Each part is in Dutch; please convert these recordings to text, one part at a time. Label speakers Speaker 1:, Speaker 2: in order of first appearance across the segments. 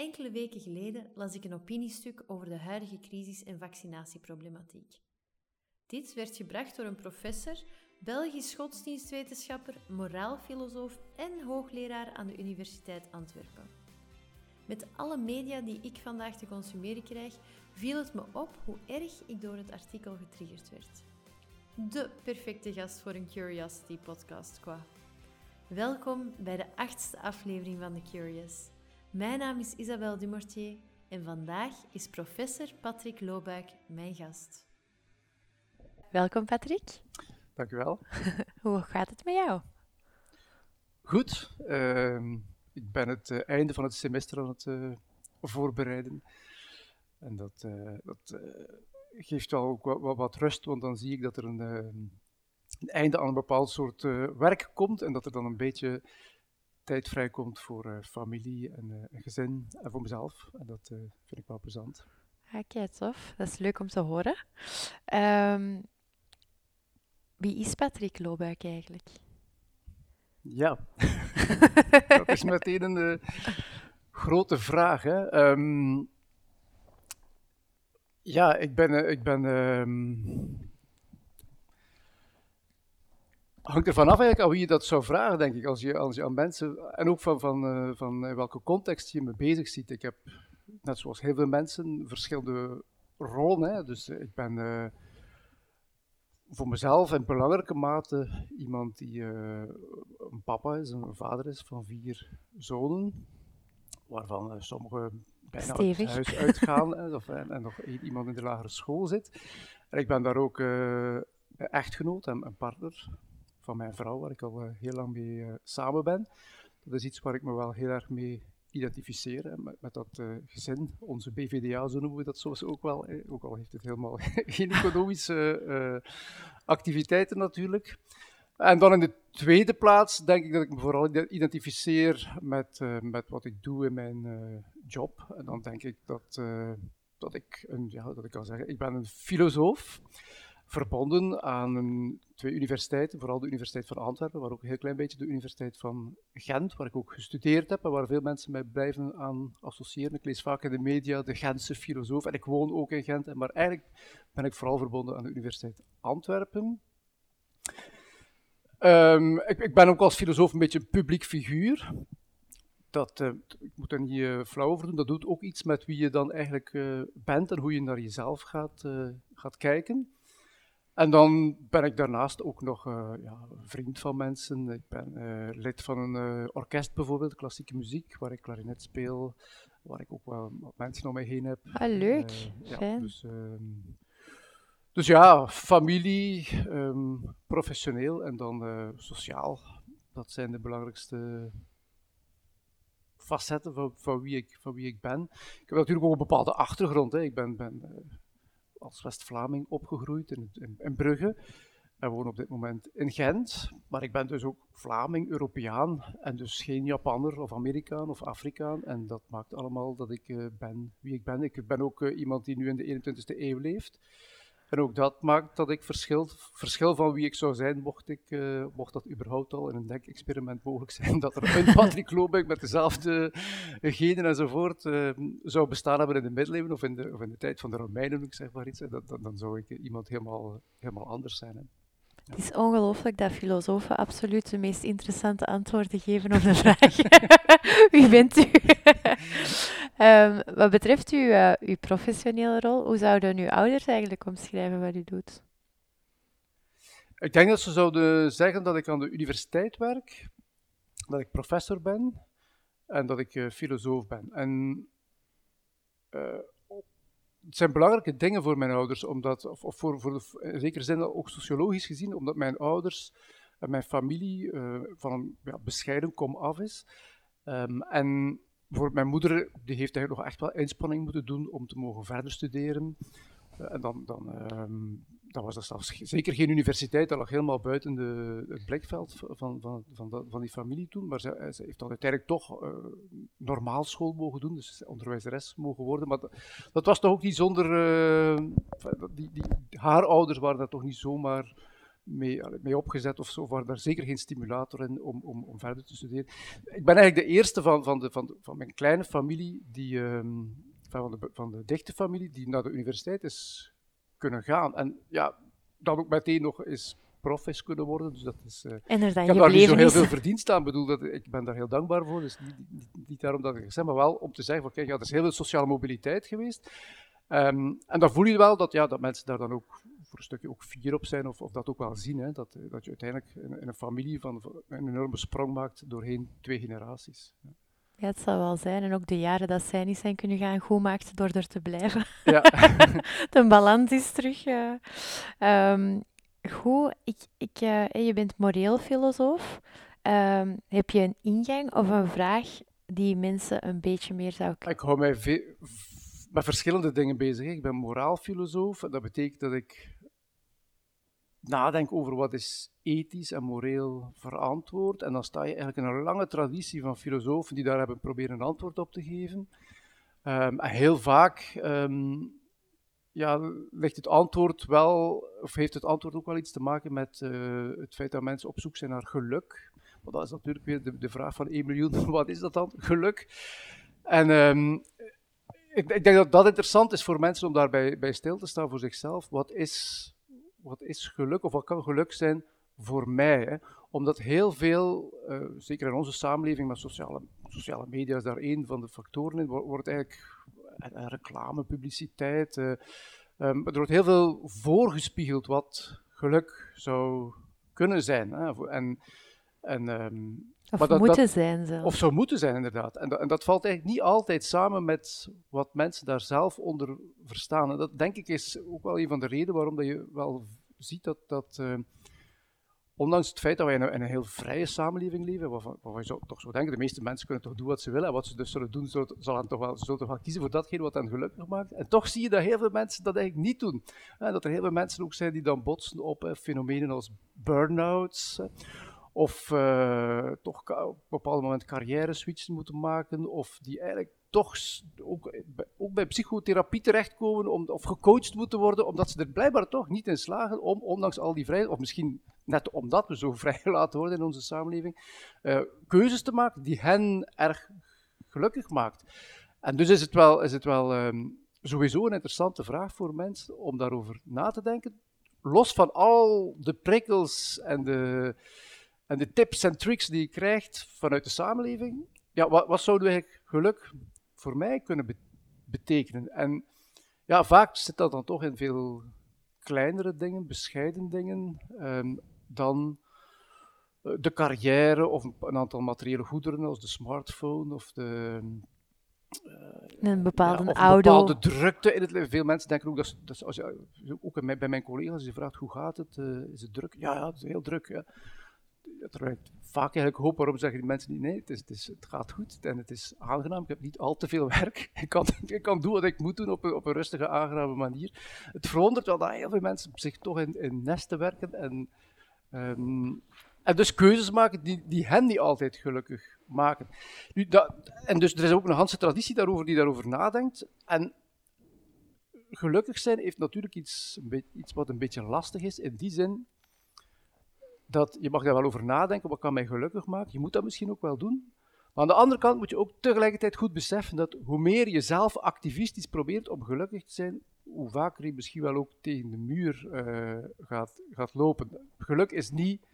Speaker 1: Enkele weken geleden las ik een opiniestuk over de huidige crisis- en vaccinatieproblematiek. Dit werd gebracht door een professor, Belgisch godsdienstwetenschapper, moraalfilosoof en hoogleraar aan de Universiteit Antwerpen. Met alle media die ik vandaag te consumeren krijg, viel het me op hoe erg ik door het artikel getriggerd werd. De perfecte gast voor een Curiosity podcast qua. Welkom bij de achtste aflevering van The Curious. Mijn naam is Isabelle Dumortier en vandaag is professor Patrick Loobuik mijn gast. Welkom Patrick.
Speaker 2: Dank u wel.
Speaker 1: Hoe gaat het met jou?
Speaker 2: Goed. Ehm, ik ben het uh, einde van het semester aan het uh, voorbereiden. En dat, uh, dat geeft wel ook wat, wat, rust, want dan zie ik dat er een, een einde aan een bepaald soort werk komt en dat er dan een beetje tijd vrijkomt voor uh, familie en uh, gezin en voor mezelf. En dat vind ik wel plezant.
Speaker 1: Ja, kijk, tof. Dat is leuk om te horen. Um, wie is Patrick Loobuik eigenlijk?
Speaker 2: Ja, dat is meteen een grote vraag. Hè? Um, ja, ik ben, ik ben um, hangt er vanaf eigenlijk aan wie je dat zou vragen, denk ik. Als je, als je aan mensen, en ook van, van, uh, van in welke context je me bezig ziet. Ik heb, net zoals heel veel mensen, verschillende rollen. Hè. Dus uh, ik ben uh, voor mezelf in belangrijke mate iemand die een papa is, een vader is van vier zonen. Waarvan sommige bijna uit het huis uitgaan of, en, en, nog iemand in de lagere school zit. En ik ben daar ook echtgenoot en, en partner van mijn vrouw, waar ik al uh, heel lang mee uh, samen ben. Dat is iets waar ik me wel heel erg mee identificeer, met, met, dat uh, gezin, onze BVDA, zo noemen we dat soms ook wel, eh, ook al heeft het helemaal geen economische activiteiten natuurlijk. En dan in de tweede plaats denk ik dat ik me vooral identificeer met, met wat ik doe in mijn job. En dan denk ik dat, dat ik, een, ja, dat ik kan zeggen, ik ben een filosoof verbonden aan twee universiteiten, vooral de Universiteit van Antwerpen, maar ook een heel klein beetje de Universiteit van Gent, waar ik ook gestudeerd heb en waar veel mensen mij blijven aan associëren. Ik lees vaak in de media de Gentse filosoof en ik woon ook in Gent, maar eigenlijk ben ik vooral verbonden aan de Universiteit Antwerpen. Um, ik, ik, ben ook als filosoof een beetje een publiek figuur. Dat, uh, ik moet er niet uh, flauw over doen, dat doet ook iets met wie je dan eigenlijk uh, bent en hoe je naar jezelf gaat, gaat kijken. En dan ben ik daarnaast ook nog uh, ja, vriend van mensen. Ik ben uh, lid van een uh, orkest bijvoorbeeld, klassieke muziek, waar ik klarinet speel, waar ik ook wel wat mensen om mij heen heb.
Speaker 1: Ah, leuk. Ja,
Speaker 2: dus, um, dus, ja, familie, um, professioneel en dan sociaal. Dat zijn de belangrijkste facetten van, van, wie ik, van wie ik ben. Ik heb natuurlijk ook een bepaalde achtergrond. Hè. Ik ben, ben als West-Vlaming opgegroeid in, in, Brugge. En woon op dit moment in Gent. Maar ik ben dus ook Vlaming, Europeaan. En dus geen Japanner of Amerikaan of Afrikaan. En dat maakt allemaal dat ik uh, ben wie ik ben. Ik ben ook uh, iemand die nu in de 21ste eeuw leeft. En ook dat maakt dat ik verschil, verschil van wie ik zou zijn, mocht, ik, uh, mocht dat überhaupt al in een denkexperiment mogelijk zijn, dat er een Patrick Lobeck met dezelfde genen enzovoort uh, zou bestaan hebben in de middeleeuwen of in de, of in de tijd van de Romeinen, ik zeg maar iets. Dan, zou ik iemand helemaal, helemaal anders zijn. Hè.
Speaker 1: Het is ongelooflijk dat filosofen absoluut de meest interessante antwoorden geven op de vraag: wie bent u? Um, wat betreft uw, uh, uw professionele rol, hoe zouden uw ouders eigenlijk omschrijven wat u doet?
Speaker 2: Ik denk dat ze zouden zeggen dat ik aan de universiteit werk, dat ik professor ben en dat ik uh, filosoof ben. En uh, het zijn belangrijke dingen voor mijn ouders, omdat, of, voor, voor de, in zekere zin ook sociologisch gezien, omdat mijn ouders en mijn familie van een ja, bescheiden kom af is. Um, en voor mijn moeder, die heeft eigenlijk nog echt wel inspanning moeten doen om te mogen verder studeren. Uh, en dan, dan um, dat was dat zelfs zeker geen universiteit, dat lag helemaal buiten de, het blikveld van, van, van, van, die familie toen. Maar ze, ze heeft dan uiteindelijk toch uh, normaal school mogen doen, dus onderwijzeres mogen worden. Maar dat, was toch ook niet zonder. Die, die, haar ouders waren dat toch niet zomaar mee, mee opgezet of zo, waar daar zeker geen stimulator in om, om, om verder te studeren. Ik ben eigenlijk de eerste van, van, de, van, van mijn kleine familie, die, ehm, van, de, van de dichte familie, die naar de universiteit is kunnen gaan. En ja, dat ook meteen nog is prof is kunnen worden. Dus dat is, uh,
Speaker 3: en er dan
Speaker 2: ik heb daar niet zo heel veel verdienst aan. bedoel, dat, ik ben daar heel dankbaar voor. Dus niet, niet, niet daarom dat ik zeg, maar wel om te zeggen: van, kijk, ja, er is heel veel sociale mobiliteit geweest. Um, en dan voel je wel dat, ja, dat mensen daar dan ook voor een stukje ook fier op zijn, of, of dat ook wel zien. Hè, dat, dat je uiteindelijk in, in een familie van, een enorme sprong maakt doorheen twee generaties. Ja.
Speaker 3: Ja, het zal wel zijn. En ook de jaren dat zij niet zijn kunnen gaan goed maakt door er te blijven.
Speaker 2: Ja.
Speaker 3: de balans is terug. Uh, um, goed, ik, ik, uh, je bent moreel filosoof. Um, heb je een ingang of een vraag die mensen een beetje meer zou
Speaker 2: kunnen? Ik hou mij met verschillende dingen bezig. Ik ben moraalfilosoof. Dat betekent dat ik nadenk over wat is ethisch en moreel verantwoord. En dan sta je eigenlijk in een lange traditie van filosofen die daar hebben proberen een antwoord op te geven. Um, en heel vaak um, ja, ligt het antwoord wel, of heeft het antwoord ook wel iets te maken met uh, het feit dat mensen op zoek zijn naar geluk. Want dat is natuurlijk weer de, de vraag van 1 miljoen, wat is dat dan, geluk? En um, ik, ik, denk dat dat interessant is voor mensen om daarbij bij stil te staan voor zichzelf. Wat is wat is geluk of wat kan geluk zijn voor mij? Hè? Omdat heel veel, uh, zeker in onze samenleving, maar sociale, sociale media is daar één van de factoren in, wordt eigenlijk uh, reclame, publiciteit. Uh, er wordt heel veel voorgespiegeld wat geluk zou kunnen zijn. Hè? En, en, um,
Speaker 3: of dat, moeten zijn zelfs.
Speaker 2: Of zou moeten zijn, inderdaad. En, dat, en dat valt eigenlijk niet altijd samen met wat mensen daar zelf onder verstaan. En dat denk ik is ook wel een van de redenen waarom dat je wel ziet dat, dat uh, ondanks het feit dat wij in een, in een heel vrije samenleving leven, waarvan, waarvan je zo, toch zo denken, de meeste mensen kunnen toch doen wat ze willen, en wat ze dus zullen doen, zullen, zullen toch wel, zullen toch wel kiezen voor datgene wat hen gelukkig maakt. En toch zie je dat heel veel mensen dat eigenlijk niet doen. En dat er heel veel mensen ook zijn die dan botsen op eh, fenomenen als burn-outs, of uh, toch op een bepaald moment carrière switches moeten maken, of die eigenlijk toch ook, ook bij psychotherapie terechtkomen om, of gecoacht moeten worden, omdat ze er blijkbaar toch niet in slagen om, ondanks al die vrijheid, of misschien net omdat we zo vrijgelaten worden in onze samenleving, uh, keuzes te maken die hen erg gelukkig maakt. En dus is het wel, is het wel um, sowieso een interessante vraag voor mensen om daarover na te denken. Los van al de prikkels en de, en de tips en tricks die je krijgt vanuit de samenleving. Ja, wat, wat zouden eigenlijk geluk voor mij kunnen betekenen? En ja, vaak zit dat dan toch in veel kleinere dingen, bescheiden dingen, um, dan uh, de carrière of een, een, aantal materiële goederen als de smartphone of de.
Speaker 3: Uh, een bepaalde
Speaker 2: ja,
Speaker 3: auto.
Speaker 2: Een bepaalde drukte in het leven. Veel mensen denken ook dat, dat als je, ook bij mijn collega's, als je vraagt hoe gaat het, uh, is het druk? Ja, ja, het is heel druk. Ja ik vaak eigenlijk hoop, waarom zeggen die mensen niet nee, het, is, het, is, het gaat goed en het is aangenaam, ik heb niet al te veel werk, ik kan, ik kan doen wat ik moet doen op een, op een rustige, aangename manier. Het verwondert wel dat heel veel mensen zich toch in, in nesten werken en, um, en dus keuzes maken die, die hen niet altijd gelukkig maken. Nu, dat, en dus er is ook een Hanse traditie daarover die daarover nadenkt en gelukkig zijn heeft natuurlijk iets, iets wat een beetje lastig is, in die zin dat je mag daar wel over nadenken, wat kan mij gelukkig maken. Je moet dat misschien ook wel doen. Maar aan de andere kant moet je ook tegelijkertijd goed beseffen dat hoe meer je zelf activistisch probeert om gelukkig te zijn, hoe vaker je misschien wel ook tegen de muur uh, gaat, gaat lopen. Geluk is niet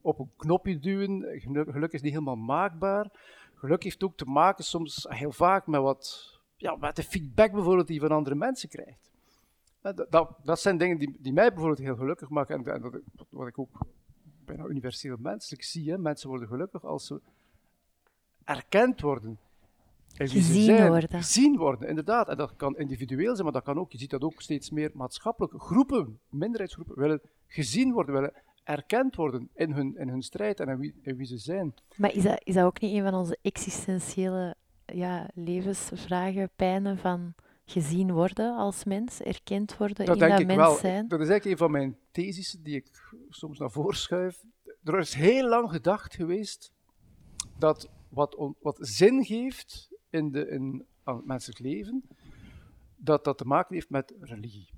Speaker 2: op een knopje duwen, geluk is niet helemaal maakbaar. Geluk heeft ook te maken soms heel vaak met, wat, ja, met de feedback bijvoorbeeld die je van andere mensen krijgt. Dat, dat, dat zijn dingen die, die mij bijvoorbeeld heel gelukkig maken en, en dat, wat ik ook bijna universeel menselijk zie. Hè. Mensen worden gelukkig als ze erkend worden.
Speaker 3: En gezien worden.
Speaker 2: Gezien worden, inderdaad. En dat kan individueel zijn, maar dat kan ook, je ziet dat ook steeds meer maatschappelijk. Groepen, minderheidsgroepen, willen gezien worden, willen erkend worden in hun, in hun strijd en in wie, in wie ze zijn.
Speaker 3: Maar is dat, is dat ook niet een van onze existentiële ja, levensvragen, pijnen van gezien worden als mens, erkend worden
Speaker 2: dat
Speaker 3: in
Speaker 2: denk
Speaker 3: dat
Speaker 2: ik
Speaker 3: mens
Speaker 2: wel.
Speaker 3: zijn?
Speaker 2: Dat is eigenlijk een van mijn theses die ik soms naar voren schuif. Er is heel lang gedacht geweest dat wat, on, wat zin geeft in, de, in aan het menselijk leven, dat dat te maken heeft met religie.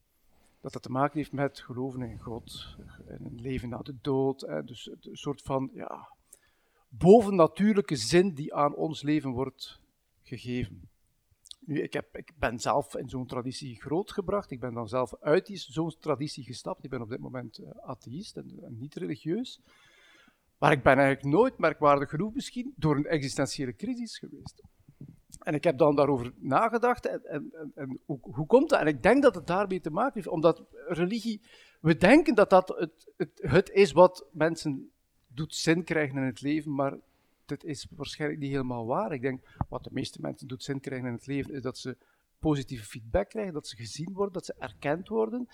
Speaker 2: dat dat te maken heeft met geloven in God, en een leven na de dood. Hè. Dus een soort van ja, bovennatuurlijke zin die aan ons leven wordt gegeven. Nu, ik, heb, ik ben zelf in zo'n traditie grootgebracht. Ik ben dan zelf uit zo'n traditie gestapt. Ik ben op dit moment uh, atheïst en, niet religieus. Maar ik ben eigenlijk nooit merkwaardig genoeg misschien door een existentiële crisis geweest. En ik heb dan daarover nagedacht. En, en, hoe, komt dat? En ik denk dat het daarmee te maken heeft, omdat religie. We denken dat dat het, het, het is wat mensen doet zin krijgen in het leven, maar dit is waarschijnlijk niet helemaal waar. Ik denk, wat de meeste mensen doet zin krijgen in het leven, is dat ze positieve feedback krijgen, dat ze gezien worden, dat ze erkend worden.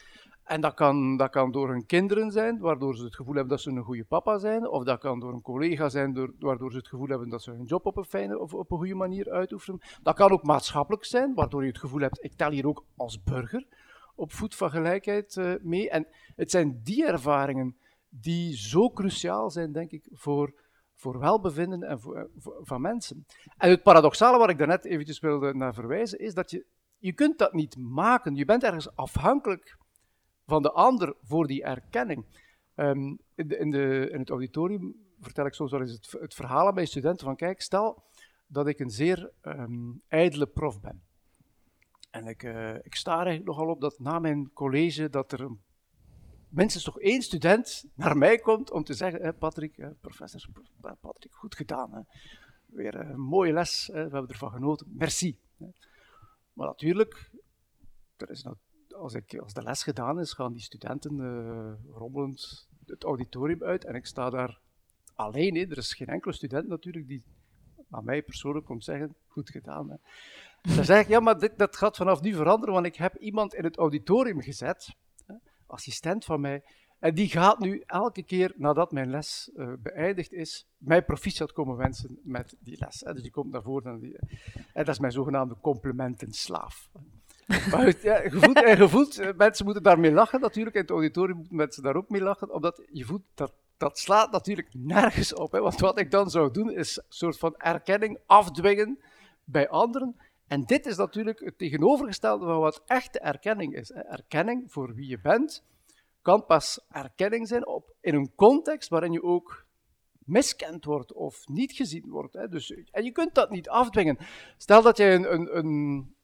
Speaker 2: En dat kan, dat kan door hun kinderen zijn, waardoor ze het gevoel hebben dat ze een goede papa zijn. Of dat kan door een collega zijn, door, waardoor ze het gevoel hebben dat ze hun job op een fijne of op een goede manier uitoefenen. Dat kan ook maatschappelijk zijn, waardoor je het gevoel hebt, ik tel hier ook als burger op voet van gelijkheid uh, mee. En het zijn die ervaringen die zo cruciaal zijn, denk ik, voor, voor welbevinden en voor, van mensen. En het paradoxale waar ik daarnet eventjes wilde naar verwijzen, is dat je, je kunt dat niet maken. Je bent ergens afhankelijk van de ander voor die erkenning. Um, in, de, in, de, het auditorium vertel ik soms wel eens het, het, verhaal aan mijn studenten van kijk, stel dat ik een zeer um, ijdele prof ben. En ik, uh, ik sta er eigenlijk nogal op dat na mijn college dat er een minstens toch één student naar mij komt om te zeggen, Patrick, professor Patrick, goed gedaan. Hè. Weer een mooie les, we hebben ervan genoten, merci. Maar natuurlijk, er is nou, als, ik, als de les gedaan is, gaan die studenten uh, rommelend het auditorium uit en ik sta daar alleen. Hè. Er is geen enkele student natuurlijk die aan mij persoonlijk komt zeggen, goed gedaan. Hè. Dan zeg ik, ja, maar dit, dat gaat vanaf nu veranderen, want ik heb iemand in het auditorium gezet assistent van mij. En die gaat nu elke keer nadat mijn les uh, beëindigd is, mij proficiat komen wensen met die les. Dus die komt naar voren. En, die, en dat is mijn zogenaamde complimentenslaaf. maar gevoeld, en gevoeld, eh, mensen moeten daarmee lachen natuurlijk. In het auditorium moeten mensen daar ook mee lachen. Omdat je voelt, dat, dat slaat natuurlijk nergens op. Hè. Want wat ik dan zou doen, is een soort van erkenning afdwingen bij anderen. En dit is natuurlijk het tegenovergestelde van wat echte erkenning is. Erkenning voor wie je bent kan pas erkenning zijn op, in een context waarin je ook miskend wordt of niet gezien wordt. Dus, en je kunt dat niet afdwingen. Stel dat jij, een, een, een,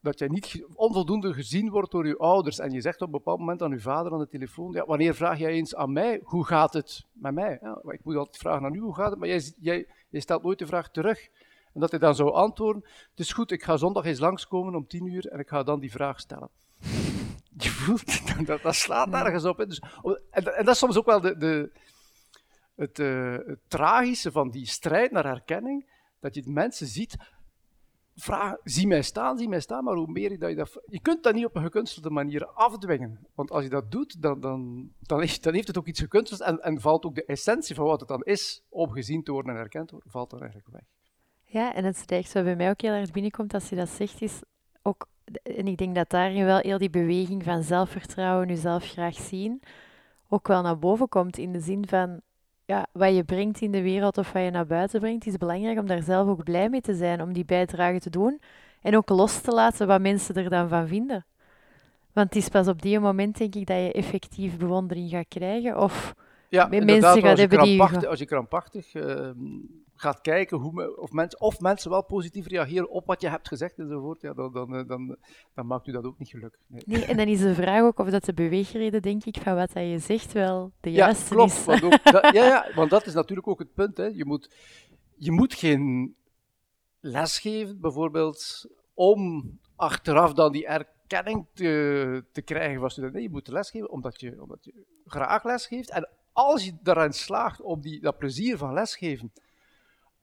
Speaker 2: dat jij niet onvoldoende gezien wordt door je ouders en je zegt op een bepaald moment aan je vader aan de telefoon, ja, wanneer vraag jij eens aan mij, hoe gaat het met mij? Ik moet altijd vragen aan u, hoe gaat het? Maar jij, jij stelt nooit de vraag terug. En dat hij dan zou antwoorden, het is goed, ik ga zondag eens langskomen om tien uur en ik ga dan die vraag stellen. Je voelt, dat, dat slaat nergens op. Hè. Dus, en, en, dat is soms ook wel de, de, het, uh, het, tragische van die strijd naar herkenning, dat je mensen ziet, vraag, zie mij staan, zie mij staan, maar hoe meer dat je dat... Je kunt dat niet op een gekunstelde manier afdwingen. Want als je dat doet, dan, dan, dan, heeft, dan heeft het ook iets gekunsteld en, en valt ook de essentie van wat het dan is, om gezien te worden en herkend te worden, valt dan eigenlijk weg.
Speaker 3: Ja, en het is zo bij mij ook heel erg binnenkomt als je dat zegt, is ook, en ik denk dat daarin wel heel die beweging van zelfvertrouwen, jezelf graag zien, ook wel naar boven komt in de zin van, ja, wat je brengt in de wereld of wat je naar buiten brengt, is belangrijk om daar zelf ook blij mee te zijn, om die bijdrage te doen en ook los te laten wat mensen er dan van vinden. Want het is pas op die moment, denk ik, dat je effectief bewondering gaat krijgen of
Speaker 2: ja, mensen gaat hebben die... Als je krampachtig... Uh, gaat kijken hoe of, mensen, of mensen wel positief reageren op wat je hebt gezegd enzovoort, ja, dan, dan, eh, dan, dan maakt u dat ook niet gelukkig.
Speaker 3: Nee. nee. en dan is de vraag ook of dat de beweegreden, denk ik, van wat je zegt wel de juiste
Speaker 2: ja, klopt,
Speaker 3: is.
Speaker 2: Want ook, dat, ja, ja, want dat is natuurlijk ook het punt. Hè. Je, moet, je moet geen les geven, bijvoorbeeld, om achteraf dan die erkenning te, te krijgen van studenten. Nee, je moet lesgeven omdat je, omdat je graag lesgeeft. En als je daarin slaagt om die, dat plezier van lesgeven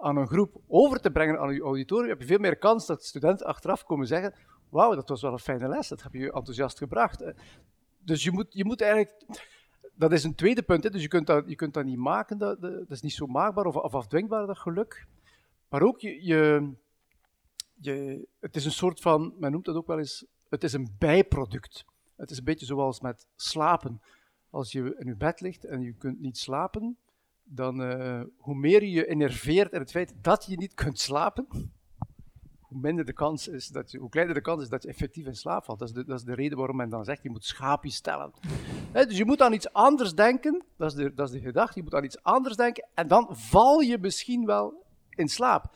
Speaker 2: aan een groep over te brengen aan je auditorium, heb je veel meer kans dat studenten achteraf komen zeggen: Wauw, dat was wel een fijne les, dat heb je enthousiast gebracht. Dus je moet, je moet eigenlijk. Dat is een tweede punt, hè. dus je kunt, dat, je kunt dat niet maken, dat, dat is niet zo maakbaar of, of afdwingbaar, dat geluk. Maar ook, je, je, je, het is een soort van, men noemt dat ook wel eens, het is een bijproduct. Het is een beetje zoals met slapen. Als je in je bed ligt en je kunt niet slapen, dan uh, hoe meer je je enerveert in het feit dat je niet kunt slapen, hoe minder de kans is dat je, hoe kleiner de kans is dat je effectief in slaap valt. Dat is de, dat is de reden waarom men dan zegt, je moet schaapjes stellen. dus je moet aan iets anders denken, dat is, de, dat is de gedachte, je moet aan iets anders denken en dan val je misschien wel in slaap.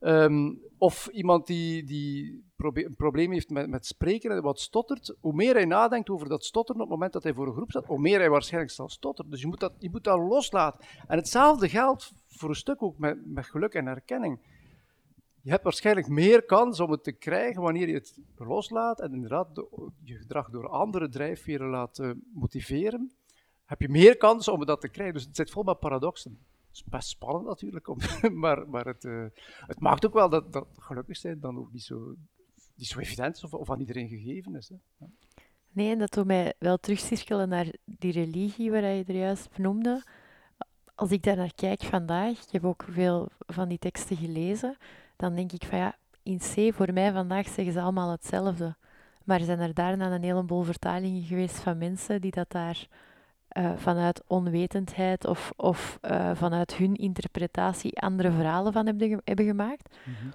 Speaker 2: Ehm, of iemand die, die een probleem heeft met, met spreken en wat stottert, hoe meer hij nadenkt over dat stotteren op het moment dat hij voor een groep staat, hoe meer hij waarschijnlijk zal stotteren. Dus je moet dat, je moet dat loslaten. En hetzelfde geldt voor een stuk ook met, met geluk en herkenning. Je hebt waarschijnlijk meer kans om het te krijgen wanneer je het loslaat en inderdaad je gedrag door andere drijfveren laat uh, motiveren. Heb je meer kans om dat te krijgen. Dus het zit vol met paradoxen is best spannend natuurlijk, maar, maar het, uh, het maakt ook wel dat, dat gelukkig zijn dan ook niet zo, niet zo evident is of, of aan iedereen gegeven is. Hè.
Speaker 1: Nee, en dat doet mij wel terugcirkelen naar die religie waar je er juist benoemde. Als ik daar naar kijk vandaag, ik heb ook veel van die teksten gelezen, dan denk ik van ja, in C voor mij vandaag zeggen ze allemaal hetzelfde. Maar zijn er daarna een heleboel vertalingen geweest van mensen die dat daar uh, vanuit onwetendheid of, of uh, vanuit hun interpretatie andere verhalen van hebben, hebben gemaakt. Mm -hmm.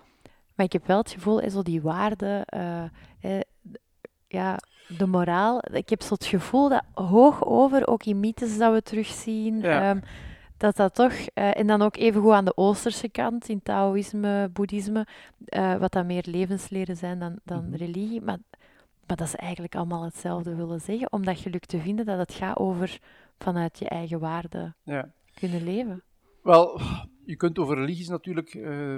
Speaker 1: Maar ik heb wel het gevoel, zo die waarde, uh, eh, ja, de moraal. Ik heb zo het gevoel dat hoog over, ook in mythes dat we terugzien, ja. um, dat dat toch, en dan ook even goed aan de oosterse kant, in Taoïsme, Boeddhisme, wat dan meer levensleren zijn dan, dan mm -hmm. religie. Maar maar dat is eigenlijk allemaal hetzelfde willen zeggen, om dat geluk te vinden dat het gaat over vanuit je eigen waarde ja. kunnen leven.
Speaker 2: Wel, je kunt over religies natuurlijk, uh,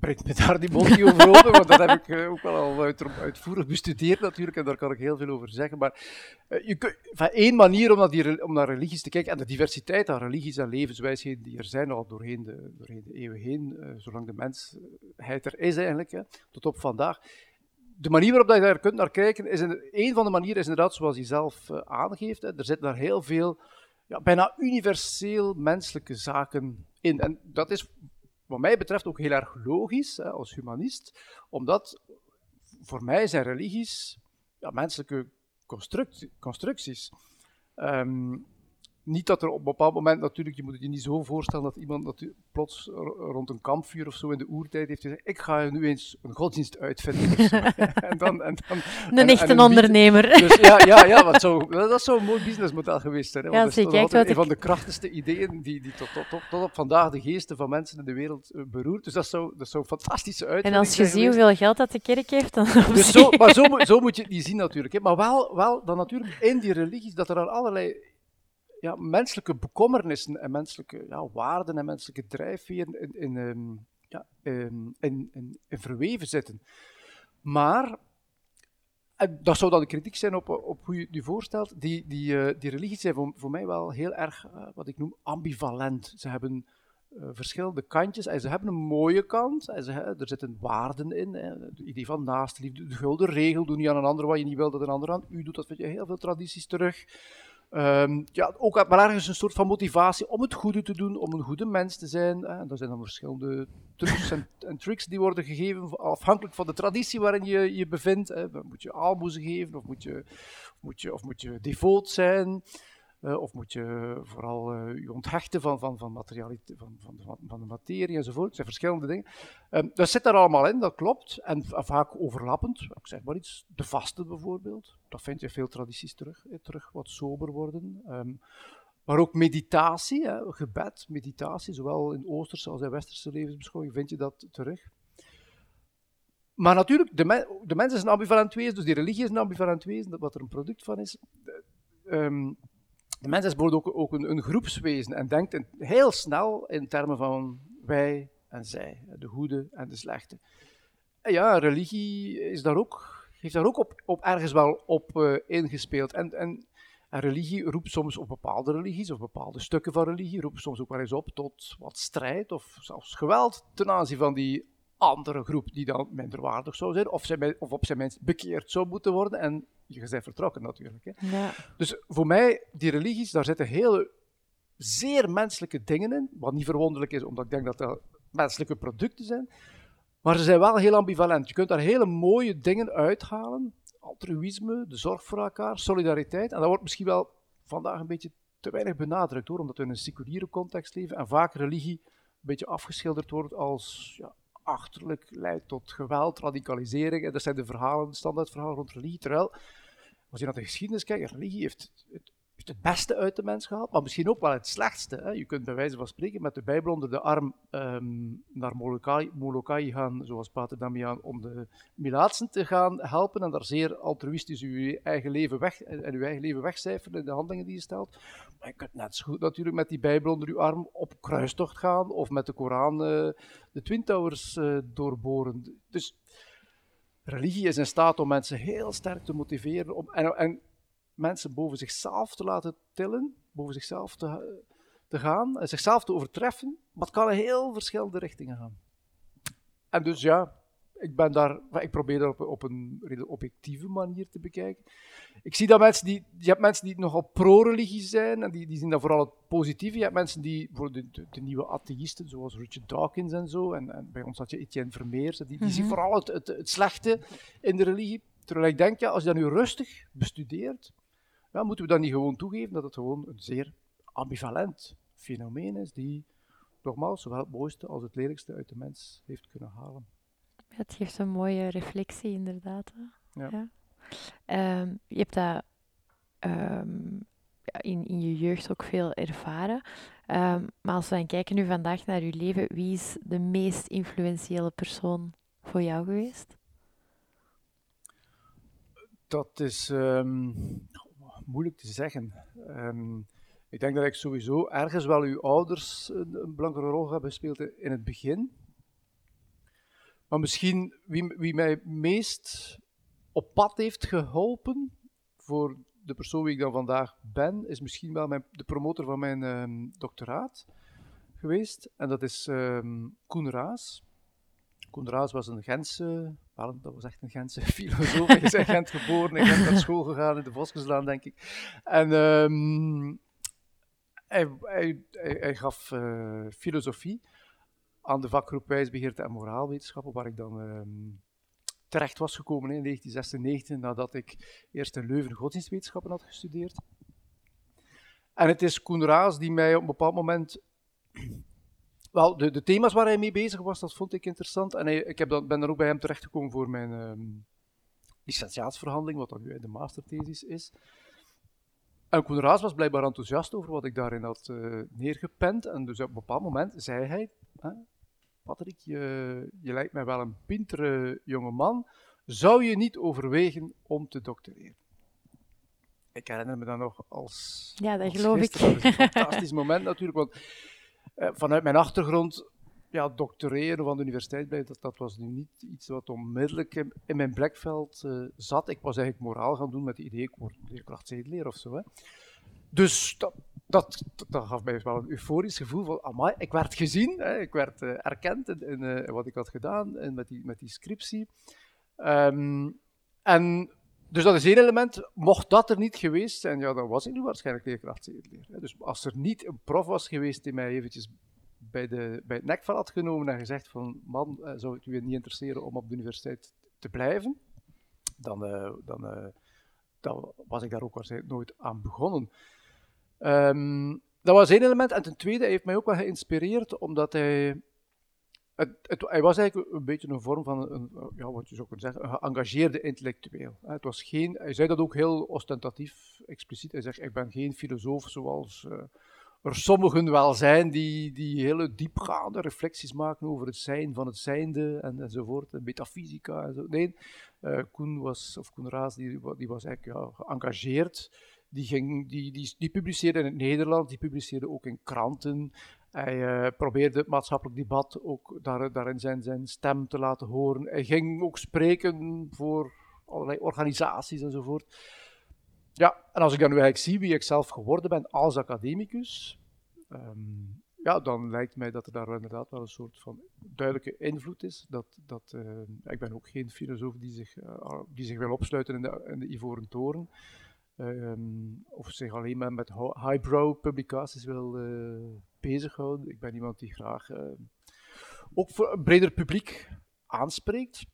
Speaker 2: breekt me daar die mond niet over open, want dat heb ik uh, ook wel al uit, uitvoerig bestudeerd natuurlijk, en daar kan ik heel veel over zeggen. Maar uh, je kunt, van één manier om naar, die, om naar religies te kijken, en de diversiteit aan religies en levenswijsheden die er zijn al doorheen de, doorheen de eeuwen heen, zolang de mensheid er is eigenlijk, hè, tot op vandaag, de manier waarop je daar kunt naar kijken, is een, een van de manieren is inderdaad zoals hij zelf uh, aangeeft. Hè. Er zitten daar heel veel, ja, bijna universeel menselijke zaken in. En dat is wat mij betreft ook heel erg logisch hè, als humanist, omdat voor mij zijn religies ja, menselijke constructies. Um, niet dat er op een bepaald moment natuurlijk, je moet het je niet zo voorstellen dat iemand plots rond een kampvuur of zo in de oertijd heeft gezegd, ik ga nu eens een godsdienst uitvinden.
Speaker 1: en dan, en dan, een echte ondernemer.
Speaker 2: Dus ja, ja, ja wat zou, dat zou een mooi businessmodel geweest zijn. Hè?
Speaker 1: Ja,
Speaker 2: dat
Speaker 1: is
Speaker 2: een van de krachtigste ideeën die, die tot, tot, tot, tot, op vandaag de geesten van mensen in de wereld uh, beroert. Dus dat zou, dat zou fantastische uitvinding
Speaker 1: En als je ziet hoeveel geld dat de kerk heeft, dan
Speaker 2: dus zo, Maar zo, zo moet je het niet zien natuurlijk. Hè? Maar wel, wel dan natuurlijk in die religies dat er allerlei ja, menselijke bekommernissen en menselijke ja, waarden en menselijke drijfveren in, in, um, ja, in, in, in, verweven zitten. Maar, en dat zou dan de kritiek zijn op, op hoe je het nu voorstelt, die, die, uh, die religies zijn voor, voor mij wel heel erg, uh, wat ik noem, ambivalent. Ze hebben uh, verschillende kantjes en ze hebben een mooie kant. En ze, er zitten waarden in. Het idee van naastliefde, de gulden regel, doe niet aan een ander wat je niet wil dat een ander aan u doet. Dat vind je heel veel tradities terug. Um, ja, ook maar ergens een soort van motivatie om het goede te doen, om een goede mens te zijn. Hè. Er zijn dan verschillende trucs en, tricks die worden gegeven, afhankelijk van de traditie waarin je je bevindt. Hè. Moet je aalmoezen geven, of moet je, moet je, of moet je devoot zijn. Uh, of moet je vooral uh, je onthechten van, van, van, van, van, van, de materie enzovoort. Het zijn verschillende dingen. Um, dat zit daar allemaal in, dat klopt. En vaak overlappend. Ik zeg maar iets. De vaste bijvoorbeeld. Dat vind je veel tradities terug. Eh, terug wat sober worden. Um, maar ook meditatie, hè, gebed, meditatie, zowel in Oosterse als in Westerse levensbeschouwing vind je dat terug. Maar natuurlijk, de, me de mens is een ambivalent wezen, dus die religie is een ambivalent wezen, wat er een product van is. Um, de mens is bijvoorbeeld ook, een, een, groepswezen en denkt heel snel in termen van wij en zij, de goede en de slechte. En ja, religie is daar ook, heeft daar ook op, op ergens wel op uh, ingespeeld. En, en, en, religie roept soms op bepaalde religies of bepaalde stukken van religie, roept soms ook wel eens op tot wat strijd of zelfs geweld ten aanzien van die andere groep die dan minderwaardig zou zijn, of, zij, of op zijn minst bekeerd zou moeten worden. En je bent vertrokken natuurlijk. Hè. Ja. Dus voor mij, die religies, daar zitten hele zeer menselijke dingen in. Wat niet verwonderlijk is, omdat ik denk dat dat menselijke producten zijn. Maar ze zijn wel heel ambivalent. Je kunt daar hele mooie dingen uithalen. Altruïsme, de zorg voor elkaar, solidariteit. En dat wordt misschien wel vandaag een beetje te weinig benadrukt hoor, omdat we in een seculiere context leven en vaak religie een beetje afgeschilderd wordt als ja, achterlijk, leidt tot geweld, radicalisering. Dat zijn de verhalen, standaardverhalen rond religie. Terwijl, als je naar de geschiedenis kijkt, religie heeft het het beste uit de mens gehaald, maar misschien ook wel het slechtste. Hè. Je kunt bij wijze van spreken met de Bijbel onder de arm um, naar Molokai, Molokai, gaan, zoals Pater Damian, om de Milaatsen te gaan helpen en daar zeer altruïstisch uw eigen leven weg, en uw eigen leven wegcijferen in de handelingen die je stelt. Maar je kunt net zo goed natuurlijk met die Bijbel onder uw arm op kruistocht gaan of met de Koran uh, de Twin Towers uh, doorboren. Dus religie is in staat om mensen heel sterk te motiveren om, en, en mensen boven zichzelf te laten tillen, boven zichzelf te, te gaan, en zichzelf te overtreffen, maar het kan in heel verschillende richtingen gaan. En dus ja, ik, ben daar, ik probeer dat op, op een redelijk objectieve manier te bekijken. Ik zie dat mensen die, je hebt mensen die nogal pro-religie zijn, en die, die zien dat vooral het positieve. Je hebt mensen die, voor de, de, nieuwe atheïsten, zoals Richard Dawkins en zo, en, en bij ons had je Etienne Vermeers, die, die mm zien vooral het, het, het slechte in de religie. Terwijl ik denk, ja, als je dat nu rustig bestudeert, ja, moeten we dan niet gewoon toegeven dat het gewoon een zeer ambivalent fenomeen is, die nogmaals zowel het mooiste als het lelijkste uit de mens heeft kunnen halen.
Speaker 1: Het geeft een mooie reflectie, inderdaad.
Speaker 2: Ja. ja.
Speaker 1: Ehm, je hebt dat ehm, in, in je jeugd ook veel ervaren. Um, maar als we dan kijken nu vandaag naar je leven, wie is de meest influentiële persoon voor jou geweest?
Speaker 2: Dat is moeilijk te zeggen. Um, ik denk dat ik sowieso ergens wel uw ouders een, een, belangrijke rol hebben gespeeld in het begin. Maar misschien wie, wie mij meest op pad heeft geholpen voor de persoon wie ik dan vandaag ben, is misschien wel mijn, de promotor van mijn um, doctoraat geweest. En dat is um, Koen Raas. Koen Raas was een Gentse dat was echt een Gentse filosoof. Hij is in Gent geboren, in Gent naar school gegaan in de Voskeslaan, denk ik. En um, hij, gaf uh, filosofie aan de vakgroep Wijsbegeerte en Moraalwetenschappen, waar ik dan um, terecht was gekomen in 1996, nadat ik eerst in Leuven godsdienstwetenschappen had gestudeerd. En het is Koen Raas die mij op een bepaald moment wel, de, de, thema's waar hij mee bezig was, dat vond ik interessant. En ik heb dan, ben dan ook bij hem terechtgekomen voor mijn um, licentiaatsverhandeling, wat dan nu de masterthesis is. En Koen Raas was blijkbaar enthousiast over wat ik daarin had uh, neergepend. En dus op een bepaald moment zei hij, Patrick, je, je lijkt mij wel een pintere jonge man. Zou je niet overwegen om te doctoreren? Ik herinner me dan nog als.
Speaker 1: Ja, dat geloof ik.
Speaker 2: Dat is een fantastisch moment natuurlijk. Want vanuit mijn achtergrond, ja, doctoreren van de universiteit dat, dat was nu niet iets wat onmiddellijk in, mijn blikveld uh, zat. Ik was eigenlijk moraal gaan doen met het idee, ik word leerkracht of zo. Hè. Dus dat, dat, dat, gaf mij wel een euforisch gevoel van, ik werd gezien, hè, ik werd uh, erkend in, wat ik had gedaan en met, die, met die scriptie. Um, en dus dat is één element. Mocht dat er niet geweest zijn, ja, dan was ik nu waarschijnlijk leerkracht Dus als er niet een prof was geweest die mij eventjes bij, de, bij het had genomen en gezegd van, man, eh, zou het u niet interesseren om op de universiteit te blijven, dan, uh, dan, uh, dan was ik daar ook waarschijnlijk nooit aan begonnen. Um, dat was één element. En ten tweede, hij heeft mij ook wel geïnspireerd, omdat hij het, het, hij was eigenlijk een beetje een vorm van, een, ja, wat je zou kunnen zeggen, een geëngageerde intellectueel. Het was geen, hij zei dat ook heel ostentatief, expliciet. Hij zegt, ik ben geen filosoof zoals uh, er sommigen wel zijn die, die hele diepgaande reflecties maken over het zijn van het zijnde en, enzovoort, en metafysica en zo. Nee, uh, Koen was, of Koen Raas, die, die was eigenlijk ja, geëngageerd. Die, ging, die, die, die publiceerde in het Nederland, die publiceerde ook in kranten. Hij uh, probeerde het maatschappelijk debat ook daar, daarin zijn, zijn stem te laten horen. Hij ging ook spreken voor allerlei organisaties enzovoort. Ja, en als ik dan nu zie wie ik zelf geworden ben als academicus, um, ja, dan lijkt mij dat er daar inderdaad wel een soort van duidelijke invloed is. Dat, dat, uh, ik ben ook geen filosoof die zich, uh, die zich wil opsluiten in de, in de Ivoren Toren. Um, of zich alleen maar met highbrow publicaties wil uh, bezighouden. Ik ben iemand die graag uh, ook voor een breder publiek aanspreekt.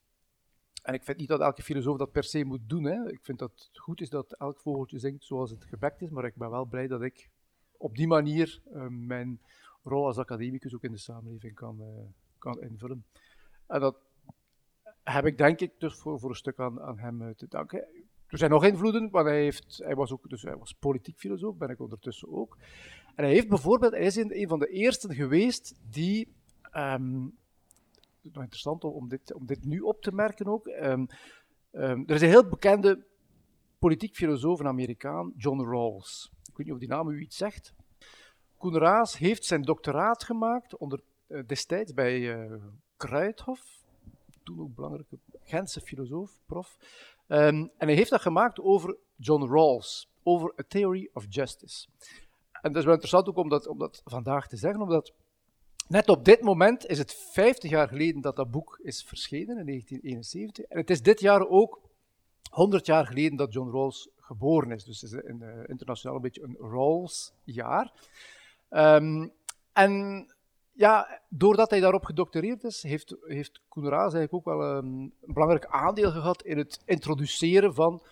Speaker 2: En ik vind niet dat elke filosoof dat per se moet doen. Hè. Ik vind dat het goed is dat elk vogeltje zingt zoals het gebekt is, maar ik ben wel blij dat ik op die manier uh, mijn rol als academicus ook in de samenleving kan, kan invullen. En dat heb ik denk ik dus voor, voor een stuk aan, aan hem te danken. Er zijn nog invloeden, maar hij, heeft, hij, was ook, dus hij was politiek filosoof, ben ik ondertussen ook. En hij heeft bijvoorbeeld, hij is een, van de eersten geweest die, um, nog interessant om dit, om dit nu op te merken ook, um, um, er is een heel bekende politiek filosoof, een Amerikaan, John Rawls. Ik weet niet of die naam u iets zegt. Koen Raas heeft zijn doctoraat gemaakt onder, uh, destijds bij uh, Kruithof, toen ook belangrijke Gentse filosoof, prof. Um, en hij heeft dat gemaakt over John Rawls, over A Theory of Justice. En dat is wel interessant ook om dat, vandaag te zeggen, omdat net op dit moment is het 50 jaar geleden dat dat boek is verschenen, in 1971. En het is dit jaar ook 100 jaar geleden dat John Rawls geboren is. Dus het is in, uh, internationaal een beetje een Rawls-jaar. Um, en ja, doordat hij daarop gedoctoreerd is, heeft, heeft Koenraas eigenlijk ook wel een, een, belangrijk aandeel gehad in het introduceren van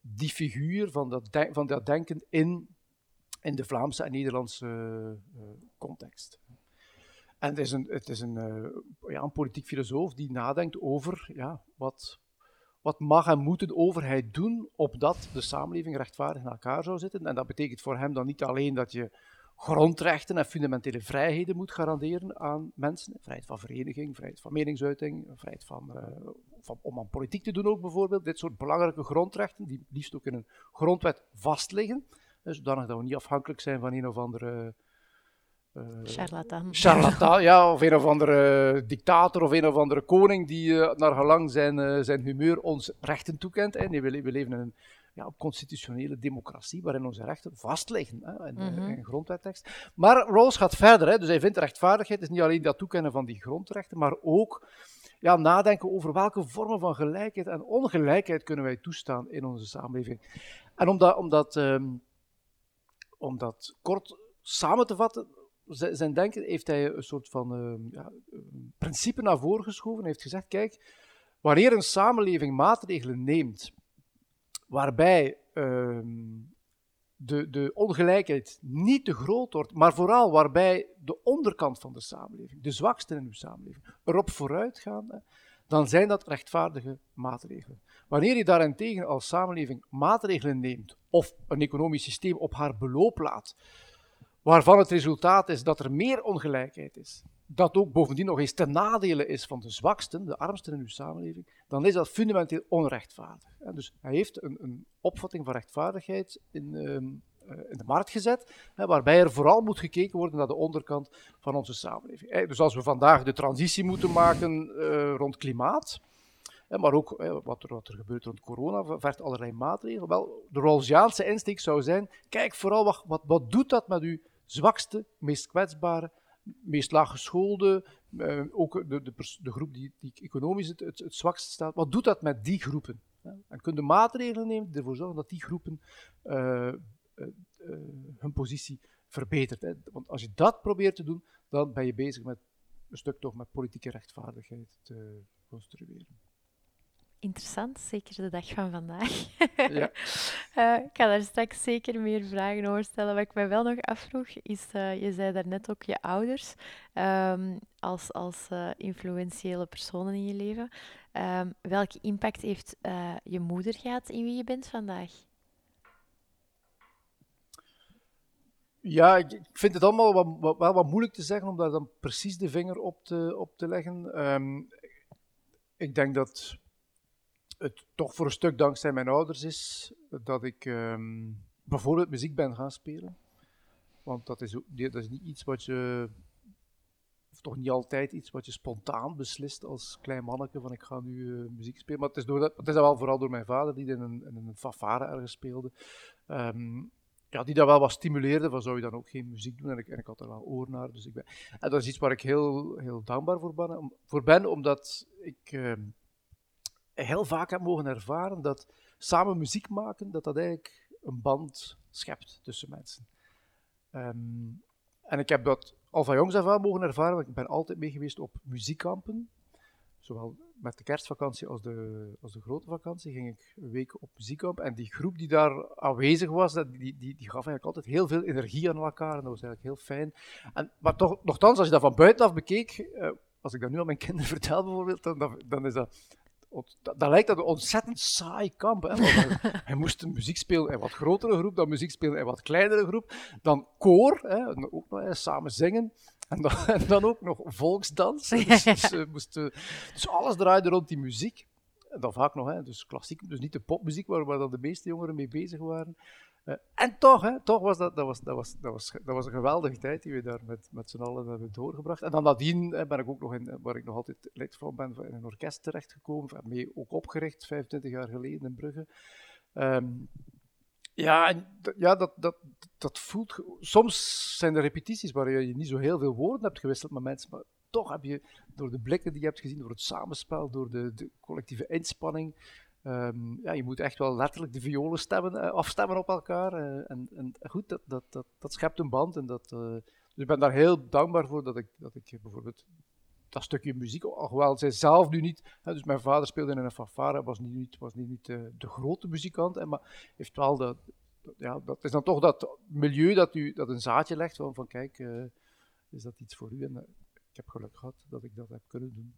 Speaker 2: die figuur, van dat, van dat denken in, in de Vlaamse en Nederlandse uh, context. En het is een, het is een, uh, ja, een politiek filosoof die nadenkt over ja, wat, wat mag en moet de overheid doen opdat de samenleving rechtvaardig in elkaar zou zitten. En dat betekent voor hem dan niet alleen dat je grondrechten en fundamentele vrijheden moet garanderen aan mensen. Vrijheid van vereniging, vrijheid van meningsuiting, vrijheid van, uh, van, om aan politiek te doen ook bijvoorbeeld. Dit soort belangrijke grondrechten, die liefst ook in een grondwet vastliggen, zodanig dat we niet afhankelijk zijn van een of andere...
Speaker 1: Uh, charlatan.
Speaker 2: Charlatan, ja, of een of andere dictator of een of andere koning die uh, naar gelang zijn, zijn humeur ons rechten toekent. Hè. Nee, we, we leven in een ja, op constitutionele democratie, waarin onze rechten vastliggen hè, in, mm -hmm. in grondwettekst. Maar Rawls gaat verder, hè, dus hij vindt rechtvaardigheid is niet alleen dat toekennen van die grondrechten, maar ook ja, nadenken over welke vormen van gelijkheid en ongelijkheid kunnen wij toestaan in onze samenleving. En om dat, om dat, um, om dat kort samen te vatten, zijn denken heeft hij een soort van uh, ja, principe naar voren geschoven. Hij heeft gezegd, kijk, wanneer een samenleving maatregelen neemt waarbij um, de, de ongelijkheid niet te groot wordt, maar vooral waarbij de onderkant van de samenleving, de zwaksten in uw samenleving, erop vooruit gaan, dan zijn dat rechtvaardige maatregelen. Wanneer je daarentegen als samenleving maatregelen neemt of een economisch systeem op haar beloop laat, waarvan het resultaat is dat er meer ongelijkheid is, dat ook bovendien nog eens ten nadele is van de zwaksten, de armsten in uw samenleving, dan is dat fundamenteel onrechtvaardig. Dus hij heeft een, een opvatting van rechtvaardigheid in, um, in, de markt gezet, waarbij er vooral moet gekeken worden naar de onderkant van onze samenleving. Dus als we vandaag de transitie moeten maken uh, rond klimaat, maar ook wat, er, wat er gebeurt rond corona, vergt allerlei maatregelen. Wel, de Rawlsiaanse insteek zou zijn, kijk vooral wat, wat, doet dat met uw zwakste, meest kwetsbare, meest laaggeschoolde, uh, ook de, de, de, groep die, die economisch het, het, staat. Wat doet dat met die groepen? En kun je maatregelen nemen die ervoor zorgen dat die groepen uh, uh, hun positie verbetert. Want als je dat probeert te doen, dan ben je bezig met een stuk toch met politieke rechtvaardigheid te construeren
Speaker 1: interessant, zeker de dag van vandaag. ja. uh, ik ga daar straks zeker meer vragen over stellen. Wat ik mij wel nog afvroeg, is, uh, je zei daarnet ook je ouders um, als, als uh, influentiële personen in je leven. Um, welke impact heeft je moeder gehad in wie je bent vandaag?
Speaker 2: Ja, ik vind het allemaal wat, wat, wel wat moeilijk te zeggen om daar dan precies de vinger op te, op te leggen. Um, ik denk dat het toch voor een stuk dankzij mijn ouders is dat ik um, bijvoorbeeld muziek ben gaan spelen. Want dat is, dat is niet iets wat je, of toch niet altijd iets wat je spontaan beslist als klein manneke van ik ga nu uh, muziek spelen. Maar het is, door dat, het is wel vooral door mijn vader die in een, in een ergens speelde. Um, ja, die dat wel wat stimuleerde, van zou je dan ook geen muziek doen? En ik, en ik had er wel oor naar. Dus ik ben, en dat is iets waar ik heel, heel dankbaar voor ben, voor ben omdat ik... Uh, heel vaak heb mogen ervaren dat samen muziek maken, dat dat eigenlijk een band schept tussen mensen. Um, en ik heb dat al van jongs af aan mogen ervaren, want ik ben altijd mee geweest op muziekkampen. Zowel met de kerstvakantie als de, als de grote vakantie ging ik een week op muziekkamp. En die groep die daar aanwezig was, die, die, die gaf eigenlijk altijd heel veel energie aan elkaar. En dat was eigenlijk heel fijn. En, maar toch, nogthans, als je dat van buitenaf bekeek, uh, als ik dat nu aan mijn kinderen vertel bijvoorbeeld, dan, dan is dat dan lijkt dat een ontzettend saai kamp. Hè? hij, moest een muziek spelen in wat grotere groep, dan muziek spelen in wat kleinere groep, dan koor, hè? ook nog hè, samen zingen. En dan, en dan, ook nog volksdans. Dus, dus, uh, moest, uh, dus, alles draaide rond die muziek. En dan vaak nog, hè, dus klassiek, dus niet de popmuziek waar, waar dan de meeste jongeren mee bezig waren. Uh, en toch, hè, toch was dat, dat, was, dat, was, dat, was, dat was een geweldige tijd die we daar met, met z'n allen hebben doorgebracht. En dan nadien ben ik ook nog in, waar ik nog altijd lid van ben, in een orkest terechtgekomen, mee ook opgericht, 25 jaar geleden in Brugge. Um, ja, en, ja dat, dat, dat voelt. Soms zijn er repetities waar je niet zo heel veel woorden hebt gewisseld met mensen, maar toch heb je door de blikken die je hebt gezien, door het samenspel, door de, de collectieve inspanning, Um, ja, je moet echt wel letterlijk de violen stemmen, uh, afstemmen op elkaar. Uh, en, en, goed, dat, dat, dat, dat schept een band. En dat, dus ik ben daar heel dankbaar voor dat ik, dat ik bijvoorbeeld dat stukje muziek, alhoewel zij zelf nu niet, hè, dus mijn vader speelde in een fanfare, was niet, was niet, niet de grote muzikant, hè, maar heeft wel dat, ja, dat is dan toch dat milieu dat, u, dat een zaadje legt van, van kijk, is dat iets voor u? En ik heb geluk gehad dat ik dat heb kunnen doen.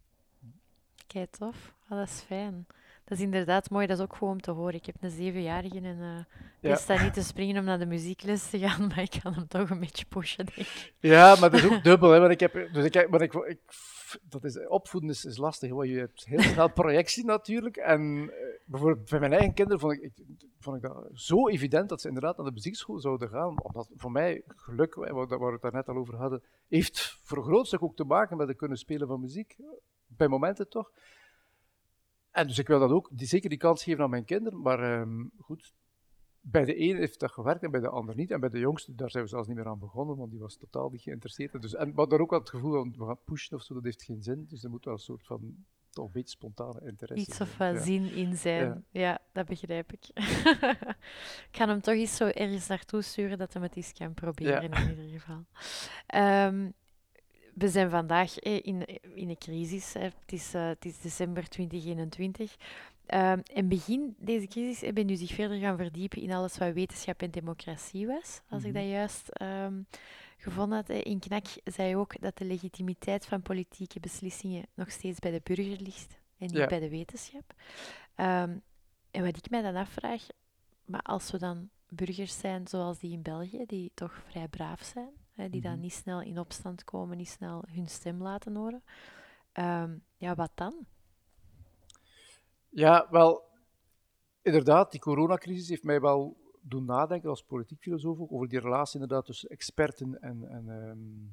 Speaker 1: Kijk, tof. Oh, dat is fijn. Dat is inderdaad mooi, dat is ook gewoon om te horen. Ik heb een zevenjarige en uh, ja. staat niet te springen om naar de muziekles te gaan, maar ik kan hem toch een beetje pushen, denk ik.
Speaker 2: Ja, maar dat is ook dubbel. Hè, want ik heb, dus ik, maar ik, ik, dat is, opvoeden is, is lastig, want je hebt heel snel projectie natuurlijk. En uh, bijvoorbeeld bij mijn eigen kinderen vond ik, ik, vond ik dat zo evident dat ze inderdaad naar de muziekschool zouden gaan. Omdat voor mij geluk, waar, waar we het daar net al over hadden, heeft voor een groot stuk ook te maken met het kunnen spelen van muziek. Bij momenten toch. En dus ik wil dat ook, die, zeker die kans geven aan mijn kinderen. Maar um, goed, bij de een heeft dat gewerkt en bij de ander niet. En bij de jongste, daar zijn we zelfs niet meer aan begonnen, want die was totaal niet geïnteresseerd. Dus, en maar daar ook wel het gevoel van, we gaan pushen of zo, dat heeft geen zin. Dus er moet wel een soort van, toch een beetje spontane interesse
Speaker 1: Iets of wat zin in zijn. Ja. ja. dat begrijp ik. ik ga hem toch eens zo ergens naartoe sturen, dat hij het eens kan proberen in ieder geval. Um, we zijn vandaag in, in een crisis. Hè. Het, is, uh, het is december 2021. Uh, in begin deze crisis ben u zich verder gaan verdiepen in alles wat wetenschap en democratie was. Als ik mhm. dat juist um, gevonden had. In Knak zei ook dat de legitimiteit van politieke beslissingen nog steeds bij de burger ligt en niet bij de wetenschap. Um, en wat ik mij dan afvraag, maar als we dan burgers zijn zoals die in België, die toch vrij braaf zijn, hè, die dan mhm. niet snel in opstand komen, niet snel hun stem laten horen. Um, ja, wat dan?
Speaker 2: Ja, wel, inderdaad, die coronacrisis heeft mij wel doen nadenken als politiek filosoof ook over die relatie inderdaad tussen experten en, en, um,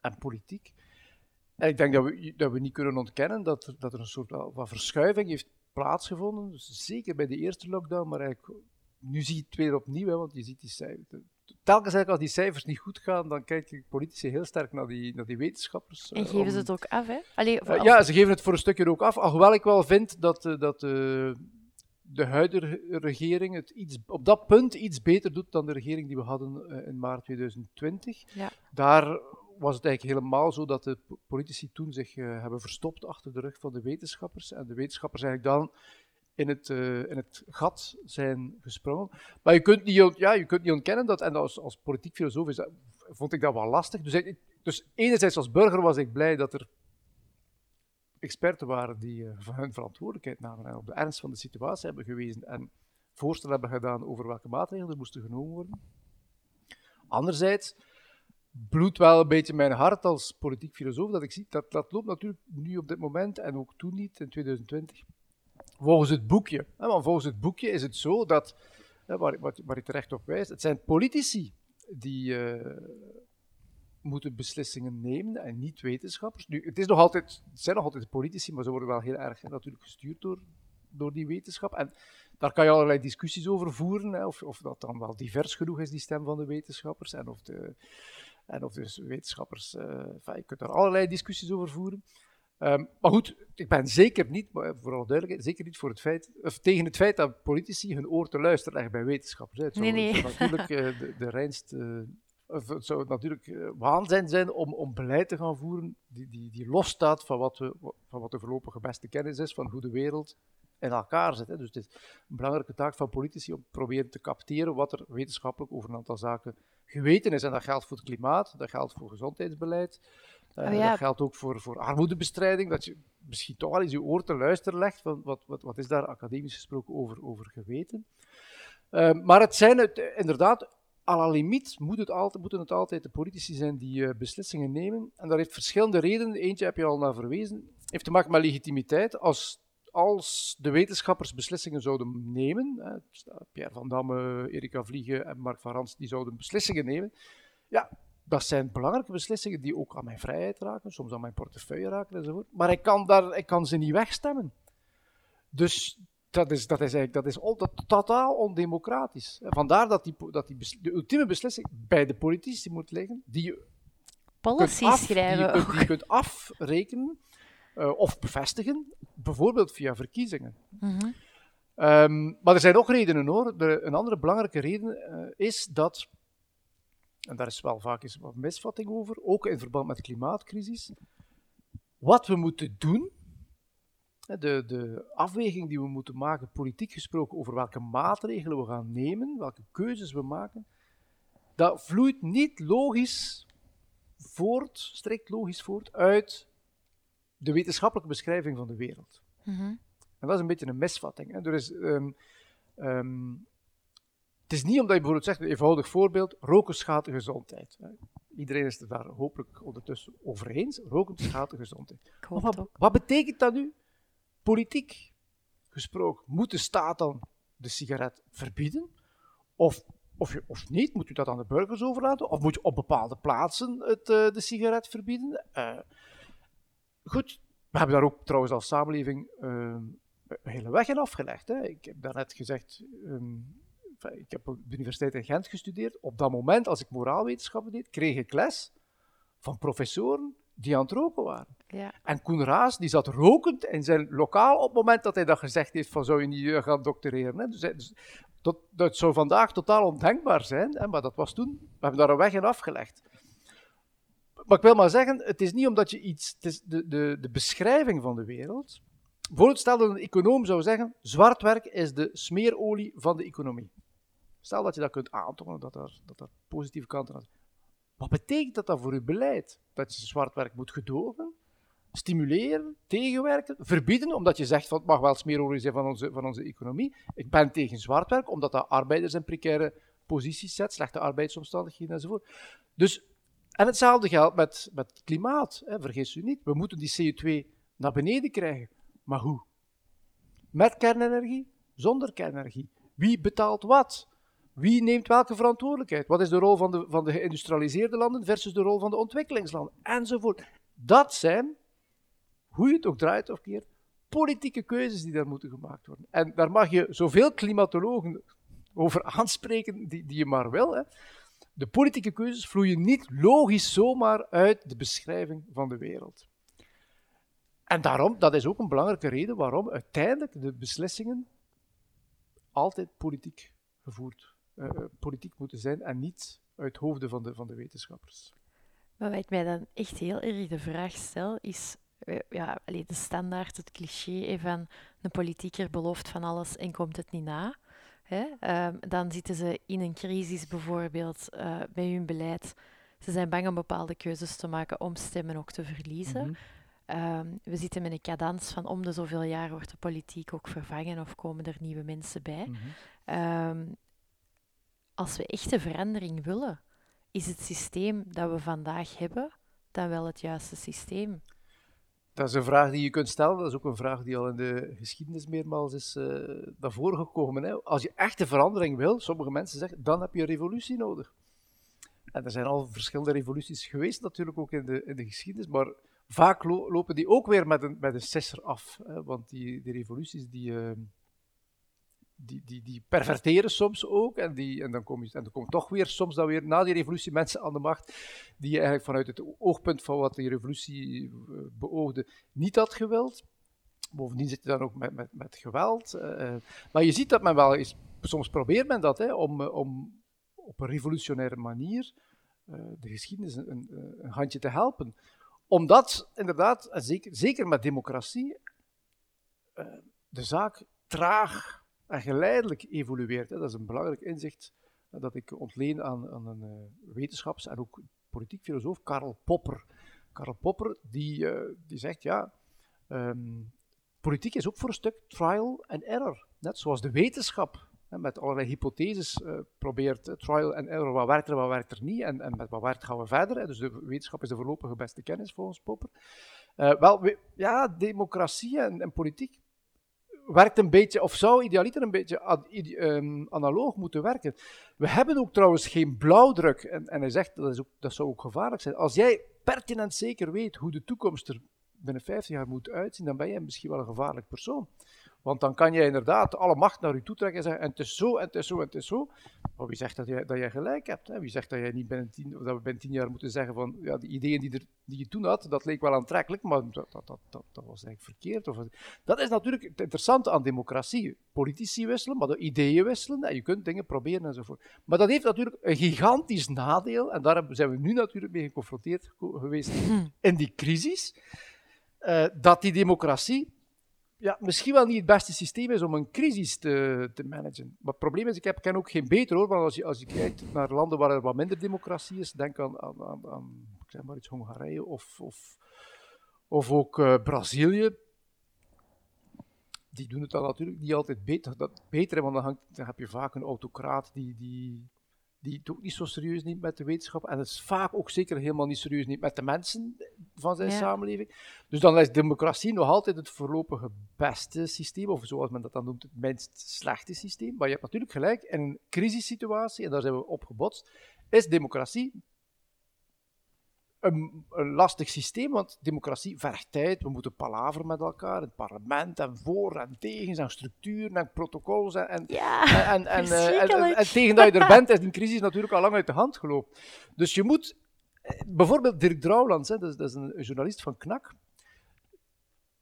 Speaker 2: en politiek. En ik denk dat we, dat we niet kunnen ontkennen dat er, dat er een soort van verschuiving heeft plaatsgevonden. Dus zeker bij de eerste lockdown, maar eigenlijk nu zie je het weer opnieuw, hè, want je ziet die cijfers. Telkens als die cijfers niet goed gaan, dan kijken politici heel sterk naar die, naar die wetenschappers.
Speaker 1: En geven ze het ook af, hè?
Speaker 2: Allee, uh, ja, ze geven het voor een stukje ook af. Alhoewel ik wel vind dat, uh, dat uh, de huidige regering het iets, op dat punt iets beter doet dan de regering die we hadden in maart 2020. Ja. Daar was het eigenlijk helemaal zo dat de politici toen zich hebben verstopt achter de rug van de wetenschappers. En de wetenschappers eigenlijk dan in het, uh, in het gat zijn gesprongen. Maar je kunt niet, ja, je kunt niet ontkennen dat, en als, als politiek filosoof is vond ik dat wel lastig. Dus, ik, dus enerzijds als burger was ik blij dat er experten waren die uh, van hun verantwoordelijkheid namen en op de ernst van de situatie hebben gewezen en voorstellen hebben gedaan over welke maatregelen er moesten genomen worden. Anderzijds bloedt wel een beetje mijn hart als politiek filosoof dat ik zie, dat, dat loopt natuurlijk nu op dit moment en ook toen niet, in 2020 volgens het boekje. Want volgens het boekje is het zo dat, waar, ik terecht op wijs, het zijn politici die uh, moeten beslissingen nemen en niet wetenschappers. Nu, het, is nog altijd, zijn nog altijd politici, maar ze worden wel heel erg natuurlijk gestuurd door, door die wetenschap. En daar kan je allerlei discussies over voeren, hè, of, of dat dan wel divers genoeg is, die stem van de wetenschappers, en of de, en of dus wetenschappers, uh, je kunt daar allerlei discussies over voeren. Um, maar goed, ik ben zeker niet, maar vooral duidelijkheid, zeker niet voor het feit, of tegen het feit dat politici hun oor te luisteren leggen bij wetenschappers. Het zou, nee, nee. natuurlijk uh, de, de reinst, uh, of het zou natuurlijk waanzin zijn om, om beleid te gaan voeren die, die, die losstaat van wat, we, van wat de voorlopige beste kennis is van hoe de wereld in elkaar zit. Hè. Dus het is een belangrijke taak van politici om te proberen te capteren wat er wetenschappelijk over een aantal zaken geweten is. En dat geldt voor het klimaat, dat geldt voor gezondheidsbeleid, Uh, Dat geldt ook voor, voor armoedebestrijding, dat je misschien toch wel eens je oor te luisteren legt van wat, wat, wat is daar academisch gesproken over, over geweten. Uh, maar het zijn het, inderdaad, à la limiet moet het altijd, moeten het altijd de politici zijn die uh, beslissingen nemen. En dat heeft verschillende redenen. Eentje heb je al naar verwezen. heeft te maken met legitimiteit. Als als de wetenschappers beslissingen zouden nemen, hè, Pierre van Damme, Erika Vliegen en Mark van Rans, die zouden beslissingen nemen, ja, dat zijn belangrijke beslissingen die ook aan mijn vrijheid raken, soms aan mijn portefeuille raken enzovoort. Maar ik kan, daar, ik kan ze niet wegstemmen. Dus dat is, dat is eigenlijk dat is dat, totaal ondemocratisch. Vandaar dat, die, dat die de ultieme beslissing bij de politici moet liggen, die je
Speaker 1: Policy schrijven
Speaker 2: die je, die je kunt afrekenen uh, of bevestigen, bijvoorbeeld via verkiezingen. Mm -hmm. um, maar er zijn ook redenen hoor. De, een andere belangrijke reden uh, is dat, en daar is wel vaak eens wat misvatting over, ook in verband met de klimaatcrisis, wat we moeten doen, de, de afweging die we moeten maken, politiek gesproken, over welke maatregelen we gaan nemen, welke keuzes we maken, dat vloeit niet logisch voort, strikt logisch voort, uit de wetenschappelijke beschrijving van de wereld. Mm -hmm. En dat is een beetje een misvatting. Hè. Er is, um, um, het is niet omdat je bijvoorbeeld zegt, een eenvoudig voorbeeld, roken schaadt de gezondheid. Hè. Iedereen is het daar hopelijk ondertussen over eens. Roken schaadt de gezondheid. Wat, wat, betekent dat nu? Politiek gesproken, moet de staat dan de sigaret verbieden? Of, of, of niet? Moet u dat aan de burgers overlaten? Of moet je op bepaalde plaatsen het, uh, de sigaret verbieden? Uh, Goed, we hebben daar ook trouwens als samenleving uh, een hele weg in afgelegd. Hè. Ik heb daarnet gezegd, um, ik heb op de Universiteit in Gent gestudeerd. Op dat moment, als ik moraalwetenschappen deed, kreeg ik les van professoren die aan het roken waren. Ja. En Koen Raas, die zat rokend in zijn lokaal op het moment dat hij dat gezegd heeft van zou je niet uh, gaan doctoreren. Hè. Dus, dus dat, dat, zou vandaag totaal ondenkbaar zijn, hè, maar dat was toen, we hebben daar een weg in afgelegd. Maar ik wil maar zeggen, het is niet omdat je iets, het is de, de, de beschrijving van de wereld. Bijvoorbeeld, stel dat een econoom zou zeggen, zwart werk is de smeerolie van de economie. Stel dat je dat kunt aantonen, dat er, dat positieve kanten aan Wat betekent dat dan voor je beleid? Dat je zwart werk moet gedogen, stimuleren, tegenwerken, verbieden, omdat je zegt van het mag wel smeerolie zijn van onze, van onze economie. Ik ben tegen zwart werk, omdat dat arbeiders in precaire posities zet, slechte arbeidsomstandigheden enzovoort. Dus en hetzelfde geldt met, met klimaat. Hè. Vergis u niet, we moeten die CO2 naar beneden krijgen. Maar hoe? Met kernenergie? Zonder kernenergie? Wie betaalt wat? Wie neemt welke verantwoordelijkheid? Wat is de rol van de, van de geïndustrialiseerde landen versus de rol van de ontwikkelingslanden? Enzovoort. Dat zijn, hoe je het ook draait of keert, politieke keuzes die daar moeten gemaakt worden. En daar mag je zoveel klimatologen over aanspreken die, die je maar wil. Hè de politieke keuzes vloeien niet logisch zomaar uit de beschrijving van de wereld. En daarom, dat is ook een belangrijke reden waarom uiteindelijk de beslissingen altijd politiek gevoerd, politiek moeten zijn en niet uit hoofden van de, van de wetenschappers.
Speaker 1: wat ik mij dan echt heel erg de vraag stel, is eh, ja, de standaard, het cliché van een politieker belooft van alles en komt het niet na. Hè? Um, dan zitten ze in een crisis bijvoorbeeld uh, bij hun beleid. Ze zijn bang om bepaalde keuzes te maken om stemmen ook te verliezen. Mm -hmm. um, we zitten met een cadans van om de zoveel jaar wordt de politiek ook vervangen of komen er nieuwe mensen bij. Mm -hmm. um, als we echte verandering willen, is het systeem dat we vandaag hebben dan wel het juiste systeem?
Speaker 2: Dat is een vraag die je kunt stellen. Dat is ook een vraag die al in de geschiedenis meermaals is uh, naar voren gekomen. Hè. Als je echte verandering wil, sommige mensen zeggen, dan heb je een revolutie nodig. En er zijn al verschillende revoluties geweest, natuurlijk ook in de, in de geschiedenis, maar vaak lopen die ook weer met een, met een sisser af. Hè, want die, die revoluties die, uh, die, die, die perverteren soms ook. En, die, en, dan kom je, en dan komen toch weer soms dan weer na die revolutie mensen aan de macht die eigenlijk vanuit het oogpunt van wat die revolutie eh, beoogde niet had gewild. Bovendien zit je dan ook met, met, met geweld. Uh, maar je ziet dat men wel eens, soms probeert men dat, hè, om, om op een revolutionaire manier de geschiedenis een, een, handje te helpen. Omdat, inderdaad, zeker, zeker met democratie, de zaak traag en geleidelijk evolueert. Dat is een belangrijk inzicht dat ik ontleen aan, een uh, wetenschaps- en ook politiek filosoof, Karl Popper. Karl Popper, die, die zegt, ja, ehm, politiek is ook voor een stuk trial and error. Net zoals de wetenschap met allerlei hypotheses probeert trial and error, wat werkt er, wat werkt er niet, en, en met wat werkt gaan we verder. Hè. Dus de wetenschap is de voorlopige beste kennis volgens Popper. Wel, we, ja, democratie en, en, politiek werkt een beetje, of zou idealiter een beetje ad, um, analoog moeten werken. We hebben ook trouwens geen blauwdruk, en, en hij zegt dat, is ook, dat zou ook gevaarlijk zijn. Als jij pertinent zeker weet hoe de toekomst er binnen 50 jaar moet uitzien, dan ben jij misschien wel een gevaarlijk persoon. Want dan kan je inderdaad alle macht naar je toe trekken en zeggen: en het is zo, en het is zo, en het is zo. Maar wie zegt dat jij, dat jij gelijk hebt? Hè? Wie zegt dat, jij niet binnen tien, dat we binnen tien jaar moeten zeggen: van ja, de ideeën die, er, die je toen had, dat leek wel aantrekkelijk, maar dat, dat, dat, dat, was eigenlijk verkeerd. Of, dat is natuurlijk het interessante aan democratie. Politici wisselen, maar de ideeën wisselen. En je kunt dingen proberen enzovoort. Maar dat heeft natuurlijk een gigantisch nadeel, en daar zijn we nu natuurlijk mee geconfronteerd geweest hm. in die crisis. Uh, dat die democratie ja, misschien wel niet het beste systeem is om een crisis te, te managen. Maar het probleem is, ik heb, ken ook geen beter hoor, want als je, als je kijkt naar landen waar er wat minder democratie is, denk aan, aan, aan, ik zeg maar iets, Hongarije of, of, of ook uh, Brazilië. Die doen het dan natuurlijk niet altijd beter, dat, beter want dan, hangt, dan heb je vaak een autocraat die, die die het ook niet zo serieus neemt met de wetenschap. En het is vaak ook zeker helemaal niet serieus neemt met de mensen van zijn samenleving. Dus dan is democratie nog altijd het voorlopige beste systeem, of zoals men dat dan noemt, het minst slechte systeem. Maar je hebt natuurlijk gelijk, in een crisissituatie, en daar zijn we op gebotst, is democratie een, een, lastig systeem, want democratie vergt tijd. We moeten palaveren met elkaar, het parlement, en voor en tegen, en structuren en protocollen. En, en, en, en, uh, en, tegen dat je er bent, is die crisis natuurlijk al lang uit de hand gelopen. Dus je moet, eh, bijvoorbeeld Dirk Drouwlands, hè, dat, is, dat is een journalist van KNAK,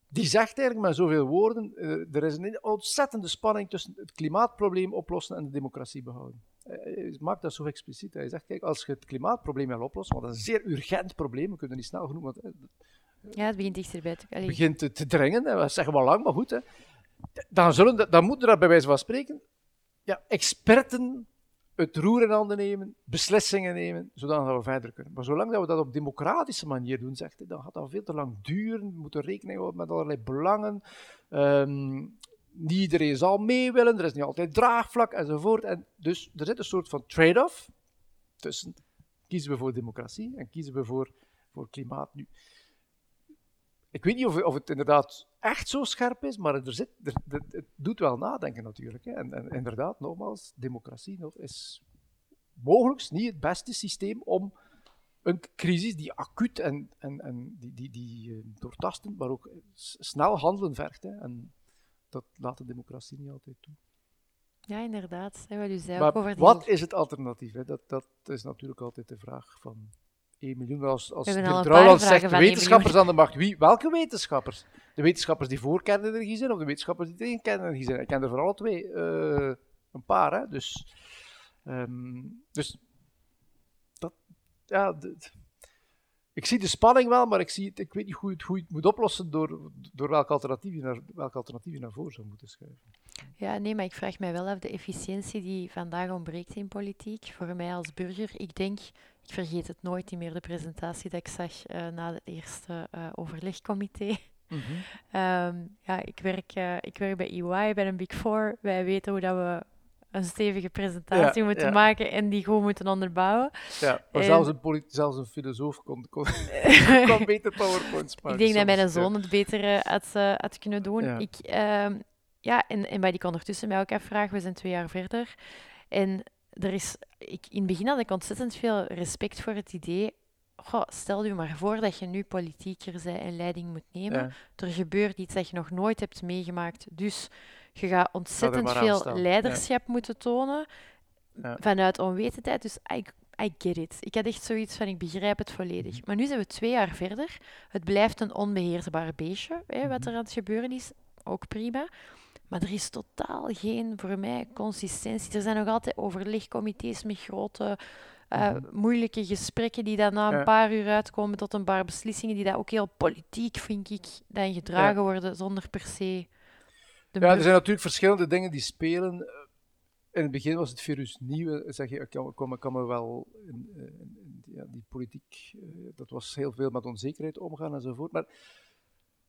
Speaker 2: die zegt eigenlijk met zoveel woorden, uh, er is een ontzettende spanning tussen het klimaatprobleem oplossen en de democratie behouden. Hij maakt dat zo expliciet. Hij zegt, kijk, als je het klimaatprobleem wil oplossen, want dat is een zeer urgent probleem, we kunnen het niet snel genoeg, want,
Speaker 1: ja, het begint dichterbij te
Speaker 2: Het begint te, te dringen, hè, we zeggen wel lang, maar goed. Hè. Dan, zullen, dan moeten er bij wijze van spreken ja, experten het roer in handen nemen, beslissingen nemen, zodat we verder kunnen. Maar zolang dat we dat op democratische manier doen, zegt hij, dan gaat dat veel te lang duren. We moeten rekening houden met allerlei belangen. Um, niet iedereen zal mee willen, er is niet altijd draagvlak enzovoort. En dus er zit een soort van trade-off tussen kiezen we voor democratie en kiezen we voor, voor klimaat nu. Ik weet niet of, of het inderdaad echt zo scherp is, maar er zit, er, het doet wel nadenken natuurlijk. Hè. En, en, inderdaad, nogmaals, democratie nog is mogelijk niet het beste systeem om een crisis die acuut en, en, en die, die, die uh, doortastend, maar ook snel handelen vergt. Hè. En dat laat de democratie niet altijd toe.
Speaker 1: Ja, inderdaad. Wat u zei
Speaker 2: maar
Speaker 1: over
Speaker 2: die... wat is het alternatief? Hè? Dat, dat is natuurlijk altijd de vraag van 1 miljoen. Als, als de Trouwland zegt wetenschappers aan de macht, wie, welke wetenschappers? De wetenschappers die voor kernenergie zijn of de wetenschappers die tegen kernenergie zijn? Ik ken er voor alle twee uh, een paar. Hè? Dus, um, dus dat, ja, ik zie de spanning wel, maar ik, zie het, ik weet niet hoe, het, hoe je het moet oplossen door, door welk, alternatief je naar, welk alternatief je naar voren zou moeten schuiven.
Speaker 1: Ja, nee, maar ik vraag mij wel af de efficiëntie die vandaag ontbreekt in politiek. Voor mij als burger, ik denk, ik vergeet het nooit meer, de presentatie dat ik zag uh, na het eerste uh, overlegcomité. Mm -hmm. um, ja, ik werk, uh, ik werk bij EY, bij een Big Four. Wij weten hoe dat we een stevige presentatie moeten maken en die gewoon moeten onderbouwen.
Speaker 2: Ja, maar zelfs, een zelfs een filosoof kon, kon, kon beter PowerPoints maken.
Speaker 1: Ik denk dat mijn zoon het beter uh, had, uh, had, kunnen doen. Ja. Ik, uh, ja, en, en wat ik ondertussen mij ook afvraag, we zijn twee jaar verder. En er is, ik, in het begin had ik ontzettend veel respect voor het idee Goh, stel je maar voor dat je nu politieker bent en leiding moet nemen. Er gebeurt iets dat je nog nooit hebt meegemaakt. Dus je gaat ontzettend veel leiderschap moeten tonen ja. vanuit onwetendheid. Dus I, I get it. Ik had echt zoiets van, ik begrijp het volledig. Mhm. Maar nu zijn we twee jaar verder. Het blijft een onbeheersbaar beestje, hè, wat mhm. er aan het gebeuren is. Ook prima. Maar er is totaal geen, voor mij, consistentie. Er zijn nog altijd overlegcomité's met grote, uh, moeilijke gesprekken die dan na een paar uur uitkomen tot een paar beslissingen die dat ook heel politiek, vind ik, dan gedragen ja. worden zonder per se
Speaker 2: ja, er zijn natuurlijk verschillende dingen die spelen. In het begin was het virus nieuw. Zeg je, ik kan, kan, kan me wel in, in, ja, die politiek, dat was heel veel met onzekerheid omgaan enzovoort. Maar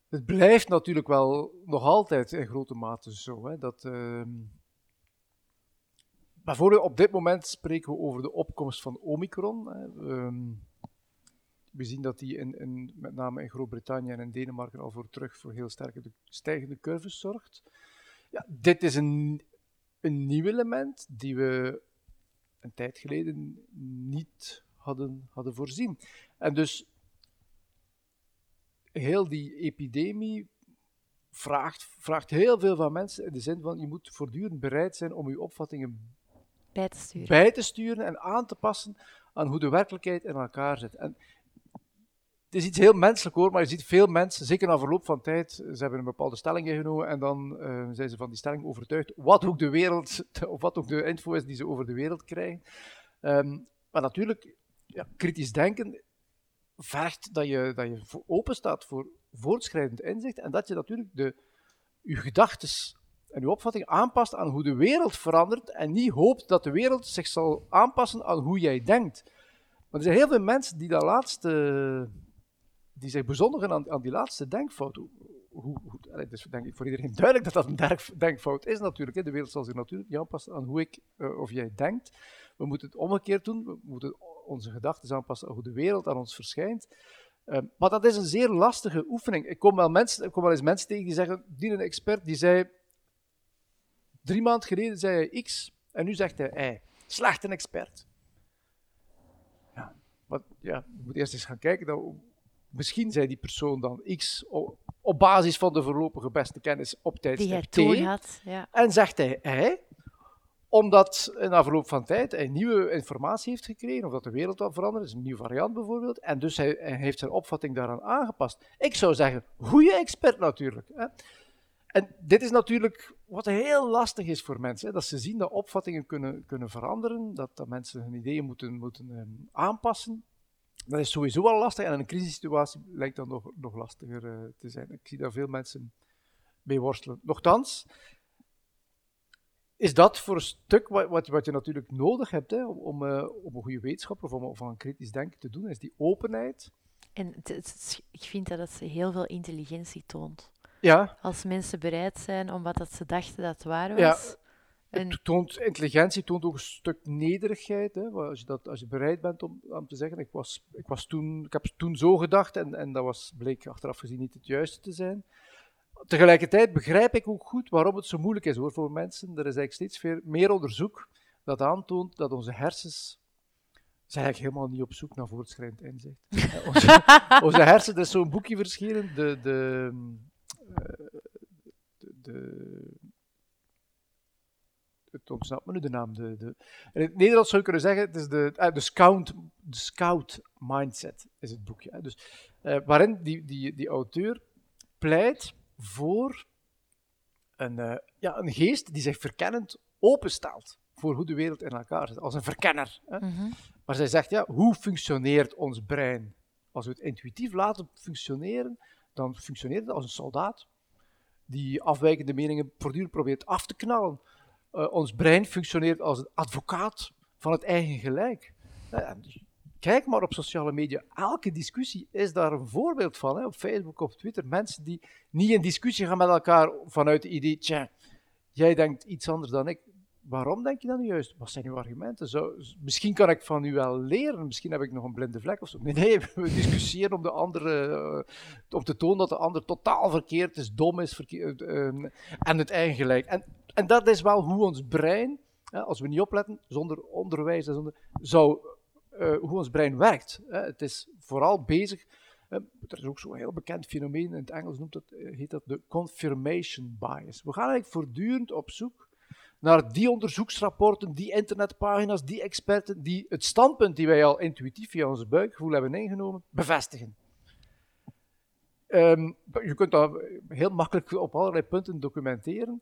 Speaker 2: het blijft natuurlijk wel nog altijd in grote mate zo. Hè, dat, uh, bijvoorbeeld op dit moment spreken we over de opkomst van Omicron. Hè. Um, we zien dat die in, in, met name in Groot-Brittannië en in Denemarken al voor terug voor heel sterke stijgende curves zorgt. Ja, dit is een, een nieuw element die we een tijd geleden niet hadden, hadden voorzien. En dus heel die epidemie vraagt, vraagt heel veel van mensen in de zin van je moet voortdurend bereid zijn om je opvattingen
Speaker 1: bij te sturen,
Speaker 2: bij te sturen en aan te passen aan hoe de werkelijkheid in elkaar zit. En het is iets heel menselijk hoor, maar je ziet veel mensen, zeker na verloop van tijd, ze hebben een bepaalde stelling ingenomen en dan uh, zijn ze van die stelling overtuigd, wat ook de wereld, of wat ook de info is die ze over de wereld krijgen. Um, maar natuurlijk, ja, kritisch denken vergt dat je, dat je open staat voor voortschrijdend inzicht en dat je natuurlijk de, je gedachten en je opvatting aanpast aan hoe de wereld verandert en niet hoopt dat de wereld zich zal aanpassen aan hoe jij denkt. Maar er zijn heel veel mensen die dat laatste die zich bezondigen aan, aan die laatste denkfout. Hoe, hoe, het is denk ik voor iedereen duidelijk dat dat een denkfout is natuurlijk. Hè. De wereld zal zich natuurlijk niet aanpassen aan hoe ik uh, of jij denkt. We moeten het omgekeerd doen. We moeten onze gedachten aanpassen aan hoe de wereld aan ons verschijnt. Uh, maar dat is een zeer lastige oefening. Ik kom wel, mensen, ik kom wel eens mensen tegen die zeggen, die een expert die zei, drie maanden geleden zei hij X en nu zegt hij Y. Slecht een expert. Ja, maar ja, je moet eerst eens gaan kijken, dan, Misschien zei die persoon dan X op basis van de voorlopige beste kennis op tijdstip T.
Speaker 1: Had, ja.
Speaker 2: En zegt hij Y, omdat na verloop van tijd hij nieuwe informatie heeft gekregen, of dat de wereld al veranderd is, een nieuwe variant bijvoorbeeld, en dus hij, hij, heeft zijn opvatting daaraan aangepast. Ik zou zeggen, goede expert natuurlijk. Hè. En dit is natuurlijk wat heel lastig is voor mensen, hè, dat ze zien dat opvattingen kunnen, kunnen veranderen, dat, dat mensen hun ideeën moeten, moeten um, aanpassen. Dat is sowieso al lastig en in een crisissituatie lijkt dat nog, nog lastiger uh, te zijn. Ik zie daar veel mensen mee worstelen. Nochtans, is dat voor een stuk wat, wat, wat je natuurlijk nodig hebt hè, om, uh, om een goede wetenschapper of om, een kritisch denken te doen, is die openheid.
Speaker 1: En het, het, ik vind dat het heel veel intelligentie toont.
Speaker 2: Ja.
Speaker 1: Als mensen bereid zijn om wat dat ze dachten dat waar was.
Speaker 2: Ja het toont, intelligentie toont ook een stuk nederigheid. Hè? Als, je dat, als je bereid bent om, om te zeggen, ik, was, ik, was toen, ik heb toen zo gedacht en, en dat was, bleek achteraf gezien niet het juiste te zijn. Tegelijkertijd begrijp ik ook goed waarom het zo moeilijk is hoor, voor mensen. Er is eigenlijk steeds veel, meer onderzoek dat aantoont dat onze hersens zijn eigenlijk helemaal niet op zoek naar voortschrijdend inzicht. onze, onze hersens, er is zo'n boekje verschenen, de, de, de, de het ontsnapt me nu de naam. De, de, in het Nederlands zou je kunnen zeggen, het is de, uh, de, scout, de scout mindset is het boekje. Hè. Dus, uh, waarin die, die, die auteur pleit voor een, uh, ja, een geest die zich verkennend openstelt voor hoe de wereld in elkaar zit, als een verkenner. Hè. Mm -hmm. Maar zij zegt, ja, hoe functioneert ons brein? Als we het intuïtief laten functioneren, dan functioneert het als een soldaat die afwijkende meningen voortdurend probeert af te knallen. Uh, ons brein functioneert als een advocaat van het eigen gelijk. Uh, kijk maar op sociale media. Elke discussie is daar een voorbeeld van. Hè? Op Facebook, op Twitter. Mensen die niet in discussie gaan met elkaar vanuit het idee: tja, jij denkt iets anders dan ik. Waarom denk je dat nu juist? Wat zijn uw argumenten? Misschien kan ik van u wel leren, misschien heb ik nog een blinde vlek of zo. Nee, nee we discussiëren om de andere, uh, om te tonen dat de ander totaal verkeerd is, dom is verkeerd, uh, en het eigen gelijk. En en dat is wel hoe ons brein, als we niet opletten, zonder onderwijs, zonder, zou, uh, hoe ons brein werkt. Het is vooral bezig. Er is ook zo'n heel bekend fenomeen, in het Engels noemt dat, uh, heet dat de confirmation bias. We gaan eigenlijk voortdurend op zoek naar die onderzoeksrapporten, die internetpagina's, die experten, die het standpunt die wij al intuïtief via ons buikgevoel hebben ingenomen, bevestigen. Um, je kunt dat heel makkelijk op allerlei punten documenteren.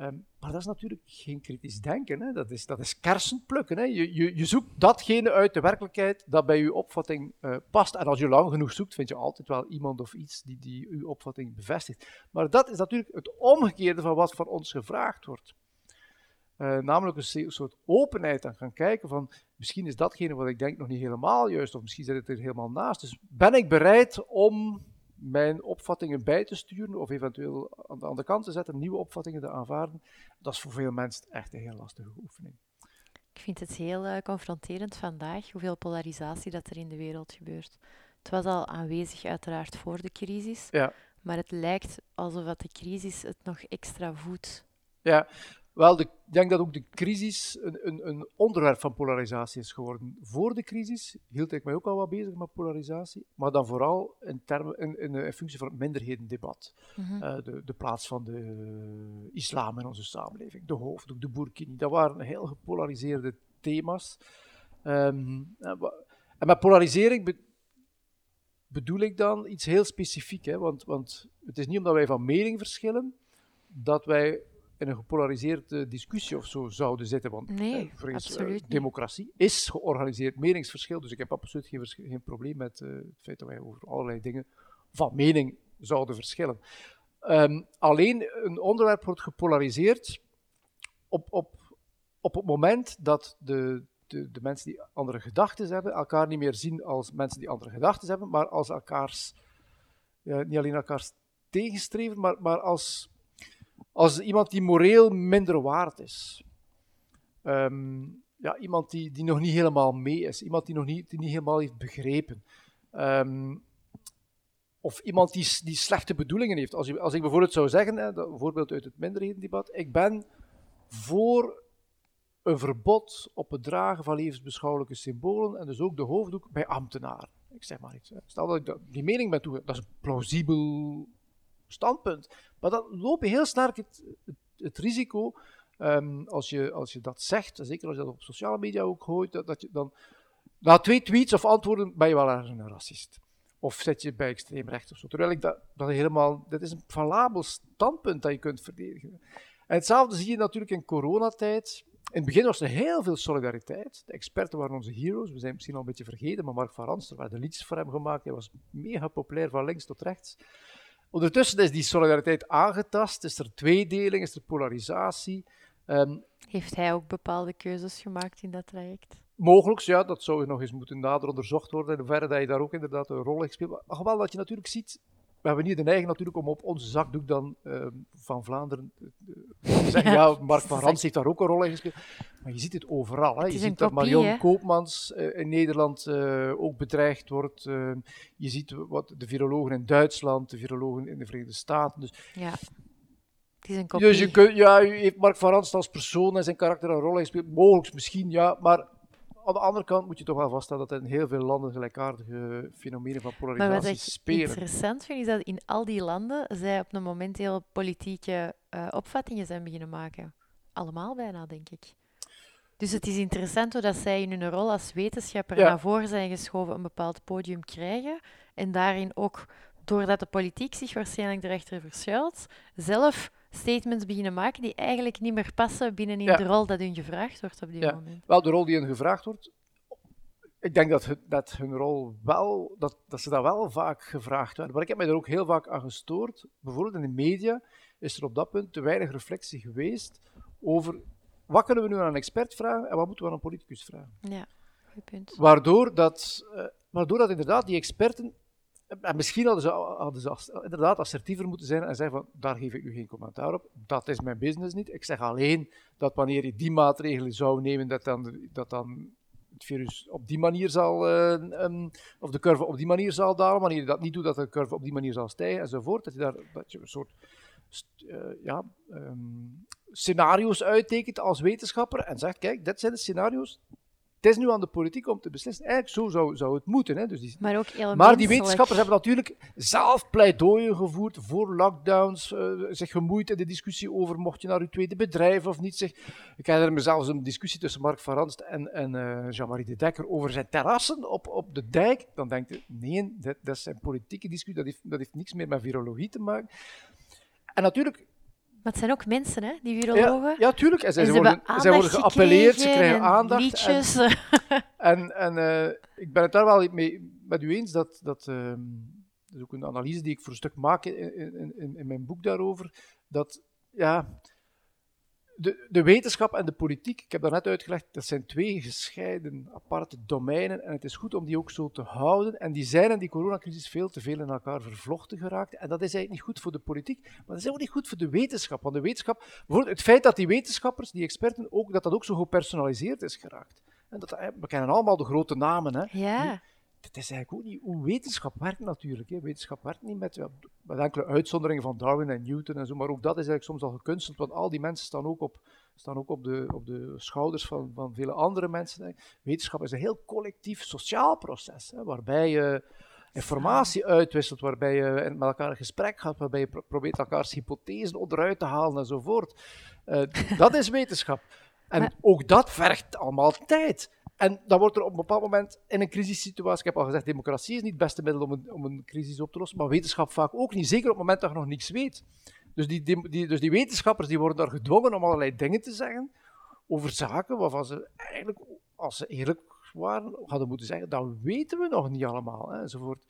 Speaker 2: Um, maar dat is natuurlijk geen kritisch denken. Hè. Dat, is, dat is kersen plukken. Hè. Je, je, je, zoekt datgene uit de werkelijkheid dat bij je opvatting uh, past. En als je lang genoeg zoekt, vind je altijd wel iemand of iets die, die je opvatting bevestigt. Maar dat is natuurlijk het omgekeerde van wat van ons gevraagd wordt. Uh, namelijk een soort openheid aan gaan kijken van misschien is datgene wat ik denk nog niet helemaal juist, of misschien zit het er helemaal naast. Dus ben ik bereid om mijn opvattingen bij te sturen, of eventueel aan de, aan de kant te zetten, nieuwe opvattingen te aanvaarden? Dat is voor veel mensen echt een heel lastige oefening.
Speaker 1: Ik vind het heel uh, confronterend vandaag, hoeveel polarisatie dat er in de wereld gebeurt. Het was al aanwezig uiteraard voor de crisis,
Speaker 2: ja.
Speaker 1: maar het lijkt alsof de crisis het nog extra voedt.
Speaker 2: Ja, wel, ik denk dat ook de crisis een, een, een, onderwerp van polarisatie is geworden. Voor de crisis hield ik mij ook al wat bezig met polarisatie, maar dan vooral in, termen, in, in, in functie van het minderhedendebat. Mm -hmm. de, de, plaats van de islam in onze samenleving, de hoofddoek, de burkini, dat waren heel gepolariseerde thema's. Um, en met polarisering be bedoel ik dan iets heel specifiek, hè, want, want het is niet omdat wij van mening verschillen, dat wij in een gepolariseerde discussie of zo zouden zitten. Want
Speaker 1: nee,
Speaker 2: eh,
Speaker 1: absoluut
Speaker 2: uh, democratie is georganiseerd meningsverschil. Dus ik heb absoluut geen, geen probleem met uh, het feit dat wij over allerlei dingen van mening zouden verschillen. Um, alleen een onderwerp wordt gepolariseerd op, op, op het moment dat de, de, de mensen die andere gedachten hebben, elkaar niet meer zien als mensen die andere gedachten hebben, maar als elkaars, ja, niet alleen elkaars tegenstreven, maar, maar als als iemand die moreel minder waard is. Um, ja, iemand die, die nog niet helemaal mee is. Iemand die nog niet, die niet helemaal heeft begrepen. Um, of iemand die, die slechte bedoelingen heeft. Als, als ik bijvoorbeeld zou zeggen, hè, dat, bijvoorbeeld uit het minderhedendebat, ik ben voor een verbod op het dragen van levensbeschouwelijke symbolen en dus ook de hoofddoek bij ambtenaren. Ik zeg maar iets. Stel dat ik die mening ben toe, dat is plausibel standpunt. Maar dan loop je heel sterk het, risico, um, als, je, als je dat zegt, zeker als je dat op sociale media ook hoort, dat, je dan na twee tweets of antwoorden ben je wel een racist. Of zet je bij extreem recht of zo. Terwijl ik dat, dat helemaal, dat is een valabel standpunt dat je kunt verdedigen. En hetzelfde zie je natuurlijk in coronatijd. In het begin was er heel veel solidariteit. De experten waren onze heroes. We zijn misschien al een beetje vergeten, maar Mark van Rans, er werden liedjes voor hem gemaakt. Hij was mega populair van links tot rechts. Ondertussen is die solidariteit aangetast, is er tweedeling, is er polarisatie. Um,
Speaker 1: Heeft hij ook bepaalde keuzes gemaakt in dat traject?
Speaker 2: Mogelijk, ja, dat zou nog eens moeten nader onderzocht worden, in hoeverre dat je daar ook inderdaad een rol heeft gespeeld. Maar wel dat je natuurlijk ziet, hebben niet de neiging natuurlijk om op onze zakdoek dan uh, van Vlaanderen te zeggen, ja, Mark van Rans heeft daar ook een rol in gespeeld. Maar je ziet het overal. Hè.
Speaker 1: Het
Speaker 2: je ziet dat Marion
Speaker 1: hè?
Speaker 2: Koopmans uh, in Nederland ook bedreigd wordt. je ziet wat de virologen in Duitsland, de virologen in de Verenigde Staten. Dus,
Speaker 1: Ja. Het is een kopie.
Speaker 2: dus je kunt, ja, heeft Mark van Rans als persoon en zijn karakter een rol gespeeld. Mogelijk, misschien, ja, maar aan de andere kant moet je toch wel vaststellen dat er in heel veel landen gelijkaardige fenomenen van
Speaker 1: Maar wat
Speaker 2: polarisatie
Speaker 1: ik
Speaker 2: spelen.
Speaker 1: interessant vind, is dat in al die landen zij op een moment heel politieke eh, opvattingen zijn beginnen maken. Allemaal bijna, denk ik. Dus het is interessant hoe dat zij in hun rol als wetenschapper
Speaker 2: Ja.
Speaker 1: naar voren zijn geschoven een bepaald podium krijgen. En daarin ook, doordat de politiek zich waarschijnlijk erachter verschuilt, zelf statements beginnen maken die eigenlijk niet meer passen binnen in
Speaker 2: Ja.
Speaker 1: de rol dat hun gevraagd wordt op dit
Speaker 2: Ja.
Speaker 1: moment.
Speaker 2: Wel, de rol die hen gevraagd wordt, ik denk dat, hun- dat hun rol wel, dat, dat ze dat wel vaak gevraagd werden. Maar ik heb mij er ook heel vaak aan gestoord. Bijvoorbeeld in de media is er op dat punt te weinig reflectie geweest over wat kunnen we nu aan een expert vragen en wat moeten we aan een politicus vragen.
Speaker 1: Ja, goed punt.
Speaker 2: Waardoor dat, eh, waardoor dat inderdaad die experten, en misschien hadden ze, hadden ze inderdaad assertiever moeten zijn en zeggen van, daar geef ik nu geen commentaar op, dat is mijn business niet. Ik zeg alleen dat wanneer je die maatregelen zou nemen, dat dan, dat dan het virus op die manier zal, eh, ehm, of de curve op die manier zal dalen, wanneer je dat niet doet, dat de curve op die manier zal stijgen enzovoort. Dat je daar een soort eh, ja, ehm, scenario's uittekent als wetenschapper en zegt, kijk, dit zijn de scenario's, het is nu aan de politiek om te beslissen. Eigenlijk zo zou, zou het moeten. Hè? Dus die,
Speaker 1: Maar ook heel
Speaker 2: maar die wetenschappers hebben natuurlijk zelf pleidooien gevoerd voor lockdowns, eh, zich gemoeid in de discussie over mocht je naar je tweede bedrijf of niet. Zeg. Ik herinner me zelfs een discussie tussen Mark van Ranst en, en eh, Jean-Marie de Dekker over zijn terrassen op, op de dijk. Dan denkt je, nee, dat, dat is een politieke discussie, dat heeft, dat heeft niks meer met virologie te maken. En natuurlijk,
Speaker 1: Maar het zijn ook mensen, hè, die virologen.
Speaker 2: ja tuurlijk, en zij,
Speaker 1: en ze
Speaker 2: worden, zij worden geappelleerd, ze krijgen
Speaker 1: en
Speaker 2: aandacht. en-
Speaker 1: Liedjes.
Speaker 2: En, en eh, ik ben het daar wel mee met u eens dat, dat, ehm, dat is ook een analyse die ik voor een stuk maak in, in, in, in mijn boek daarover, dat ja, de, de wetenschap en de politiek, ik heb daarnet uitgelegd, dat zijn twee gescheiden aparte domeinen en het is goed om die ook zo te houden. En die zijn in die coronacrisis veel te veel in elkaar vervlochten geraakt. En dat is eigenlijk niet goed voor de politiek, maar dat is ook niet goed voor de wetenschap. Want de wetenschap, bijvoorbeeld het feit dat die wetenschappers, die experten, ook, dat dat ook zo gepersonaliseerd is geraakt. En dat, we kennen allemaal de grote namen. Hè.
Speaker 1: Ja.
Speaker 2: Het is eigenlijk ook niet hoe wetenschap werkt natuurlijk. Hè. Wetenschap werkt niet met, ja, met enkele uitzonderingen van Darwin en Newton en zo, maar ook dat is eigenlijk soms al gekunsteld, want al die mensen staan ook op, staan ook op, de, op de schouders van, van vele andere mensen. Wetenschap is een heel collectief sociaal proces, hè, waarbij je informatie uitwisselt, waarbij je met elkaar in gesprek gaat, waarbij je probeert elkaars hypothesen onderuit te halen enzovoort. Uh, dat is wetenschap. En ook dat vergt allemaal tijd. En dan wordt er op een bepaald moment in een crisissituatie, ik heb al gezegd, democratie is niet het beste middel om een, om een crisis op te lossen, maar wetenschap vaak ook niet, zeker op het moment dat je nog niks weet. Dus die, die, dus die wetenschappers die worden daar gedwongen om allerlei dingen te zeggen over zaken waarvan ze eigenlijk, als ze eerlijk waren, hadden moeten zeggen, dat weten we nog niet allemaal, hè, enzovoort.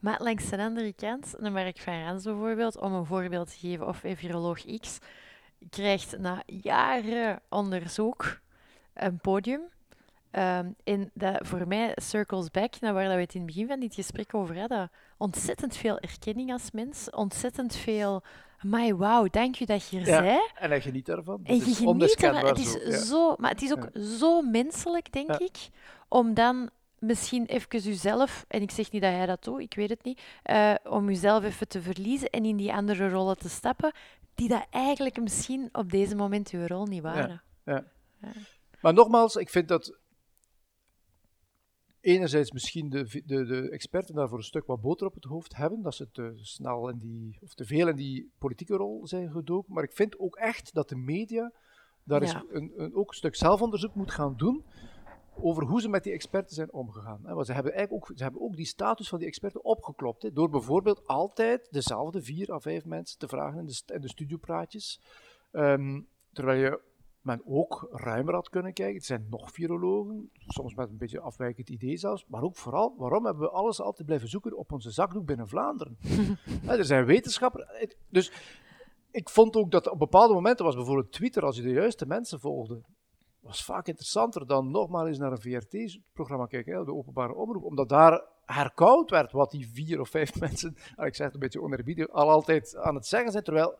Speaker 1: Maar langs de andere kant, de Mark van Rans bijvoorbeeld, om een voorbeeld te geven, of viroloog X, krijgt na jaren onderzoek een podium Um, en dat voor mij circles back naar waar we het in het begin van dit gesprek over hadden. Ontzettend veel erkenning als mens, ontzettend veel. My wow, dank je dat je er ja,
Speaker 2: En hij geniet ervan.
Speaker 1: En je geniet ervan. Het is zo, maar het is ook zo menselijk, denk ik, om dan misschien even jezelf, en ik zeg niet dat hij dat doet, ik weet het niet, uh, om jezelf even te verliezen en in die andere rollen te stappen, die dat eigenlijk misschien op deze moment je rol niet waren.
Speaker 2: Ja, ja. Maar nogmaals, ik vind dat enerzijds misschien de, de, de experten daar voor een stuk wat boter op het hoofd hebben, dat ze te snel in die, of te veel in die politieke rol zijn gedoken. Maar ik vind ook echt dat de media daar is een, een, ook een stuk zelfonderzoek moet gaan doen over hoe ze met die experten zijn omgegaan. Want ze hebben eigenlijk ook, ze hebben ook die status van die experten opgeklopt, hè, door bijvoorbeeld altijd dezelfde vier à vijf mensen te vragen in de, in de studiopraatjes. Ehm, terwijl je men ook ruimer had kunnen kijken. Er zijn nog virologen, soms met een beetje afwijkend idee zelfs. Maar ook vooral, waarom hebben we alles altijd blijven zoeken op onze zakdoek binnen Vlaanderen? er zijn wetenschappers. Dus ik vond ook dat op bepaalde momenten was bijvoorbeeld Twitter, als je de juiste mensen volgde, was vaak interessanter dan nogmaals eens naar een VRT-programma kijken, de openbare omroep, omdat daar herkoud werd wat die vier of vijf mensen, ik zeg het een beetje onerbiedig, al altijd aan het zeggen zijn, terwijl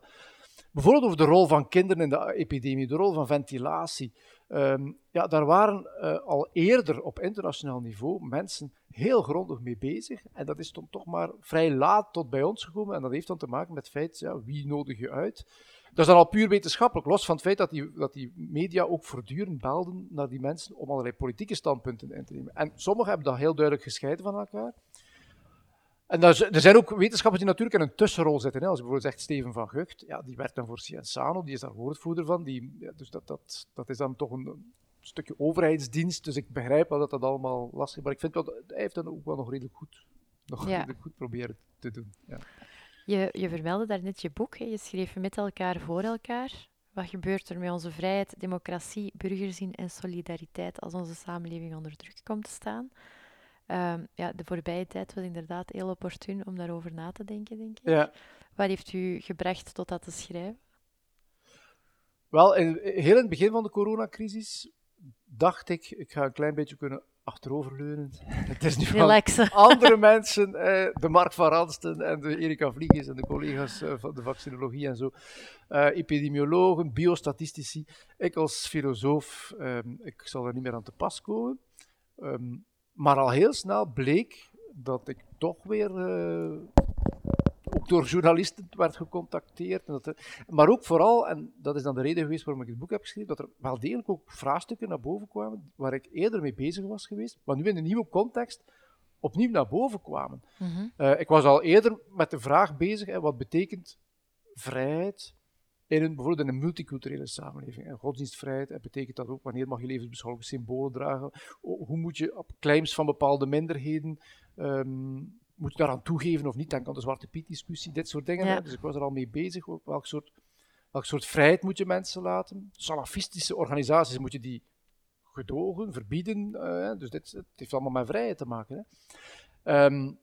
Speaker 2: Bijvoorbeeld over de rol van kinderen in de epidemie, de rol van ventilatie. Ehm, ja, daar waren uh, al eerder op internationaal niveau mensen heel grondig mee bezig. En dat is dan toch maar vrij laat tot bij ons gekomen. En dat heeft dan te maken met het feit, ja, wie nodig je uit? Dat is dan al puur wetenschappelijk, los van het feit dat die, dat die media ook voortdurend belden naar die mensen om allerlei politieke standpunten in te nemen. En sommigen hebben dat heel duidelijk gescheiden van elkaar. En er zijn ook wetenschappers die natuurlijk in een tussenrol zitten. Hè. Als je bijvoorbeeld zegt Steven van Gucht, ja, die werkt dan voor Cienzano, die is daar woordvoerder van. Die, ja, dus dat, dat, dat is dan toch een, stukje overheidsdienst. Dus ik begrijp wel dat dat allemaal lastig is. Maar ik vind wel, hij heeft dan ook wel nog redelijk goed, nog redelijk goed proberen te doen. Ja.
Speaker 1: Je, je vermeldde daarnet je boek. Hè. Je schreef met elkaar voor elkaar. Wat gebeurt er met onze vrijheid, democratie, burgerzin en solidariteit als onze samenleving onder druk komt te staan? Um, ja, de voorbije tijd was inderdaad heel opportun om daarover na te denken, denk ik. Ja. Wat heeft u gebracht tot dat te schrijven?
Speaker 2: Wel, in, heel in het begin van de coronacrisis dacht ik, ik ga een klein beetje kunnen achteroverleunen. Het is nu van andere mensen, eh, de Mark van Ransten en de Erika Vliegers en de collega's eh, van de vaccinologie en zo, uh, epidemiologen, biostatistici. Ik als filosoof, um, ik zal er niet meer aan te pas komen. Um, maar al heel snel bleek dat ik toch weer uh, ook door journalisten werd gecontacteerd. En dat maar ook vooral, en dat is dan de reden geweest waarom ik het boek heb geschreven, dat er wel degelijk ook vraagstukken naar boven kwamen waar ik eerder mee bezig was geweest, maar nu in een nieuwe context opnieuw naar boven kwamen. Mm ik was al eerder met de vraag bezig, hè, wat betekent vrijheid, in een, bijvoorbeeld in een multiculturele samenleving. En godsdienstvrijheid en betekent dat ook wanneer mag je levensbeschouwelijke symbolen dragen? Hoe moet je op claims van bepaalde minderheden, um, moet je daaraan toegeven of niet? Denk aan de Zwarte Piet-discussie, dit soort dingen. Dus ik was er al mee bezig. Welk soort, welk soort vrijheid moet je mensen laten? Salafistische organisaties moet je die gedogen, verbieden. Uh, dus dit, het heeft allemaal met vrijheid te maken. Hè. Ehm,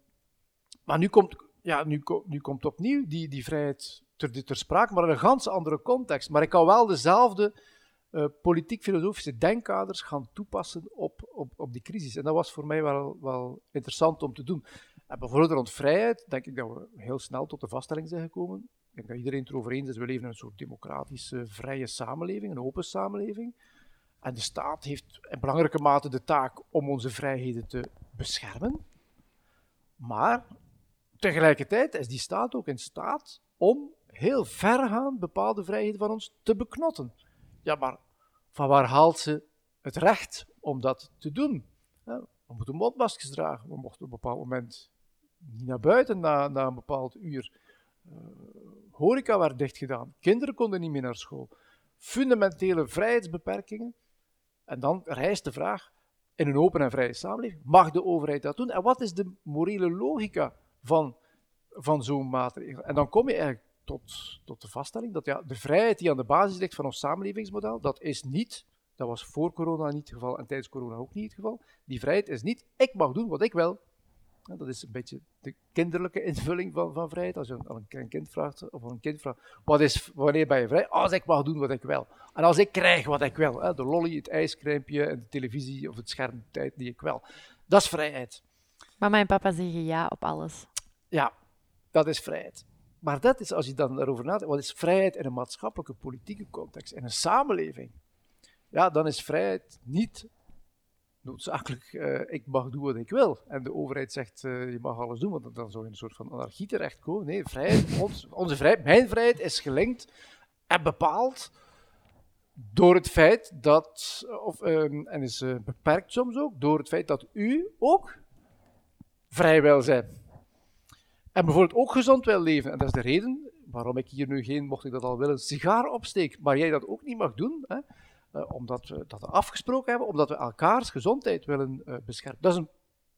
Speaker 2: maar nu komt, ja, nu, nu komt opnieuw die, die vrijheid ter, ter sprake, maar in een ganz andere context. Maar ik kan wel dezelfde uh, politiek-filosofische denkkaders gaan toepassen op, op, op die crisis. En dat was voor mij wel, wel interessant om te doen. En bijvoorbeeld rond vrijheid, denk ik dat we heel snel tot de vaststelling zijn gekomen. Ik denk dat iedereen het erover eens is, we leven in een soort democratische, vrije samenleving, een open samenleving. En de staat heeft in belangrijke mate de taak om onze vrijheden te beschermen. Maar tegelijkertijd is die staat ook in staat om heel vergaand bepaalde vrijheden van ons te beknotten. Ja, maar van waar haalt ze het recht om dat te doen? we moeten mondmaskers dragen. We mochten op een bepaald moment niet naar buiten na, na een bepaald uur. Uh, horeca werd dichtgedaan. Kinderen konden niet meer naar school. Fundamentele vrijheidsbeperkingen. En dan rijst de vraag, in een open en vrije samenleving, mag de overheid dat doen? En wat is de morele logica van, van zo'n maatregel? En dan kom je eigenlijk tot, tot de vaststelling dat ja, de vrijheid die aan de basis ligt van ons samenlevingsmodel, dat is niet, dat was voor corona niet het geval en tijdens corona ook niet het geval, die vrijheid is niet, ik mag doen wat ik wil. dat is een beetje de kinderlijke invulling van, van vrijheid. Als je aan een kind vraagt, of een kind vraagt, wat is, wanneer ben je vrij? Als ik mag doen wat ik wil. En als ik krijg wat ik wil, hè, de lolly, het ijskrijmpje, de televisie of het schermtijd die ik wil. Dat is vrijheid.
Speaker 1: Mama en papa zeggen ja op alles.
Speaker 2: Ja, dat is vrijheid. Maar dat is, als je dan daarover nadenkt, wat is vrijheid in een maatschappelijke, politieke context, in een samenleving? Ja, dan is vrijheid niet noodzakelijk, uh, ik mag doen wat ik wil. En de overheid zegt, uh, je mag alles doen, want dan zou je in een soort van anarchie terechtkomen. Nee, vrijheid, ons, onze vrijheid, mijn vrijheid is gelinkt en bepaald door het feit dat, of, um, en is beperkt soms ook, door het feit dat u ook vrij wil zijn. En bijvoorbeeld ook gezond wil leven. En dat is de reden waarom ik hier nu geen, mocht ik dat al willen, sigaar opsteek. Maar jij dat ook niet mag doen. Hè? Uh, omdat we dat afgesproken hebben, omdat we elkaars gezondheid willen uh, beschermen. Dat is een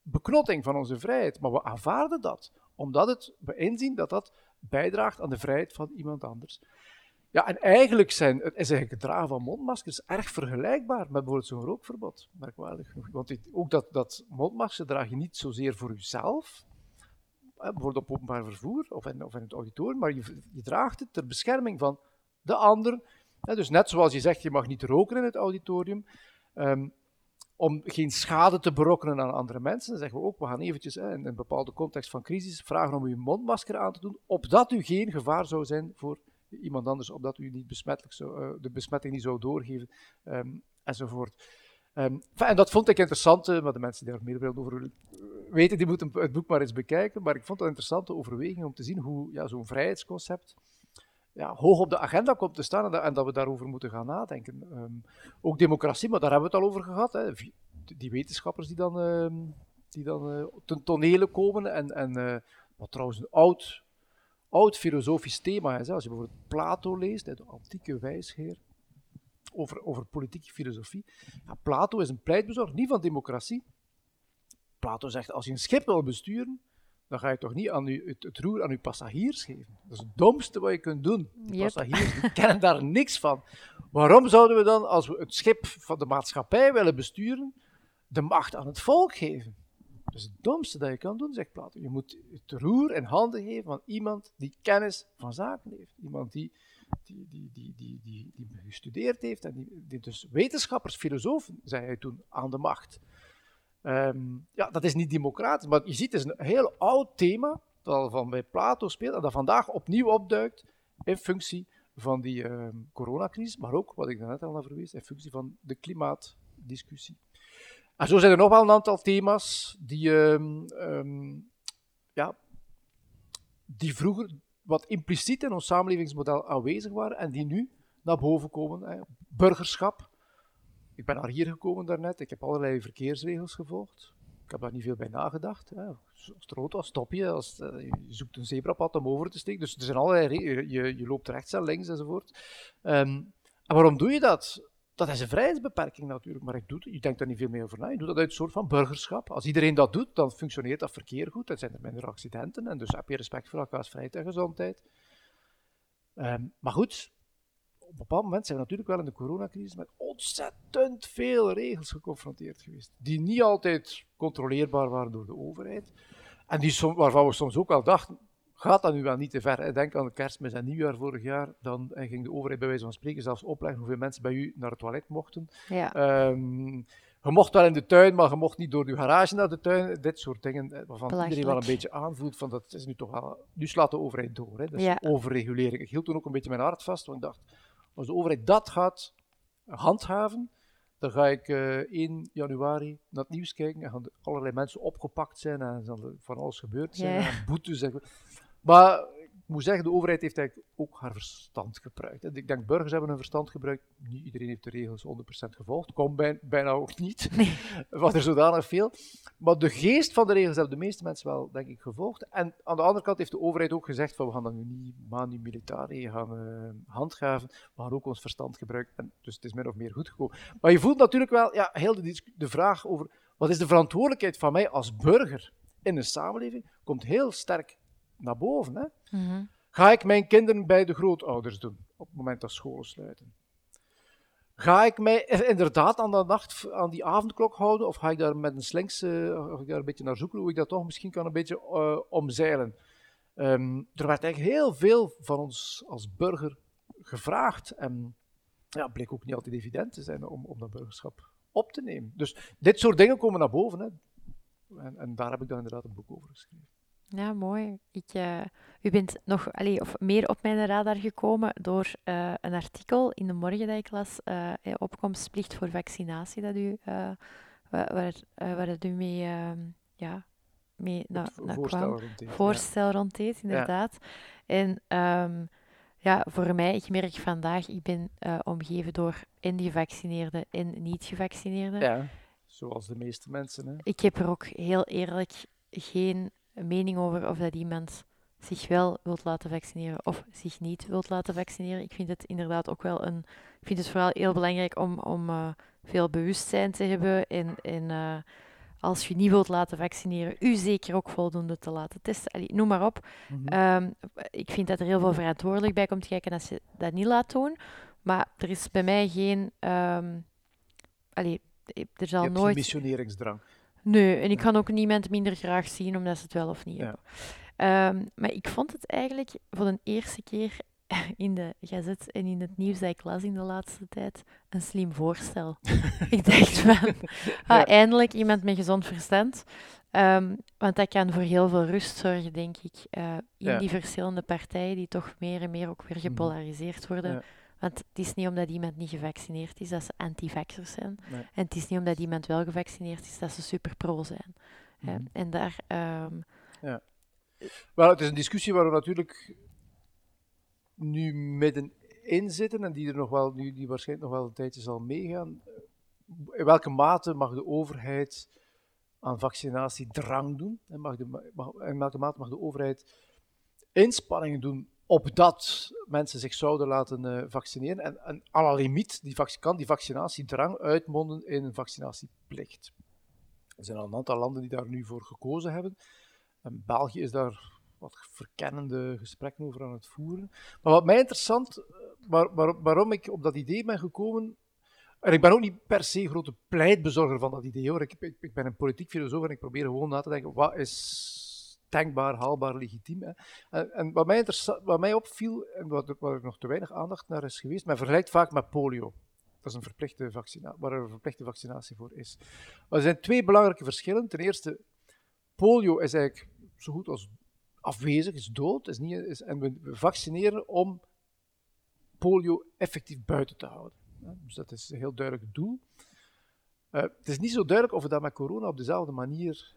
Speaker 2: beknotting van onze vrijheid. Maar we aanvaarden dat. Omdat het, we inzien dat dat bijdraagt aan de vrijheid van iemand anders. Ja, en eigenlijk zijn, is eigenlijk het dragen van mondmaskers erg vergelijkbaar met bijvoorbeeld zo'n rookverbod, merkwaardig. Want ook dat, dat mondmasker draag je niet zozeer voor jezelf, bijvoorbeeld op openbaar vervoer of in, of in het auditorium, maar je, je, draagt het ter bescherming van de ander. dus net zoals je zegt, je mag niet roken in het auditorium. Um, om geen schade te berokkenen aan andere mensen, dan zeggen we ook, we gaan eventjes in een bepaalde context van crisis vragen om uw mondmasker aan te doen, opdat u geen gevaar zou zijn voor iemand anders, opdat u niet besmettelijk uh, de besmetting niet zou doorgeven, um, enzovoort. Um, en dat vond ik interessant, uh, maar de mensen die daar meer over weten, die moeten het boek maar eens bekijken. Maar ik vond het een interessante overweging om te zien hoe ja, zo'n vrijheidsconcept ja, hoog op de agenda komt te staan en dat, we daarover moeten gaan nadenken. Um, ook democratie, maar daar hebben we het al over gehad. Hè. Die wetenschappers die dan, um, die dan uh, ten tonele komen en, en uh, wat trouwens een oud, oud filosofisch thema is. Hè. Als je bijvoorbeeld Plato leest, de antieke wijsheer, over, over politieke filosofie. Ja, Plato is een pleitbezorger, niet van democratie. Plato zegt, als je een schip wil besturen, dan ga je toch niet aan u, het, roer aan uw passagiers geven. Dat is het domste wat je kunt doen. De passagiers die kennen daar niks van. Waarom zouden we dan, als we het schip van de maatschappij willen besturen, de macht aan het volk geven? Dat is het domste dat je kan doen, zegt Plato. Je moet het roer in handen geven van iemand die kennis van zaken heeft. Iemand die die, die, die, die, die, die gestudeerd heeft, en die, dus wetenschappers, filosofen, zei hij toen, aan de macht. Um, ja, dat is niet democratisch, maar je ziet, het is een heel oud thema, dat al van bij Plato speelt, en dat vandaag opnieuw opduikt in functie van die um, coronacrisis, maar ook, wat ik daarnet al naar verwees, in functie van de klimaatdiscussie. En zo zijn er nog wel een aantal thema's die, um, ja, die vroeger wat impliciet in ons samenlevingsmodel aanwezig waren en die nu naar boven komen. Hè. Burgerschap. Ik ben naar hier gekomen daarnet, ik heb allerlei verkeersregels gevolgd. Ik heb daar niet veel bij nagedacht. Hè. Als het rood je. Als, uh, je zoekt een zebrapad om over te steken. Dus er zijn allerlei je, je loopt rechts en links enzovoort. En waarom doe je dat? Dat is een vrijheidsbeperking natuurlijk, maar ik doe je denkt daar niet veel meer over na. Je doet dat uit een soort van burgerschap. Als iedereen dat doet, dan functioneert dat verkeer goed, dan zijn er minder accidenten en dus heb je respect voor elkaars vrijheid en gezondheid. Um, maar goed, op een bepaald moment zijn we natuurlijk wel in de coronacrisis met ontzettend veel regels geconfronteerd geweest, die niet altijd controleerbaar waren door de overheid en die som, waarvan we soms ook al dachten, gaat dat nu wel niet te ver. Denk aan de kerstmis en nieuwjaar vorig jaar. Dan ging de overheid bij wijze van spreken zelfs opleggen hoeveel mensen bij u naar het toilet mochten.
Speaker 1: Ja.
Speaker 2: Ehm, je mocht wel in de tuin, maar je mocht niet door je garage naar de tuin. Dit soort dingen eh, waarvan iedereen wel een beetje aanvoelt van dat is nu toch wel... Nu slaat de overheid door. Hè. Dat is
Speaker 1: Ja.
Speaker 2: overregulering. Ik hield toen ook een beetje mijn hart vast, want ik dacht, als de overheid dat gaat handhaven, dan ga ik eh 1 januari naar het nieuws kijken en gaan er allerlei mensen opgepakt zijn en zal er van alles gebeurd zijn.
Speaker 1: Ja.
Speaker 2: En boetes. En... Maar ik moet zeggen, de overheid heeft eigenlijk ook haar verstand gebruikt. Ik denk, burgers hebben hun verstand gebruikt. Niet iedereen heeft de regels 100% gevolgd. Komt bij, bijna ook niet. Wat er zodanig veel. Maar de geest van de regels hebben de meeste mensen wel, denk ik, gevolgd. En aan de andere kant heeft de overheid ook gezegd van we gaan dat nu niet manu militari gaan eh, handhaven. We gaan ook ons verstand gebruiken. En dus het is min of meer goed gekomen. Maar je voelt natuurlijk wel ja, heel de, de vraag over wat is de verantwoordelijkheid van mij als burger in een samenleving, komt heel sterk naar boven. Hè?
Speaker 1: Mhm.
Speaker 2: Ga ik mijn kinderen bij de grootouders doen op het moment dat scholen sluiten? Ga ik mij inderdaad aan, de nacht, aan die avondklok houden? Of ga ik daar met een slinks eh, ga ik daar een beetje naar zoeken hoe ik dat toch misschien kan een beetje eh, omzeilen? Ehm, er werd eigenlijk heel veel van ons als burger gevraagd. En ja, bleek ook niet altijd evident te zijn om, om dat burgerschap op te nemen. Dus dit soort dingen komen naar boven. Hè. En, en daar heb ik dan inderdaad een boek over geschreven.
Speaker 1: Ja, mooi. Ik, eh, u bent nog allee, of meer op mijn radar gekomen door eh, een artikel in de morgen dat ik las, eh, opkomstplicht voor vaccinatie, dat u, waar, waar, waar dat u mee, ehm, ja, mee na,
Speaker 2: voorstel
Speaker 1: kwam.
Speaker 2: rond deze, ja.
Speaker 1: Voorstel rond deed, inderdaad. En ehm, ja, voor mij, ik merk vandaag, ik ben omgeven door en gevaccineerden en niet-gevaccineerden.
Speaker 2: Ja, zoals de meeste mensen. Hè.
Speaker 1: Ik heb er ook heel eerlijk geen mening over of dat iemand zich wel wilt laten vaccineren of zich niet wilt laten vaccineren. Ik vind het inderdaad ook wel een. Ik vind het vooral heel belangrijk om, om eh, veel bewustzijn te hebben. En, en eh, als je niet wilt laten vaccineren, u zeker ook voldoende te laten testen. Allee, noem maar op.
Speaker 2: Mhm.
Speaker 1: Ehm, ik vind dat er heel veel verantwoordelijk bij komt kijken als je dat niet laat doen. Maar er is bij mij geen. ehm allee, er
Speaker 2: Je hebt geen
Speaker 1: nooit.
Speaker 2: missioneringsdrang.
Speaker 1: Nee, en ik kan ook niemand minder graag zien omdat ze het wel of niet hebben. Ehm, maar ik vond het eigenlijk voor de eerste keer in de gazet en in het nieuws dat ik las in de laatste tijd een slim voorstel. ik dacht van, ah,
Speaker 2: Ja.
Speaker 1: eindelijk iemand met gezond verstand. Ehm, want dat kan voor heel veel rust zorgen, denk ik, eh, in
Speaker 2: Ja.
Speaker 1: die verschillende partijen die toch meer en meer ook weer
Speaker 2: Mhm.
Speaker 1: gepolariseerd worden.
Speaker 2: Ja.
Speaker 1: Want het is niet omdat iemand niet gevaccineerd is dat ze anti-vaxxers zijn.
Speaker 2: Nee.
Speaker 1: En het is niet omdat iemand wel gevaccineerd is dat ze super pro zijn.
Speaker 2: Mhm.
Speaker 1: En daar, ehm,
Speaker 2: Wel, het is een discussie waar we natuurlijk nu middenin zitten en die er nog wel, die, die waarschijnlijk nog wel een tijdje zal meegaan. In welke mate mag de overheid aan vaccinatie drang doen? En mag de, mag, in welke mate mag de overheid inspanningen doen opdat mensen zich zouden laten eh, vaccineren? En, en à la limiet die kan die vaccinatiedrang uitmonden in een vaccinatieplicht. Er zijn al een aantal landen die daar nu voor gekozen hebben. En België is daar wat verkennende gesprekken over aan het voeren. Maar wat mij interessant, eh, waar, waar- waarom ik op dat idee ben gekomen. En ik ben ook niet per se grote pleitbezorger van dat idee hoor. Ik, ik, ik ben een politiek filosoof en ik probeer gewoon na te denken: wat is denkbaar, haalbaar, legitiem? Hè? En, en wat, mij wat mij opviel, en wat, waar er nog te weinig aandacht naar is geweest, men vergelijkt vaak met polio. Dat is een verplichte vaccinatie, waar er een verplichte vaccinatie voor is. Er zijn twee belangrijke verschillen. Ten eerste, polio is eigenlijk zo goed als afwezig, is dood. Is niet, is, en we vaccineren om polio effectief buiten te houden. Dus dat is een heel duidelijk doel. Eh, het is niet zo duidelijk of we dat met corona op dezelfde manier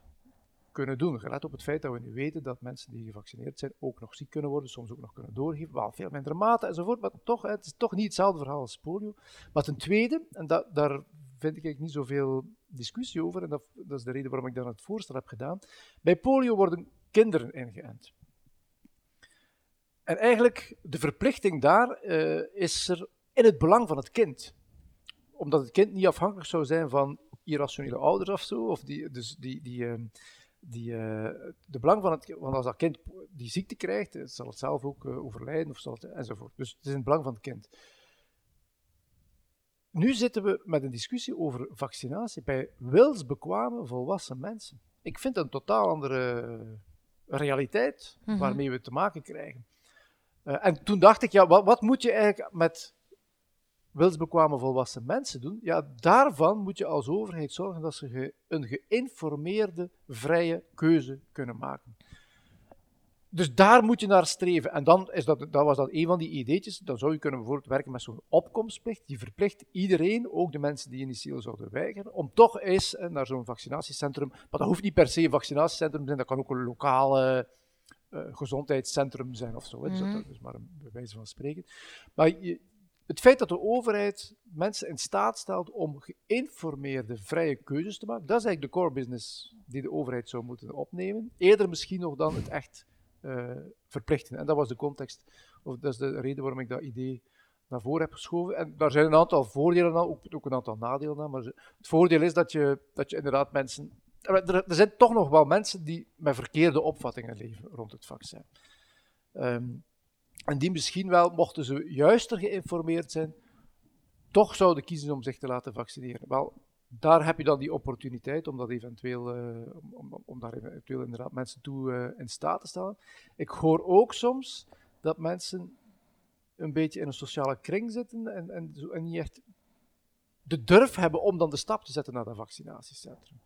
Speaker 2: kunnen doen. Gelet op het feit dat we nu weten dat mensen die gevaccineerd zijn ook nog ziek kunnen worden, soms ook nog kunnen doorgeven, wel veel mindere mate enzovoort. Maar toch, het is toch niet hetzelfde verhaal als polio. Maar ten tweede, en da- daar vind ik eigenlijk niet zoveel discussie over, en dat, dat is de reden waarom ik dan het voorstel heb gedaan. Bij polio worden kinderen ingeënt. En eigenlijk, de verplichting daar eh, is er in het belang van het kind. Omdat het kind niet afhankelijk zou zijn van irrationele ouders of zo. Of die, dus die, die, ehm, die, eh, de belang van het want als dat kind die ziekte krijgt, eh, zal het zelf ook eh, overlijden of zal het, enzovoort. Dus het is in het belang van het kind. Nu zitten we met een discussie over vaccinatie bij wilsbekwame volwassen mensen. Ik vind dat een totaal andere realiteit
Speaker 1: Mhm.
Speaker 2: waarmee we te maken krijgen. En toen dacht ik, ja, wat, wat moet je eigenlijk met wilsbekwame volwassen mensen doen? Ja, daarvan moet je als overheid zorgen dat ze een geïnformeerde, vrije keuze kunnen maken. Dus daar moet je naar streven. En dan is dat, dat was dat een van die ideetjes. Dan zou je kunnen bijvoorbeeld werken met zo'n opkomstplicht. Die verplicht iedereen, ook de mensen die initieel zouden weigeren, om toch eens eh, naar zo'n vaccinatiecentrum. Maar dat hoeft niet per se een vaccinatiecentrum te zijn, dat kan ook een lokale eh, gezondheidscentrum zijn of zo. hè. Dus
Speaker 1: Mhm.
Speaker 2: dat dat is maar een bij wijze van spreken. Maar je- het feit dat de overheid mensen in staat stelt om geïnformeerde, vrije keuzes te maken, dat is eigenlijk de core business die de overheid zou moeten opnemen. Eerder misschien nog dan het echt eh, verplichten. En dat was de context, of dat is de reden waarom ik dat idee naar voren heb geschoven. En daar zijn een aantal voordelen aan, ook, ook een aantal nadelen aan. Maar het voordeel is dat je, dat je inderdaad mensen. Er, er zijn toch nog wel mensen die met verkeerde opvattingen leven rond het vaccin. Ehm, en die misschien wel, mochten ze juister geïnformeerd zijn, toch zouden kiezen om zich te laten vaccineren. Wel, daar heb je dan die opportuniteit om, dat eventueel, eh, om, om, daar eventueel inderdaad mensen toe eh, in staat te stellen. Ik hoor ook soms dat mensen een beetje in een sociale kring zitten en, en, en niet echt de durf hebben om dan de stap te zetten naar dat vaccinatiecentrum.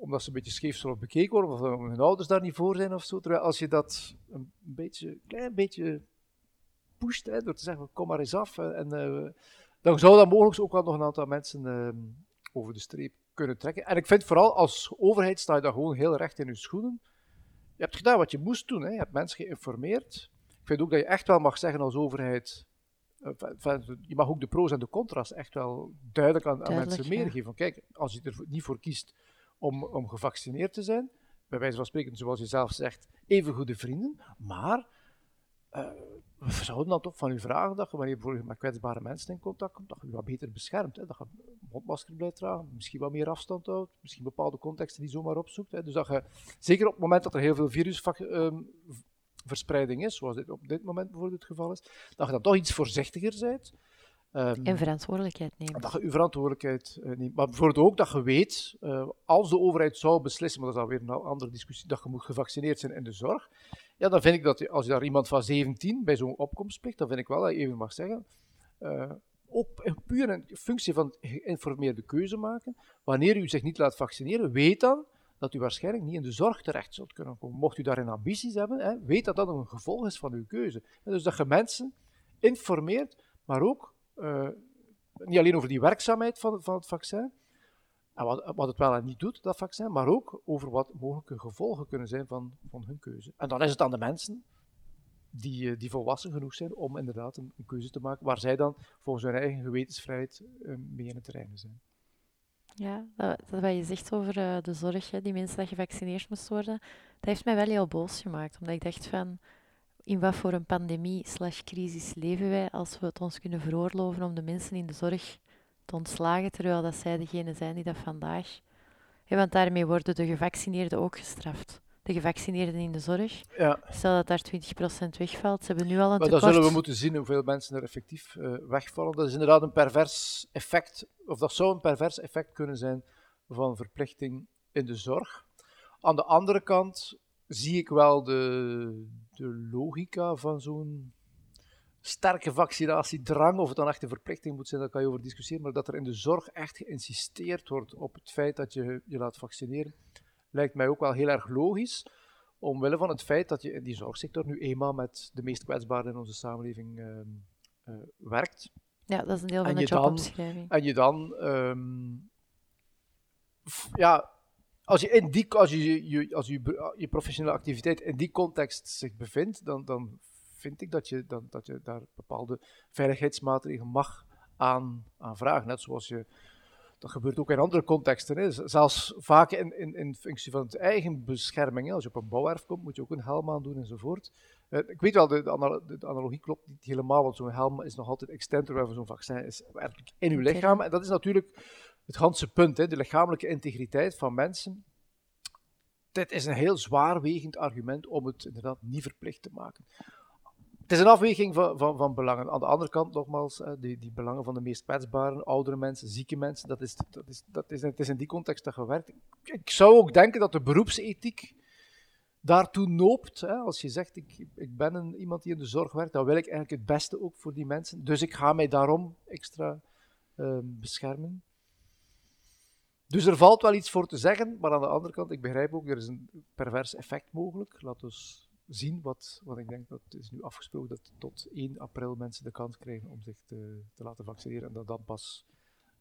Speaker 2: Omdat ze een beetje scheef zullen bekeken worden, of hun ouders daar niet voor zijn of zo. Terwijl als je dat een beetje, klein beetje pusht, hè, door te zeggen, kom maar eens af, eh, en, eh, dan zou dat mogelijk ook wel nog een aantal mensen ehm, over de streep kunnen trekken. En ik vind vooral als overheid sta je daar gewoon heel recht in je schoenen. Je hebt gedaan wat je moest doen, hè. je hebt mensen geïnformeerd. Ik vind ook dat je echt wel mag zeggen als overheid, eh, je mag ook de pro's en de contra's echt wel duidelijk aan, mensen
Speaker 1: ja.
Speaker 2: meegeven. Van, kijk, als je er niet voor kiest om, om gevaccineerd te zijn, bij wijze van spreken, zoals je zelf zegt, even goede vrienden, maar eh, we zouden dan toch van u vragen dat je, wanneer je bijvoorbeeld met kwetsbare mensen in contact komt, dat je je wat beter beschermt. Hè? Dat je een mondmasker blijft dragen, misschien wat meer afstand houdt, misschien bepaalde contexten die zomaar opzoekt. Hè? Dus dat je, zeker op het moment dat er heel veel virusverspreiding is, zoals dit op dit moment bijvoorbeeld het geval is, dat je dan toch iets voorzichtiger bent.
Speaker 1: En verantwoordelijkheid nemen.
Speaker 2: dat je je verantwoordelijkheid eh, neemt. Maar bijvoorbeeld ook dat je weet, eh, als de overheid zou beslissen, maar dat is alweer een andere discussie, dat je moet gevaccineerd zijn in de zorg, ja, dan vind ik dat als je daar iemand van 17 bij zo'n opkomstplicht, dan vind ik wel dat je even mag zeggen, eh, ook puur een functie van geïnformeerde keuze maken, wanneer u zich niet laat vaccineren, weet dan dat u waarschijnlijk niet in de zorg terecht zult kunnen komen. Mocht u daarin ambities hebben, hè, weet dat dat een gevolg is van uw keuze. En dus dat je mensen informeert, maar ook eh, niet alleen over die werkzaamheid van, van het vaccin, en wat, wat het wel en niet doet, dat vaccin, maar ook over wat mogelijke gevolgen kunnen zijn van, van hun keuze. En dan is het aan de mensen die, eh, die volwassen genoeg zijn om inderdaad een, keuze te maken waar zij dan volgens hun eigen gewetensvrijheid eh, mee in het terrein zijn.
Speaker 1: Ja, dat, wat je zegt over de zorg, die mensen dat gevaccineerd moesten worden, dat heeft mij wel heel boos gemaakt. Omdat ik dacht van, in wat voor een pandemie slash crisis leven wij als we het ons kunnen veroorloven om de mensen in de zorg te ontslagen, terwijl dat zij degene zijn die dat vandaag... Want daarmee worden de gevaccineerden ook gestraft. De gevaccineerden in de zorg.
Speaker 2: Ja,
Speaker 1: Stel dat daar 20% wegvalt, ze hebben nu al een
Speaker 2: maar dan zullen we moeten zien hoeveel mensen er effectief eh, wegvallen. Dat is inderdaad een pervers effect, of dat zou een pervers effect kunnen zijn van verplichting in de zorg. Aan de andere kant zie ik wel de, de logica van zo'n sterke vaccinatiedrang, of het dan echt een verplichting moet zijn, daar kan je over discussiëren, maar dat er in de zorg echt geïnsisteerd wordt op het feit dat je je laat vaccineren, lijkt mij ook wel heel erg logisch, omwille van het feit dat je in die zorgsector nu eenmaal met de meest kwetsbaren in onze samenleving ehm, eh, werkt.
Speaker 1: Ja, dat is een deel van de jobomschrijving.
Speaker 2: En je dan, ehm, ja, als je, in die, als je, je, als je, je professionele activiteit in die context zich bevindt, dan, dan vind ik dat je, dan, dat je daar bepaalde veiligheidsmaatregelen mag aan, aan vragen. Net zoals je, dat gebeurt ook in andere contexten. Hè. Zelfs vaak in, in, in functie van het eigen bescherming. Hè. Als je op een bouwwerf komt, moet je ook een helm aan doen enzovoort. Eh, ik weet wel, de, de, analo- de analogie klopt niet helemaal, want zo'n helm is nog altijd extender, waarvan zo'n vaccin is werkelijk in uw lichaam. En dat is natuurlijk het ganse punt, hè, de lichamelijke integriteit van mensen. Dit is een heel zwaarwegend argument om het inderdaad niet verplicht te maken. Het is een afweging van, van, van belangen. Aan de andere kant, nogmaals, die, die belangen van de meest kwetsbaren, oudere mensen, zieke mensen, dat is, dat is, dat is, het is in die context dat je werkt. Ik, ik zou ook denken dat de beroepsethiek daartoe noopt. Hè, als je zegt, ik, ik ben een, iemand die in de zorg werkt, dan wil ik eigenlijk het beste ook voor die mensen. Dus ik ga mij daarom extra ehm, beschermen. Dus er valt wel iets voor te zeggen, maar aan de andere kant, ik begrijp ook, er is een pervers effect mogelijk. Laten we zien wat, wat ik denk dat is nu afgesproken, dat tot 1 april mensen de kans krijgen om zich te, te laten vaccineren en dat dan pas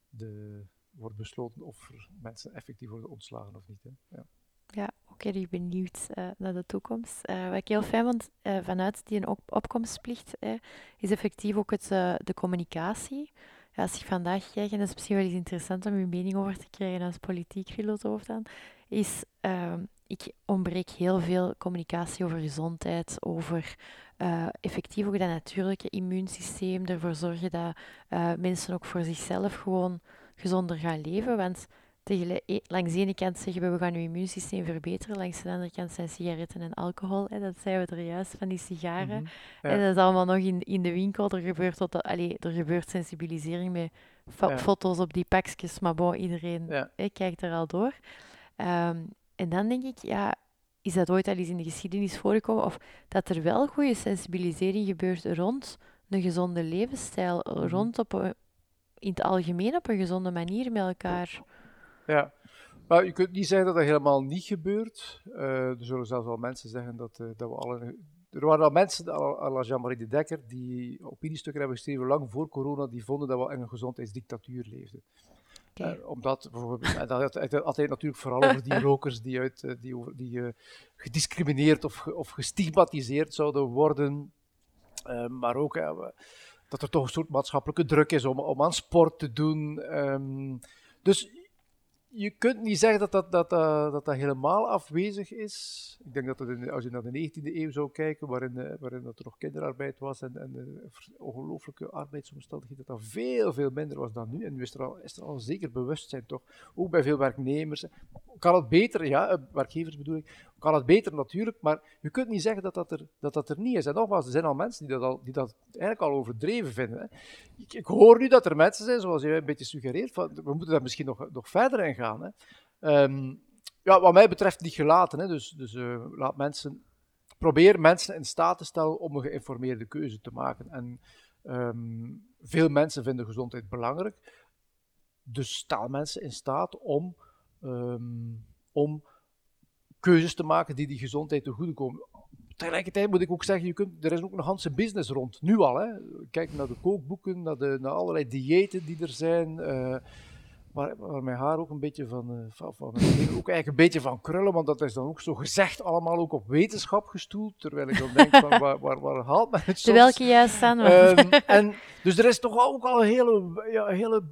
Speaker 2: de, wordt besloten of mensen effectief worden ontslagen of niet. Hè. Ja.
Speaker 1: Ja, ook erg benieuwd uh, naar de toekomst. Uh, wat ik heel fijn vond uh, vanuit die op opkomstplicht, is effectief ook het, de communicatie. Ja, als ik vandaag kijk, en dat is misschien wel eens interessant om uw mening over te krijgen als politiek filosoof dan, is ehm, ik ontbreek heel veel communicatie over gezondheid, over effectief ook dat natuurlijke immuunsysteem, ervoor zorgen dat mensen ook voor zichzelf gewoon gezonder gaan leven. Want E, langs de ene kant zeggen we, we gaan je immuunsysteem verbeteren. Langs de andere kant zijn sigaretten en alcohol. Hè, dat zeiden we er juist, van die sigaren. Mhm, en dat is allemaal nog in, in de winkel. Er gebeurt, tot, allee, er gebeurt sensibilisering met foto's op die pakjes. Maar bon, iedereen hè, kijkt er al door. Ehm, en dan denk ik, ja, is dat ooit al eens in de geschiedenis voorgekomen? Of dat er wel goede sensibilisering gebeurt rond een gezonde levensstijl. Mhm. Rond op in het algemeen op een gezonde manier met elkaar
Speaker 2: ja, maar je kunt niet zeggen dat dat helemaal niet gebeurt. Uh, er zullen zelfs wel mensen zeggen dat, uh, dat we alle. Er waren al mensen, à Jean-Marie de Dekker, die opiniestukken hebben geschreven lang voor corona, die vonden dat we in een gezondheidsdictatuur leefden. Okay. Uh, omdat bijvoorbeeld, dat had altijd natuurlijk vooral over die rokers die, uit, die, die gediscrimineerd of, of gestigmatiseerd zouden worden. maar ook dat er toch een soort maatschappelijke druk is om, om aan sport te doen. Um, dus je kunt niet zeggen dat dat, dat, dat, dat, dat helemaal afwezig is. Ik denk dat dat als je naar de 19e eeuw zou kijken, waarin, uh, waarin dat er nog kinderarbeid was en, en uh, ongelooflijke arbeidsomstandigheden, dat dat veel, veel minder was dan nu. En nu is er al, is er al zeker bewustzijn toch, ook bij veel werknemers. Kan het beter, ja, eh, werkgevers bedoel ik, kan het beter natuurlijk, maar je kunt niet zeggen dat dat er, dat dat er niet is. En nogmaals, er zijn al mensen die dat, al, die dat eigenlijk al overdreven vinden. Ik, ik, hoor nu dat er mensen zijn, zoals je een beetje suggereert, van, we moeten daar misschien nog, nog verder in gaan. Hè. Ehm, ja, wat mij betreft niet gelaten. Hè. Dus, dus uh, laat mensen, probeer mensen in staat te stellen om een geïnformeerde keuze te maken. En um, veel mensen vinden gezondheid belangrijk. Dus stel mensen in staat om, um, om keuzes te maken die die gezondheid te goede komen. Tegelijkertijd moet ik ook zeggen, je kunt, er is ook een hele business rond, nu al. Hè. Kijk naar de kookboeken, naar, de, naar allerlei diëten die er zijn. Uh, waar, waar, mijn haar ook een beetje van, uh, van, van ook eigenlijk een beetje van krullen, want dat is dan ook zo gezegd allemaal ook op wetenschap gestoeld, terwijl ik dan denk van waar, waar, waar haalt men het soms?
Speaker 1: Welke juist staan
Speaker 2: um, en Dus er is toch ook al een hele, ja, hele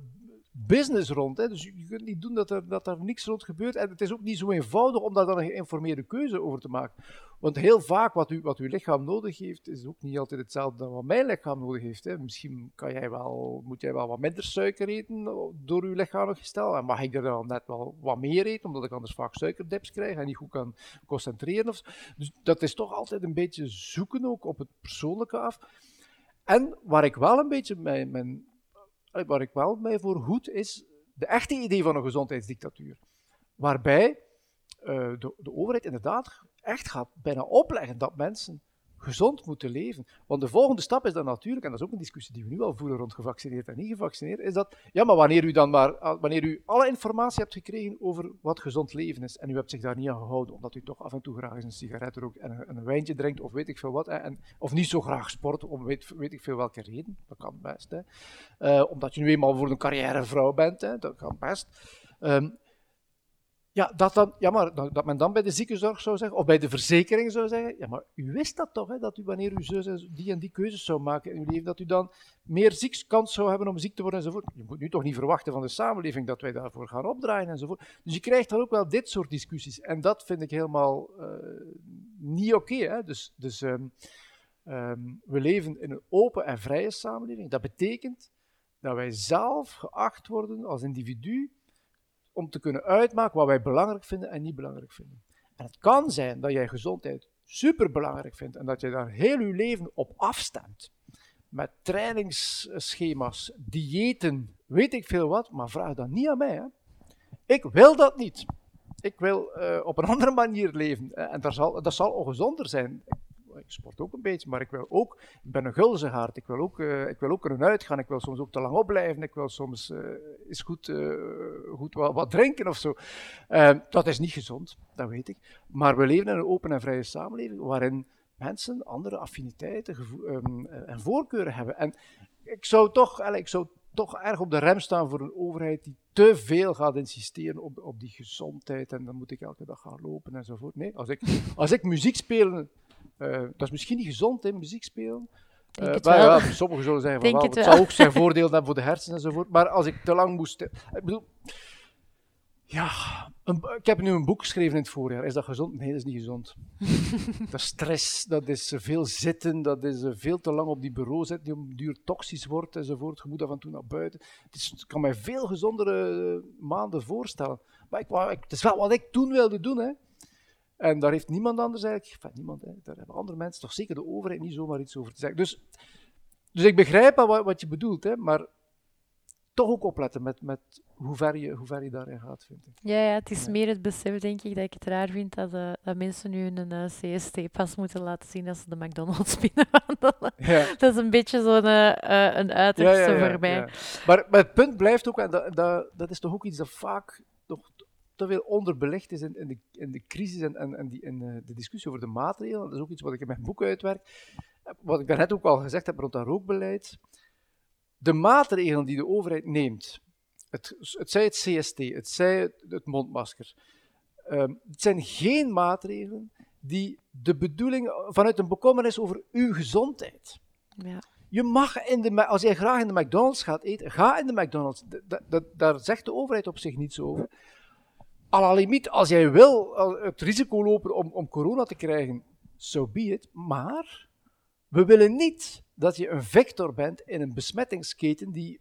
Speaker 2: business rond. Hè? Dus je kunt niet doen dat er, dat er niks rond gebeurt. En het is ook niet zo eenvoudig om daar dan een geïnformeerde keuze over te maken. Want heel vaak wat, u, wat uw lichaam nodig heeft, is ook niet altijd hetzelfde dan wat mijn lichaam nodig heeft. Hè? Misschien kan jij wel, moet jij wel wat minder suiker eten door uw lichamelijk gestel. En mag ik er dan net wel wat meer eten, omdat ik anders vaak suikerdips krijg en niet goed kan concentreren. Of, dus dat is toch altijd een beetje zoeken ook op het persoonlijke af. En waar ik wel een beetje mijn, mijn waar ik wel mij voor hoed, is de echte idee van een gezondheidsdictatuur. Waarbij uh, de, de overheid inderdaad echt gaat bijna opleggen dat mensen gezond moeten leven. Want de volgende stap is dan natuurlijk, en dat is ook een discussie die we nu al voeren rond gevaccineerd en niet gevaccineerd, is dat, ja, maar wanneer u dan maar, wanneer u alle informatie hebt gekregen over wat gezond leven is, en u hebt zich daar niet aan gehouden, omdat u toch af en toe graag eens een sigaret rookt en een, wijntje drinkt, of weet ik veel wat, en, of niet zo graag sport, om weet, ik veel welke reden, dat kan best, hè. Uh, omdat je nu eenmaal voor een carrièrevrouw bent, hè, dat kan best. Um, ja, dat, dan, ja, maar dat men dan bij de ziekenzorg zou zeggen, of bij de verzekering zou zeggen, ja, maar u wist dat toch, hè, dat u wanneer u zo, die en die keuzes zou maken in uw leven, dat u dan meer ziekskans zou hebben om ziek te worden enzovoort. Je moet nu toch niet verwachten van de samenleving dat wij daarvoor gaan opdraaien enzovoort. Dus je krijgt dan ook wel dit soort discussies. En dat vind ik helemaal uh, niet oké. Okay, dus dus um, um, we leven in een open en vrije samenleving. Dat betekent dat wij zelf geacht worden als individu om te kunnen uitmaken wat wij belangrijk vinden en niet belangrijk vinden. En het kan zijn dat jij gezondheid super belangrijk vindt en dat je daar heel je leven op afstemt. Met trainingsschema's, diëten, weet ik veel wat, maar vraag dat niet aan mij. Hè. Ik wil dat niet. ik wil eh, op een andere manier leven. En dat zal, dat zal ongezonder zijn. Ik sport ook een beetje, maar ik wil ook, ik ben een gulzegaard, ik wil ook, uh, ik wil ook kunnen uitgaan, ik wil soms ook te lang opblijven, ik wil soms uh, goed, goed wat, wat, drinken of zo. dat is niet gezond, dat weet ik. Maar we leven in een open en vrije samenleving waarin mensen andere affiniteiten um, en voorkeuren hebben. En ik zou toch, ik zou toch erg op de rem staan voor een overheid die te veel gaat insisteren op, op die gezondheid en dan moet ik elke dag gaan lopen enzovoort. Nee, als ik, als ik muziek speel, uh, dat is misschien niet gezond, hè, muziek spelen. Uh, maar ja, sommigen zullen zeggen van wel, het, het zou ook zijn voordeel hebben voor de hersenen enzovoort. Maar als ik te lang moest. Ik bedoel, ja, ik heb nu een boek geschreven in het voorjaar. Is dat gezond? Nee, dat is niet gezond. dat is stress, dat is veel zitten, dat is veel te lang op die bureau zitten, die om duur toxisch wordt enzovoort. Je moet af en toe naar buiten. Het, is, kan mij veel gezondere maanden voorstellen. Maar ik, het is wel wat ik toen wilde doen. Hè. En daar heeft niemand anders eigenlijk, enfin, niemand, hè, daar hebben andere mensen, toch zeker de overheid, niet zomaar iets over te zeggen. Dus, dus ik begrijp wat, wat je bedoelt, hè, maar toch ook opletten met, met hoe, ver je, hoe ver je daarin gaat, vind ik.
Speaker 1: Ja, ja het is meer het besef, denk ik, dat ik het raar vind dat, uh, dat mensen nu een uh, CST-pas moeten laten zien als ze de McDonald's binnenwandelen. Ja. Dat is een beetje zo'n uh, een uiterste ja, ja, voor mij.
Speaker 2: Maar, maar het punt blijft ook, en dat, dat, dat is toch ook iets dat vaak nog te veel onderbelegd is in, in, de, in de crisis en, en, en die, in de discussie over de maatregelen. Dat is ook iets wat ik in mijn boek uitwerk. Wat ik daarnet ook al gezegd heb rond dat rookbeleid de maatregelen die de overheid neemt, het, het zij het CST, het zij het, het mondmasker, ehm, het zijn geen maatregelen die de bedoeling vanuit een bekommernis over uw gezondheid. Ja. Je mag in de, als jij graag in de McDonald's gaat eten, ga in de McDonald's. daar zegt de overheid op zich niets over. À la limiet, als jij wil het risico lopen om, om corona te krijgen, so be it. Maar we willen niet dat je een vector bent in een besmettingsketen die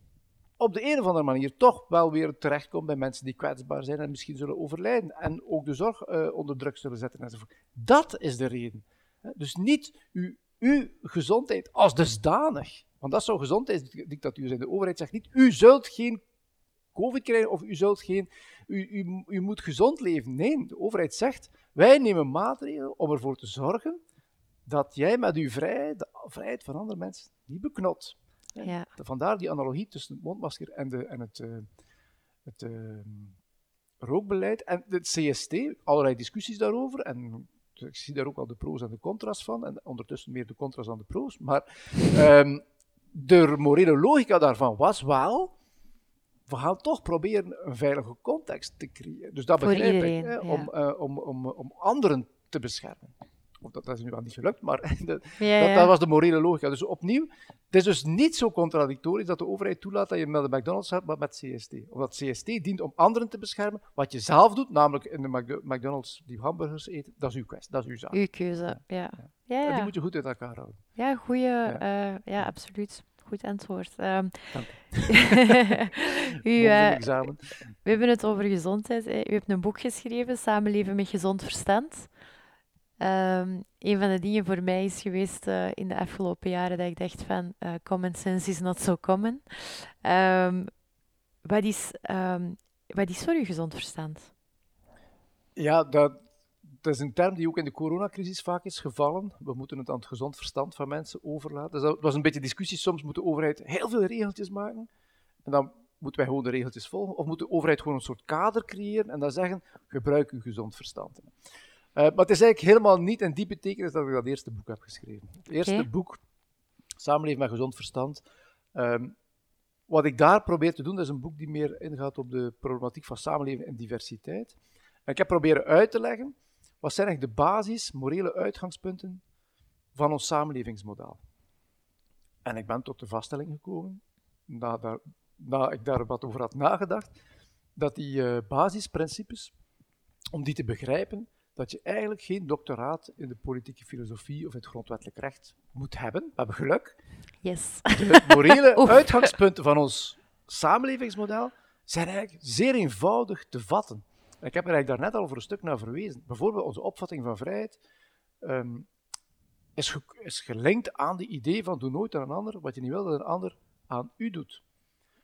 Speaker 2: op de een of andere manier toch wel weer terechtkomt bij mensen die kwetsbaar zijn en misschien zullen overlijden en ook de zorg uh, onder druk zullen zetten enzovoort. Dat is de reden. Dus niet uw, uw gezondheid als dusdanig, want dat zou gezondheidsdictatuur zijn. De overheid zegt niet, u zult geen COVID krijgen of u zult geen, u, u, u moet gezond leven. Nee, de overheid zegt, wij nemen maatregelen om ervoor te zorgen dat jij met uw vrijheid, de vrijheid van andere mensen, niet beknot. Ja. Vandaar die analogie tussen het mondmasker en, de, en het, uh, het uh, rookbeleid. En het CST, allerlei discussies daarover. En ik zie daar ook al de pro's en de contra's van. En ondertussen meer de contra's dan de pro's. Maar um, de morele logica daarvan was wel. We gaan toch proberen een veilige context te creëren. Dus dat begrijp iedereen, ik. Hè, om, uh, om, om, om anderen te beschermen. Of dat, dat is nu wel niet gelukt, maar dat, dat, dat, was de morele logica. Dus opnieuw, het is dus niet zo contradictorisch dat de overheid toelaat dat je met de McDonald's gaat, maar met CST. Omdat CST dient om anderen te beschermen. Wat je zelf doet, namelijk in de McDonald's die hamburgers eten, dat is uw kwestie, dat is uw zaak.
Speaker 1: Uw keuze, ja. ja. ja.
Speaker 2: die moet je goed uit elkaar houden.
Speaker 1: Ja, goeie, ja, uh, ja absoluut. Goed antwoord. Um, u, uh, we hebben het over gezondheid. U hebt een boek geschreven, Samenleven met gezond verstand. Um, een van de dingen voor mij is geweest uh, in de afgelopen jaren dat ik dacht van uh, common sense is not so common. Um, wat, is, wat is voor u gezond verstand?
Speaker 2: Ja, dat, dat is een term die ook in de coronacrisis vaak is gevallen. We moeten het aan het gezond verstand van mensen overlaten. Dus dat was een beetje discussie. Soms moet de overheid heel veel regeltjes maken. En dan moeten wij gewoon de regeltjes volgen. Of moet de overheid gewoon een soort kader creëren en dan zeggen, gebruik uw gezond verstand. Uh, maar het is eigenlijk helemaal niet in die betekenis dat ik dat eerste boek heb geschreven. Het eerste boek, Samenleven met gezond verstand. Um, wat ik daar probeer te doen, dat is een boek die meer ingaat op de problematiek van samenleven en diversiteit. En ik heb proberen uit te leggen, wat zijn eigenlijk de basis, morele uitgangspunten van ons samenlevingsmodel. En ik ben tot de vaststelling gekomen, nadat na ik daar wat over had nagedacht, dat die uh, basisprincipes, om die te begrijpen, dat je eigenlijk geen doctoraat in de politieke filosofie of in het grondwettelijk recht moet hebben. We hebben geluk.
Speaker 1: Yes.
Speaker 2: De morele uitgangspunten van ons samenlevingsmodel zijn eigenlijk zeer eenvoudig te vatten. Ik heb er eigenlijk daarnet al voor een stuk naar verwezen. Bijvoorbeeld onze opvatting van vrijheid um, is, is gelinkt aan de idee van doe nooit aan een ander wat je niet wil dat een ander aan u doet.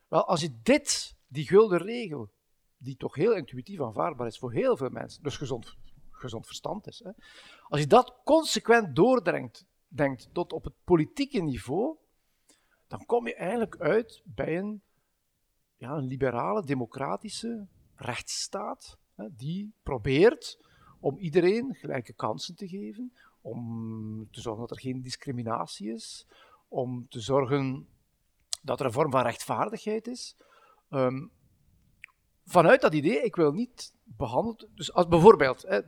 Speaker 2: Wel, als je dit, die gulden regel, die toch heel intuïtief aanvaardbaar is voor heel veel mensen, dus gezond, gezond verstand is. Hè. Als je dat consequent doordringt denkt tot op het politieke niveau, dan kom je eigenlijk uit bij een, ja, een liberale, democratische rechtsstaat, die probeert om iedereen gelijke kansen te geven, om te zorgen dat er geen discriminatie is, om te zorgen dat er een vorm van rechtvaardigheid is. Um, vanuit dat idee, ik wil niet behandeld, dus als bijvoorbeeld, hè,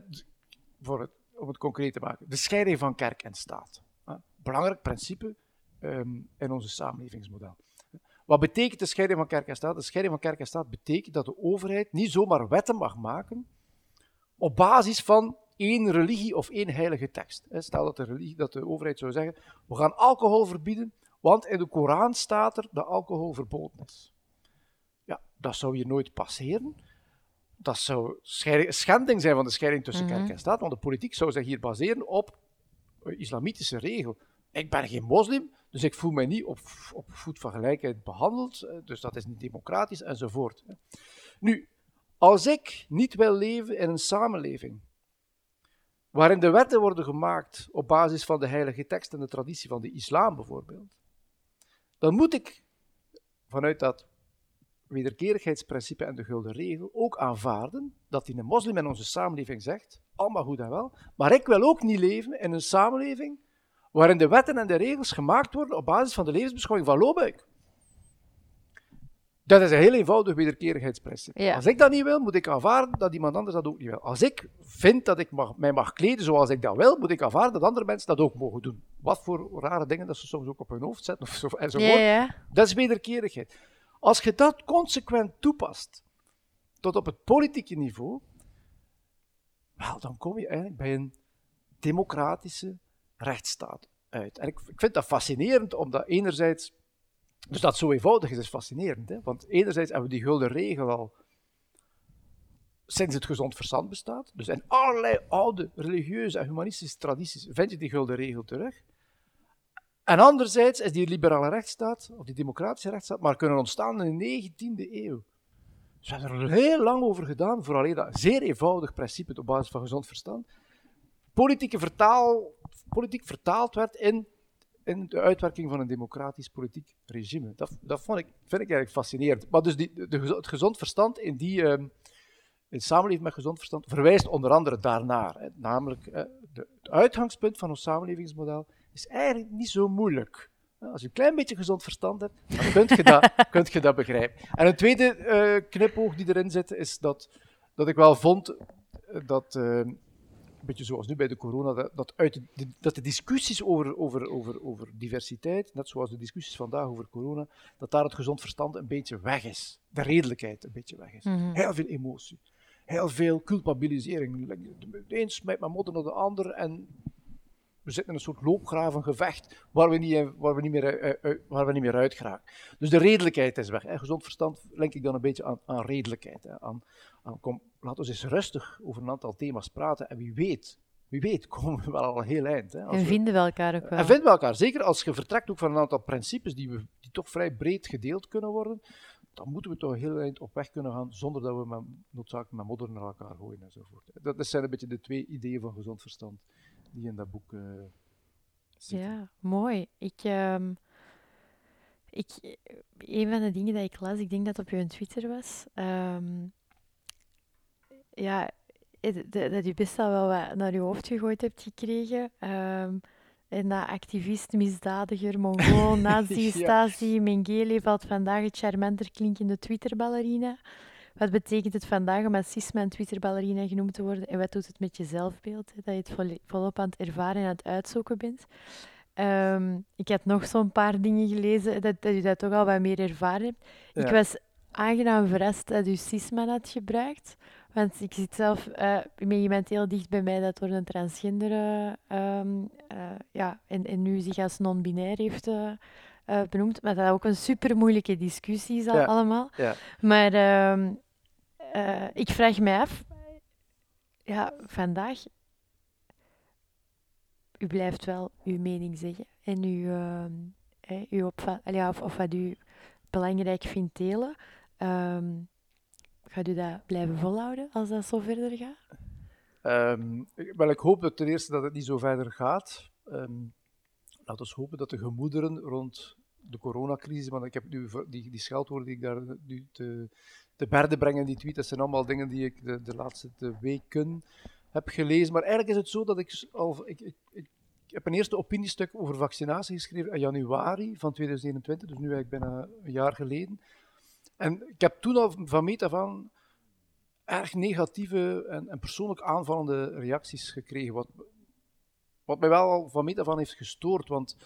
Speaker 2: voor het, om het concreet te maken, de scheiding van kerk en staat. Hè, belangrijk principe um, in onze samenlevingsmodel. Wat betekent de scheiding van kerk en staat? De scheiding van kerk en staat betekent dat de overheid niet zomaar wetten mag maken op basis van één religie of één heilige tekst. Stel dat de, religie, dat de overheid zou zeggen, we gaan alcohol verbieden, want in de Koran staat er dat alcohol verboden is. Ja, dat zou hier nooit passeren. Dat zou schending zijn van de scheiding tussen kerk mhm. en staat, want de politiek zou zich hier baseren op een islamitische regel. Ik ben geen moslim, dus ik voel mij niet op, op voet van gelijkheid behandeld, dus dat is niet democratisch enzovoort. Nu, als ik niet wil leven in een samenleving waarin de wetten worden gemaakt op basis van de heilige tekst en de traditie van de islam bijvoorbeeld, dan moet ik vanuit dat wederkerigheidsprincipe en de gulden regel ook aanvaarden dat die een moslim in onze samenleving zegt, allemaal goed en wel, maar ik wil ook niet leven in een samenleving waarin de wetten en de regels gemaakt worden op basis van de levensbeschouwing van Lobuik. Dat is een heel eenvoudig wederkerigheidsprincipe. Als ik dat niet wil, moet ik aanvaarden dat iemand anders dat ook niet wil. Als ik vind dat ik mag, mij mag kleden zoals ik dat wil, moet ik aanvaarden dat andere mensen dat ook mogen doen. Wat voor rare dingen dat ze soms ook op hun hoofd zetten of zo, enzovoort. Ja, ja. Dat is wederkerigheid. Als je dat consequent toepast tot op het politieke niveau, wel, dan kom je eigenlijk bij een democratische rechtsstaat uit. En ik, ik vind dat fascinerend, omdat enerzijds dus dat zo eenvoudig is, is fascinerend. Hè? Want enerzijds hebben we die gulden regel al sinds het gezond verstand bestaat. Dus in allerlei oude religieuze en humanistische tradities vind je die gulden regel terug. En anderzijds is die liberale rechtsstaat, of die democratische rechtsstaat, maar kunnen ontstaan in de 19e eeuw. Dus we hebben er heel lang over gedaan, voor alleen dat zeer eenvoudig principe op basis van gezond verstand, politieke vertaal, politiek vertaald werd in in de uitwerking van een democratisch politiek regime. Dat, dat vond ik, vind ik eigenlijk fascinerend. Maar dus die, de, het gezond verstand in die uh, in samenleving met gezond verstand verwijst onder andere daarnaar. Hè. Namelijk, uh, de, het uitgangspunt van ons samenlevingsmodel is eigenlijk niet zo moeilijk. Als je een klein beetje gezond verstand hebt, dan kunt je dat, kunt je dat begrijpen. En een tweede uh, knipoog die erin zit, is dat, dat ik wel vond eh, dat ehm, een beetje zoals nu bij de corona, dat, dat, uit de, dat de discussies over, over, over, over diversiteit, net zoals de discussies vandaag over corona, dat daar het gezond verstand een beetje weg is. De redelijkheid een beetje weg is. Mhm. Heel veel emotie. Heel veel culpabilisering. De een smijt mijn modder naar de ander en we zitten in een soort loopgravengevecht waar we niet, waar we niet, meer, uh, uh, waar we niet meer uit geraken. Dus de redelijkheid is weg. Hè. Gezond verstand link ik dan een beetje aan, aan redelijkheid. Hè. Aan, aan, kom, laten we eens rustig over een aantal thema's praten en wie weet, wie weet komen we wel al een heel eind. Hè.
Speaker 1: en vinden we elkaar ook wel.
Speaker 2: En vinden we elkaar. Zeker als je vertrekt ook van een aantal principes die, we, die toch vrij breed gedeeld kunnen worden, dan moeten we toch een heel eind op weg kunnen gaan zonder dat we met, noodzakelijk met modder naar elkaar gooien enzovoort. Dat, dat zijn een beetje de twee ideeën van gezond verstand die in dat boek uh,
Speaker 1: Ja, mooi. Ik, um, ik, een van de dingen dat ik las, ik denk dat het op je Twitter was, um, ja, dat je best al wel wat naar je hoofd gegooid hebt gekregen. Um, en dat activist, misdadiger, mongool, nazi, Stasi, Mengele valt vandaag het charmanter klinkende Twitter-ballerina. Wat betekent het vandaag om cisma en Twitter-ballerina genoemd te worden? En wat doet het met je zelfbeeld? Hè? Dat je het volop aan het ervaren en aan het uitzoeken bent. Ehm, ik had nog zo'n paar dingen gelezen dat, dat je dat toch al wat meer ervaren hebt. Ik was aangenaam verrast dat u cisma had gebruikt. Want ik zit zelf uh, met iemand heel dicht bij mij dat door een transgender uh, ja, en, en nu zich als non-binair heeft benoemd. Maar dat ook een super moeilijke discussie is al allemaal. Ja. Maar ehm, uh, ik vraag mij af, ja, vandaag, u blijft wel uw mening zeggen en u, uh, eh, uw of, of, wat u belangrijk vindt delen. Um, Gaat u dat blijven volhouden als dat zo verder gaat?
Speaker 2: Um, wel, ik hoop dat ten eerste dat het niet zo verder gaat. Um, laten we hopen dat de gemoederen rond de coronacrisis, want ik heb nu die, die scheldwoorden die ik daar nu te, te berde breng in die tweet, dat zijn allemaal dingen die ik de, de laatste weken heb gelezen. Maar eigenlijk is het zo dat ik al. Ik, ik, ik, heb een eerste opiniestuk over vaccinatie geschreven in januari van 2021, dus nu eigenlijk bijna een jaar geleden. En ik heb toen al van meet af aan erg negatieve en, en persoonlijk aanvallende reacties gekregen. Wat, wat mij wel van meet af aan heeft gestoord. Want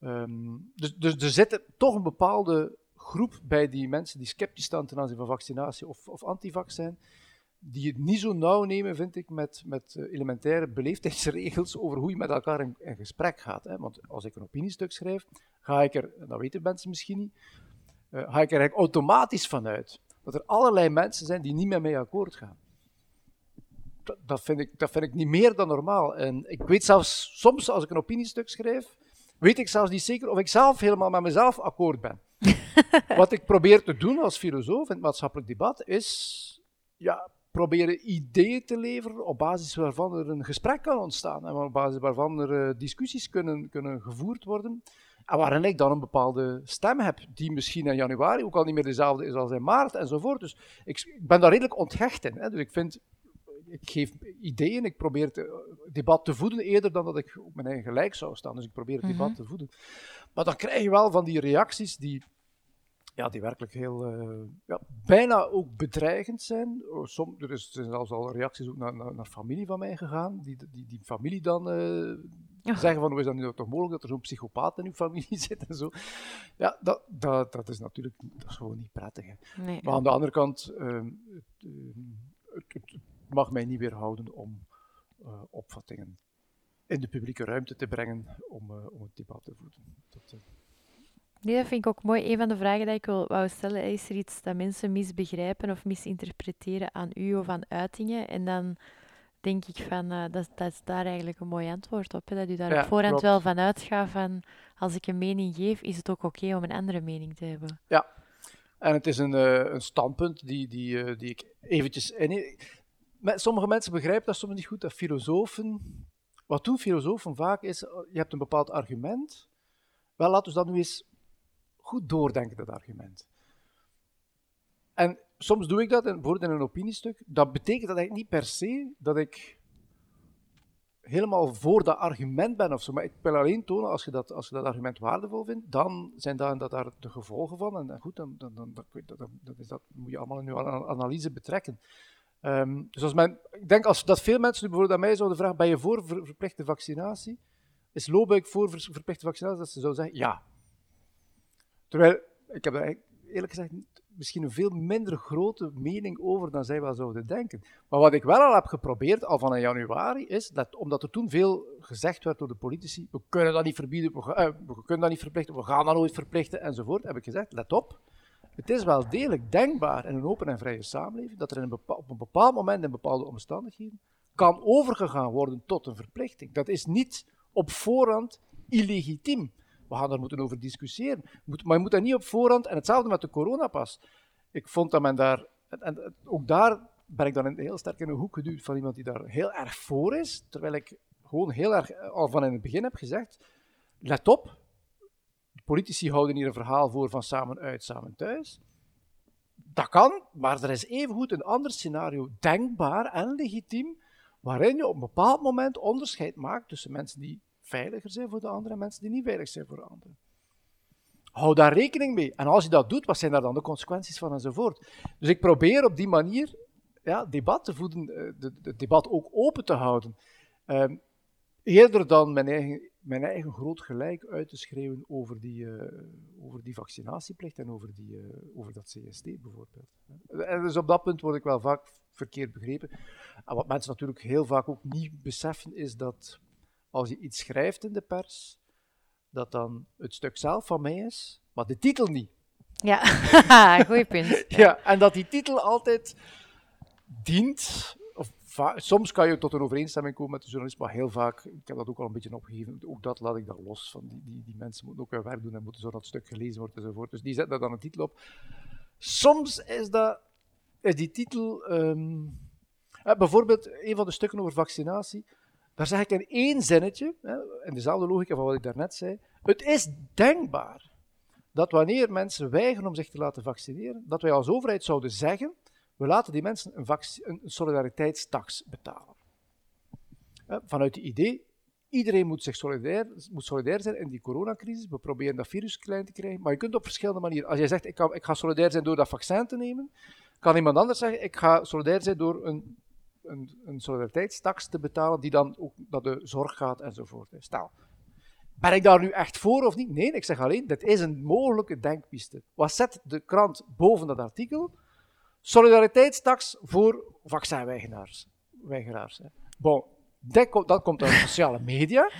Speaker 2: um, dus, dus er zit toch een bepaalde groep bij die mensen die sceptisch staan ten aanzien van vaccinatie of, of antivax zijn, die het niet zo nauw nemen, vind ik, met, met eh, elementaire beleefdheidsregels over hoe je met elkaar in, in gesprek gaat. Hè. Want als ik een opiniestuk schrijf, ga ik er, dat weten mensen misschien niet, uh, ga ik er eigenlijk automatisch vanuit dat er allerlei mensen zijn die niet met mij akkoord gaan. Dat, vind ik, dat vind ik niet meer dan normaal. En ik weet zelfs soms, als ik een opiniestuk schrijf, weet ik zelfs niet zeker of ik zelf helemaal met mezelf akkoord ben. Wat ik probeer te doen als filosoof in het maatschappelijk debat is ja, proberen ideeën te leveren op basis waarvan er een gesprek kan ontstaan en op basis waarvan er uh, discussies kunnen, kunnen gevoerd worden. En waarin ik dan een bepaalde stem heb, die misschien in januari ook al niet meer dezelfde is als in maart enzovoort. Dus ik, ik ben daar redelijk onthecht in. Hè. Dus ik vind, ik geef ideeën, ik probeer het debat te voeden eerder dan dat ik op mijn eigen gelijk zou staan. Dus ik probeer het debat mhm. te voeden. Maar dan krijg je wel van die reacties die, ja, die werkelijk heel, uh, ja, bijna ook bedreigend zijn. Oh, som, er, is, zijn zelfs al reacties ook naar, naar, naar, familie van mij gegaan, die die, die familie dan uh, zeggen van hoe is dat nu toch mogelijk dat er zo'n psychopaat in uw familie zit en zo. Ja, dat, dat, dat is natuurlijk dat is gewoon niet prettig. Hè. Nee, maar aan de andere kant, uh, het, het, het, mag mij niet weerhouden om opvattingen in de publieke ruimte te brengen om, om het debat te voeden. Dat,
Speaker 1: Nee, dat vind ik ook mooi. Een van de vragen die ik wil wou stellen, is er iets dat mensen misbegrijpen of misinterpreteren aan u of aan uitingen? En dan denk ik van, uh, dat, dat is daar eigenlijk een mooi antwoord op. Hè? Dat u daar op voorhand wel van uitgaat van, als ik een mening geef, is het ook oké om een andere mening te hebben.
Speaker 2: Ja, en het is een, uh, een standpunt die, die, uh, die ik eventjes... sommige mensen begrijpen dat soms niet goed, dat filosofen... Wat doen filosofen vaak is, je hebt een bepaald argument, wel, laten we dat nu eens goed doordenken, dat argument. En soms doe ik dat, bijvoorbeeld in een opiniestuk. Dat betekent dat eigenlijk niet per se dat ik helemaal voor dat argument ben of zo. Maar ik wil alleen tonen, als je dat, als je dat argument waardevol vindt, dan zijn daar, dat daar de gevolgen van. En goed, dan, dan, dan, dat moet je allemaal in je analyse betrekken. Um, dus als men, ik denk als, dat veel mensen nu bijvoorbeeld aan mij zouden vragen, ben je voor verplichte vaccinatie? Is Lobeck voor verplichte vaccinatie? Dat ze zouden zeggen, ja. Terwijl, ik heb er eerlijk gezegd misschien een veel minder grote mening over dan zij wel zouden denken. Maar wat ik wel al heb geprobeerd, al van in januari, is dat, omdat er toen veel gezegd werd door de politici, we kunnen dat niet verbieden, we, uh, we kunnen dat niet verplichten, we gaan dat nooit verplichten, enzovoort, heb ik gezegd, let op, het is wel degelijk denkbaar in een open en vrije samenleving dat er een op een bepaald moment in bepaalde omstandigheden kan overgegaan worden tot een verplichting. Dat is niet op voorhand illegitiem we gaan daar moeten over discussiëren. maar je moet dat niet op voorhand, en hetzelfde met de coronapas. Ik vond dat men daar, en, ook daar ben ik dan heel sterk in een hoek geduwd van iemand die daar heel erg voor is, terwijl ik gewoon heel erg eh, al van in het begin heb gezegd, let op, de politici houden hier een verhaal voor van samen uit, samen thuis. Dat kan, maar er is evengoed een ander scenario denkbaar en legitiem, waarin je op een bepaald moment onderscheid maakt tussen mensen die veiliger zijn voor de anderen en mensen die niet veilig zijn voor de anderen. Hou daar rekening mee. En als je dat doet, wat zijn daar dan de consequenties van enzovoort. Dus ik probeer op die manier ja, debat te voeden, het eh, debat ook open te houden. Uh, eerder dan mijn eigen, mijn eigen groot gelijk uit te schreeuwen over die, uh, over die vaccinatieplicht en over, die, uh, over dat CST bijvoorbeeld. En dus op dat punt word ik wel vaak verkeerd begrepen. En wat mensen natuurlijk heel vaak ook niet beseffen, is dat als je iets schrijft in de pers, dat dan het stuk zelf van mij is, maar de titel niet.
Speaker 1: Ja, goeie punt.
Speaker 2: ja, en dat die titel altijd dient, soms kan je tot een overeenstemming komen met de journalist, maar heel vaak, ik heb dat ook al een beetje opgegeven, ook dat laat ik dan los. Van die, die, die mensen moeten ook hun werk doen en moeten zo dat stuk gelezen wordt enzovoort. Dus die zetten daar dan een titel op. Soms is dat is die titel. ehm, eh, bijvoorbeeld, een van de stukken over vaccinatie. Daar zeg ik in één zinnetje, in dezelfde logica van wat ik daarnet zei. Het is denkbaar dat wanneer mensen weigeren om zich te laten vaccineren, dat wij als overheid zouden zeggen: we laten die mensen een, een solidariteitstax betalen. Vanuit het idee, iedereen moet zich solidair, moet solidair zijn in die coronacrisis. We proberen dat virus klein te krijgen, maar je kunt op verschillende manieren. Als jij zegt: ik, ik ga solidair zijn door dat vaccin te nemen, kan iemand anders zeggen: ik ga solidair zijn door een een, een solidariteitstax te betalen die dan ook naar de zorg gaat enzovoort. Stel, ben ik daar nu echt voor of niet? Nee, ik zeg alleen, dit is een mogelijke denkpiste. Wat zet de krant boven dat artikel? Solidariteitstax voor vaccinweigeraars. Weigeraars, hè. Bon, dat, komt- uit sociale media.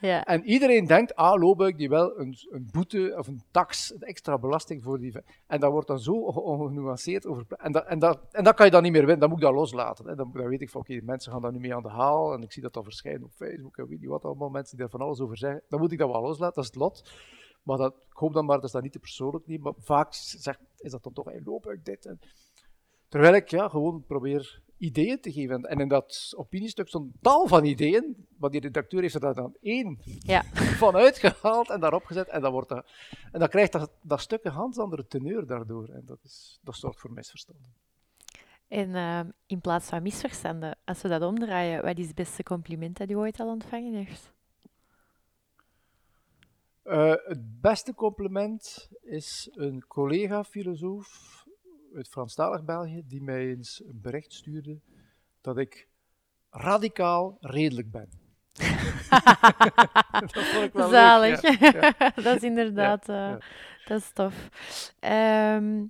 Speaker 1: Ja.
Speaker 2: En iedereen denkt, ah, Loobuik die wel een, een boete of een tax, een extra belasting voor die... En dat wordt dan zo on- genuanceerd over... En dat, en, dat, en dat kan je dan niet meer winnen, dan moet ik dat loslaten. Hè. Dan, dan weet ik van, oké, mensen gaan daar nu mee aan de haal, en ik zie dat dan verschijnen op Facebook, en weet niet wat allemaal, mensen die daar van alles over zeggen. Dan moet ik dat wel loslaten, dat is het lot. Maar dat, ik hoop dan maar, dat is dat niet te persoonlijk niet, maar vaak zeg, is dat dan toch, hey, Loobuik dit. En, terwijl ik ja, gewoon probeer ideeën te geven. En in dat opiniestuk stond tal van ideeën, maar die redacteur heeft er daar dan één
Speaker 1: Ja.
Speaker 2: van uitgehaald en daarop gezet. En dan, wordt dat, en dan krijgt dat, dat stuk een ganz andere teneur daardoor. En dat, is, dat zorgt voor misverstanden.
Speaker 1: En ehm, in plaats van misverstanden, als we dat omdraaien, wat is het beste compliment dat u ooit al ontvangen heeft?
Speaker 2: Eh, het beste compliment is een collega-filosoof uit Franstalig België die mij eens een bericht stuurde dat ik radicaal redelijk ben. dat vond ik wel leuk,
Speaker 1: Zalig.
Speaker 2: ja, ja.
Speaker 1: dat is inderdaad, eh, dat is tof. Ehm,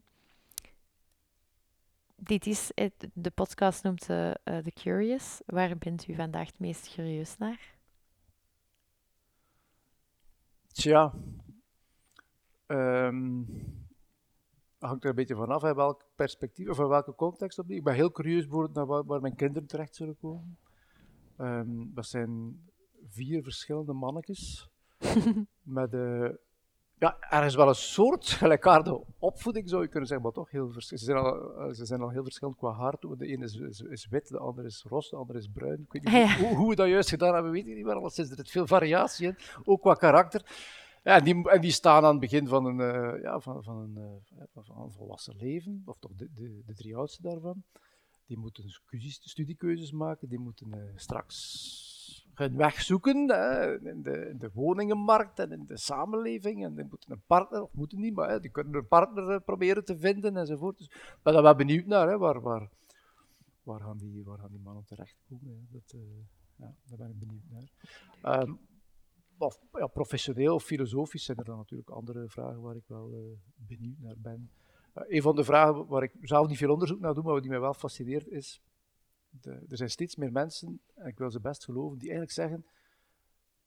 Speaker 1: dit is, het, de podcast noemt eh, eh, The Curious. Waar bent u vandaag het meest curieus naar?
Speaker 2: Tja, ehm hangt er een beetje vanaf in welk perspectief of in welke context opnieuw. Ik ben heel curieus naar waar, waar mijn kinderen terecht zullen komen. Ehm, dat zijn vier verschillende mannetjes met eh, ja, ergens wel een soort gelijkaardige opvoeding zou je kunnen zeggen, maar toch heel verschillend. Ze zijn al, eh, ze zijn al heel verschillend qua haar. De ene is, is, is wit, de andere is ros, de andere is bruin. Ik weet niet
Speaker 1: Ja.
Speaker 2: hoe, hoe we dat juist gedaan hebben, weet ik niet meer. Alleszins er zit veel variatie in, ook qua karakter. Ja, en, die, die staan aan het begin van een, eh, ja, van, van, een, eh, van een volwassen leven, of toch de, de, de drie oudste daarvan. Die moeten studies- studiekeuzes maken, die moeten eh, straks hun weg zoeken hè, in, de, in de woningenmarkt en in de samenleving. En die moeten een partner, of moeten niet, maar hè, die kunnen een partner proberen te vinden enzovoort. Dus ik ben daar wel benieuwd naar, hè, waar, waar, waar, gaan die, waar gaan die mannen terechtkomen. Dat, ja, daar ben ik benieuwd naar. Ehm, of, ja, professioneel of filosofisch zijn er dan natuurlijk andere vragen waar ik wel eh, benieuwd naar ben. Eh, een van de vragen waar ik zelf niet veel onderzoek naar doe, maar die mij wel fascineert, is: de, er zijn steeds meer mensen, en ik wil ze best geloven, die eigenlijk zeggen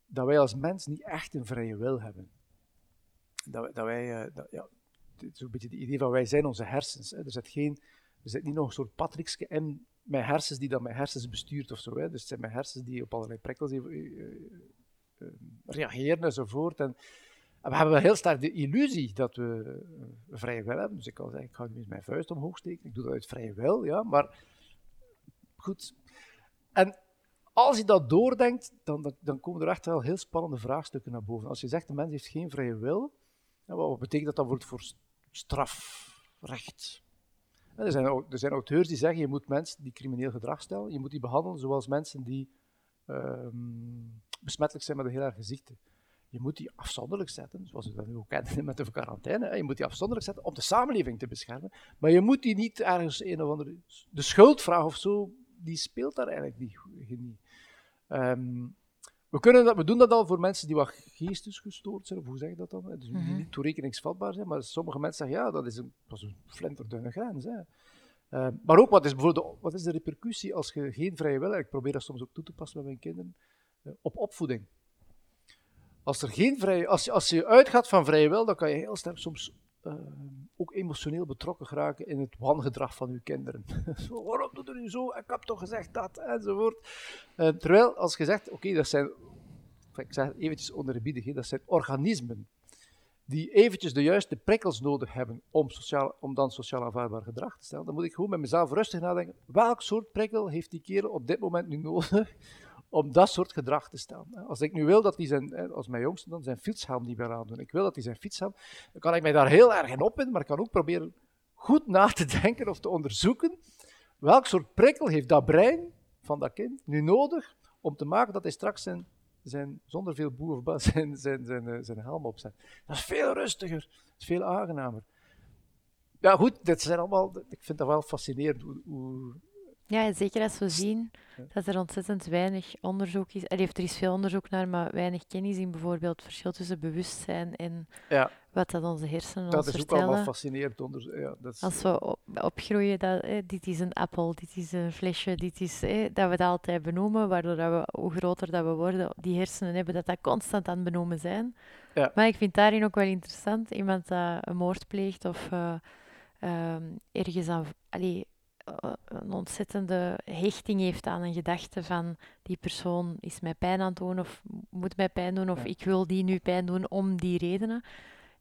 Speaker 2: dat wij als mens niet echt een vrije wil hebben. Dat, wij- dat wij, eh, dat, ja, het is een beetje het idee van wij zijn onze hersens. Hè. Er, zit geen, er zit niet nog een soort patrickske in mijn hersens die dan mijn hersens bestuurt of zo. Hè. Dus het zijn mijn hersens die op allerlei prikkels eh, reageren enzovoort. En, we hebben wel heel sterk de illusie dat we eh, vrije wil hebben. Dus ik kan zeggen, ik ga nu eens mijn vuist omhoog steken. Ik doe dat uit vrije wil, ja, maar goed. En als je dat doordenkt, dan, dan, komen er echt wel heel spannende vraagstukken naar boven. Als je zegt, de mens heeft geen vrije wil, wat betekent dat dan voor, voor strafrecht? Er zijn, er zijn auteurs die zeggen, je moet mensen die crimineel gedrag stellen, je moet die behandelen zoals mensen die ehm, besmettelijk zijn met een heel erge ziekte. Je moet die afzonderlijk zetten, zoals we dat nu ook kennen met de quarantaine. hè. Je moet die afzonderlijk zetten om de samenleving te beschermen. Maar je moet die niet ergens een of andere... De schuldvraag of zo, die speelt daar eigenlijk niet. niet. Ehm, we, kunnen dat, we doen dat al voor mensen die wat geestesgestoord zijn, of hoe zeg je dat dan? Dus die
Speaker 1: Mhm.
Speaker 2: niet toerekeningsvatbaar zijn, maar sommige mensen zeggen, ja, dat is een, dat is een flinterdunne grens. Hè. Ehm, maar ook, wat is bijvoorbeeld de, wat is de repercussie als je geen vrije wil? Ik probeer dat soms ook toe te passen met mijn kinderen, eh, op opvoeding. Als, er geen vrije, als, je, als je uitgaat van vrije wil, dan kan je heel sterk soms eh, ook emotioneel betrokken geraken in het wangedrag van je kinderen. zo, waarom doe je nu zo? Ik heb toch gezegd dat, enzovoort. Eh, terwijl, als je zegt, oké, dat zijn, ik zeg eventjes onder de bieden, dat zijn organismen. Die eventjes de juiste prikkels nodig hebben om, sociaal, om dan sociaal aanvaardbaar gedrag te stellen, dan moet ik gewoon met mezelf rustig nadenken, welk soort prikkel heeft die kerel op dit moment nu nodig om dat soort gedrag te stellen. Als ik nu wil dat hij zijn, als mijn jongste dan zijn fietshelm niet meer aandoen, ik wil dat hij zijn fietshelm, dan kan ik mij daar heel erg in opwinden, maar ik kan ook proberen goed na te denken of te onderzoeken welk soort prikkel heeft dat brein van dat kind nu nodig om te maken dat hij straks zijn, zijn zonder veel boe of bas zijn, zijn, zijn, zijn, zijn helm opzet. Dat is veel rustiger, is veel aangenamer. Ja, goed, dit zijn allemaal, ik vind dat wel fascinerend hoe
Speaker 1: ja, zeker als we zien dat er ontzettend weinig onderzoek is. Er, heeft, er is veel onderzoek naar, maar weinig kennis in bijvoorbeeld het verschil tussen bewustzijn en ja. wat dat onze hersenen
Speaker 2: dat
Speaker 1: ons
Speaker 2: vertellen. Dat is ook allemaal fascinerend. Onder, ja, dat is...
Speaker 1: Als we op, opgroeien, dat, eh, dit is een appel, dit is een flesje, dit is, eh, dat we dat altijd benoemen, waardoor dat we, hoe groter dat we worden, die hersenen hebben, dat dat constant aan het benoemen zijn. Ja. Maar ik vind daarin ook wel interessant, iemand dat een moord pleegt of uh, ergens aan... Allee, eh, een ontzettende hechting heeft aan een gedachte van die persoon is mij pijn aan het doen of moet mij pijn doen of ik wil die nu pijn doen om die redenen.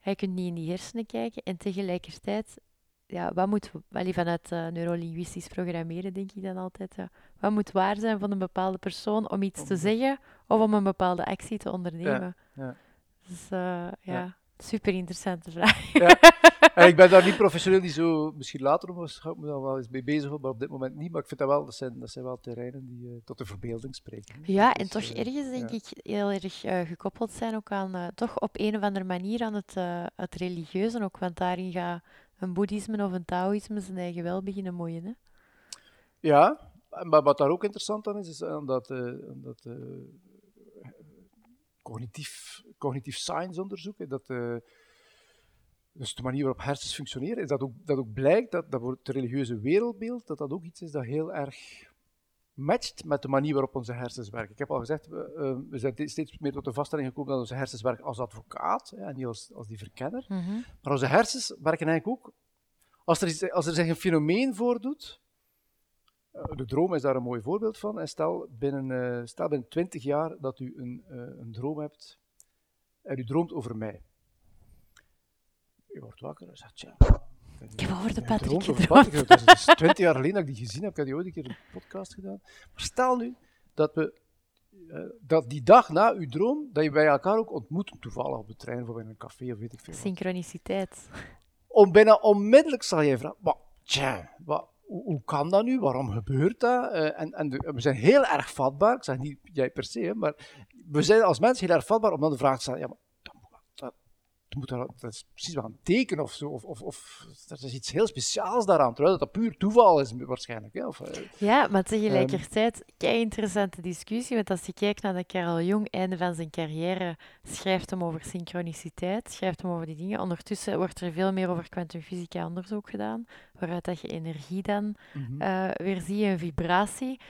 Speaker 1: Je kunt niet in die hersenen kijken en tegelijkertijd, ja, wat moet, wel vanuit uh, neurolinguistisch programmeren denk ik dan altijd, ja, wat moet waar zijn van een bepaalde persoon om iets te zeggen of om een bepaalde actie te ondernemen. Ja, Dus uh, ja, super interessante vraag.
Speaker 2: En ik ben daar niet professioneel, niet zo, misschien later nog eens, me daar wel eens mee bezig maar op dit moment niet. Maar ik vind dat wel, dat zijn, dat zijn wel terreinen die uh, tot de verbeelding spreken.
Speaker 1: Ja, en toch uh, ergens denk ik heel erg uh, gekoppeld zijn ook aan, toch op een of andere manier aan het, het religieuze ook. Want daarin gaat een boeddhisme of een taoïsme zijn eigen wel beginnen moeien. Hè?
Speaker 2: Ja, maar wat daar ook interessant aan is, is dat, dat cognitief, cognitief science onderzoek, dat dus de manier waarop hersens functioneren, is dat ook, dat ook blijkt dat, dat het religieuze wereldbeeld, dat dat ook iets is dat heel erg matcht met de manier waarop onze hersens werken. Ik heb al gezegd, we, uh, we zijn steeds meer tot de vaststelling gekomen dat onze hersens werken als advocaat hè, en niet als, als die verkenner. Mhm. Maar onze hersens werken eigenlijk ook, als er, als er zich een fenomeen voordoet, uh, de droom is daar een mooi voorbeeld van, en stel binnen, uh, stel binnen 20 jaar dat u een, een droom hebt en u droomt over mij. Je wordt wakker en zegt, ja...
Speaker 1: Ik heb over de Patrick
Speaker 2: gedroomd. Dat is twintig jaar geleden dat ik die gezien heb. Ik heb die ooit een keer een podcast gedaan. Maar stel nu dat we... Uh, dat die dag na uw droom, dat je bij elkaar ook ontmoet, toevallig op de trein of in een café of weet ik veel.
Speaker 1: Synchroniciteit.
Speaker 2: Om bijna onmiddellijk zal je vragen, wat, tja, wat, hoe, hoe, kan dat nu? Waarom gebeurt dat? Uh, en, en de, we zijn heel erg vatbaar, ik zeg niet jij per se, maar we zijn als mensen heel erg vatbaar om dan de vraag te stellen, ja, maar moet daar, dat is precies wel een teken of zo. Of, of, of er is iets heel speciaals daaraan, terwijl dat puur toeval is waarschijnlijk. Hè? Of,
Speaker 1: eh, ja, maar tegelijkertijd, um, kei interessante discussie. Want als je kijkt naar de Carl Jung, einde van zijn carrière, schrijft hem over synchroniciteit, schrijft hem over die dingen. Ondertussen wordt er veel meer over kwantumfysica onderzoek gedaan, waaruit dat je energie dan mm -hmm. uh, weer ziet en vibratie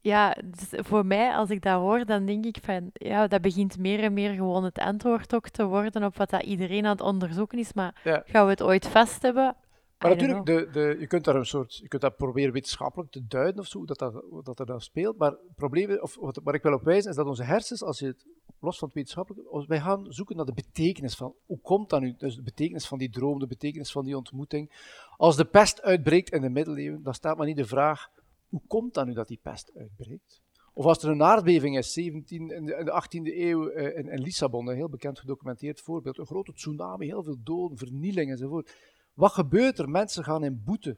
Speaker 1: ja, dus voor mij, als ik dat hoor, dan denk ik van, ja, dat begint meer en meer gewoon het antwoord ook te worden op wat dat iedereen aan het onderzoeken is. Maar gaan we het ooit vast hebben?
Speaker 2: Maar natuurlijk, de, de, je kunt daar een soort, je kunt dat proberen wetenschappelijk te duiden of zo, dat dat, dat er dan speelt. Maar het probleem, of wat, waar ik wil op wijzen, is dat onze hersens, als je het los van het wetenschappelijke, wij gaan zoeken naar de betekenis van, hoe komt dat nu? Dus de betekenis van die droom, de betekenis van die ontmoeting. Als de pest uitbreekt in de middeleeuwen, dan staat maar niet de vraag, hoe komt dat nu dat die pest uitbreekt? Of als er een aardbeving is, 17, in, de, 18e eeuw uh, in, in, Lissabon, een heel bekend gedocumenteerd voorbeeld, een grote tsunami, heel veel doden, vernieling enzovoort. Wat gebeurt er? Mensen gaan in boete.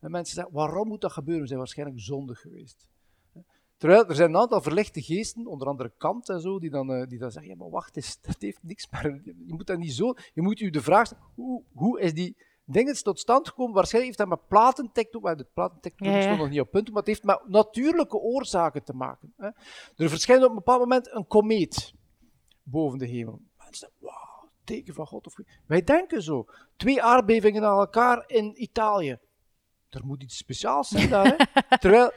Speaker 2: En mensen zeggen, waarom moet dat gebeuren? We zijn waarschijnlijk zondig geweest. Terwijl er zijn een aantal verlichte geesten, onder andere Kant en zo, die dan, uh, die dan zeggen, ja maar wacht eens, dat heeft niks, maar je moet dat niet zo, je moet je de vraag stellen, hoe, hoe is die dingen is tot stand gekomen. Waarschijnlijk heeft dat met platentectoniek, maar de platentectoniek ja, ja. nog niet op punt, maar het heeft met natuurlijke oorzaken te maken. Hè. Er verschijnt op een bepaald moment een komeet boven de hemel. Mensen wauw, teken van God. Of... Wij denken zo. Twee aardbevingen aan elkaar in Italië. Er moet iets speciaals zijn daar. Hè. Terwijl,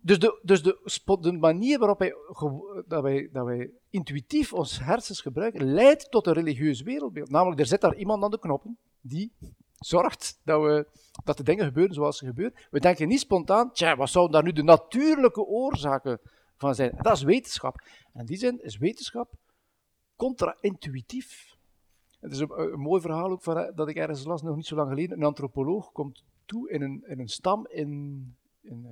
Speaker 2: dus de, dus de, de manier waarop wij, dat, wij, dat wij intuïtief ons hersens gebruiken, leidt tot een religieus wereldbeeld. Namelijk, er zit daar iemand aan de knoppen die zorgt dat, we, dat de dingen gebeuren zoals ze gebeuren. We denken niet spontaan, wat zouden daar nu de natuurlijke oorzaken van zijn? dat is wetenschap. En in die zin is wetenschap contra-intuïtief. Het is een, mooi verhaal ook van, dat ik ergens las, nog niet zo lang geleden. Een antropoloog komt toe in een, in een stam in, in,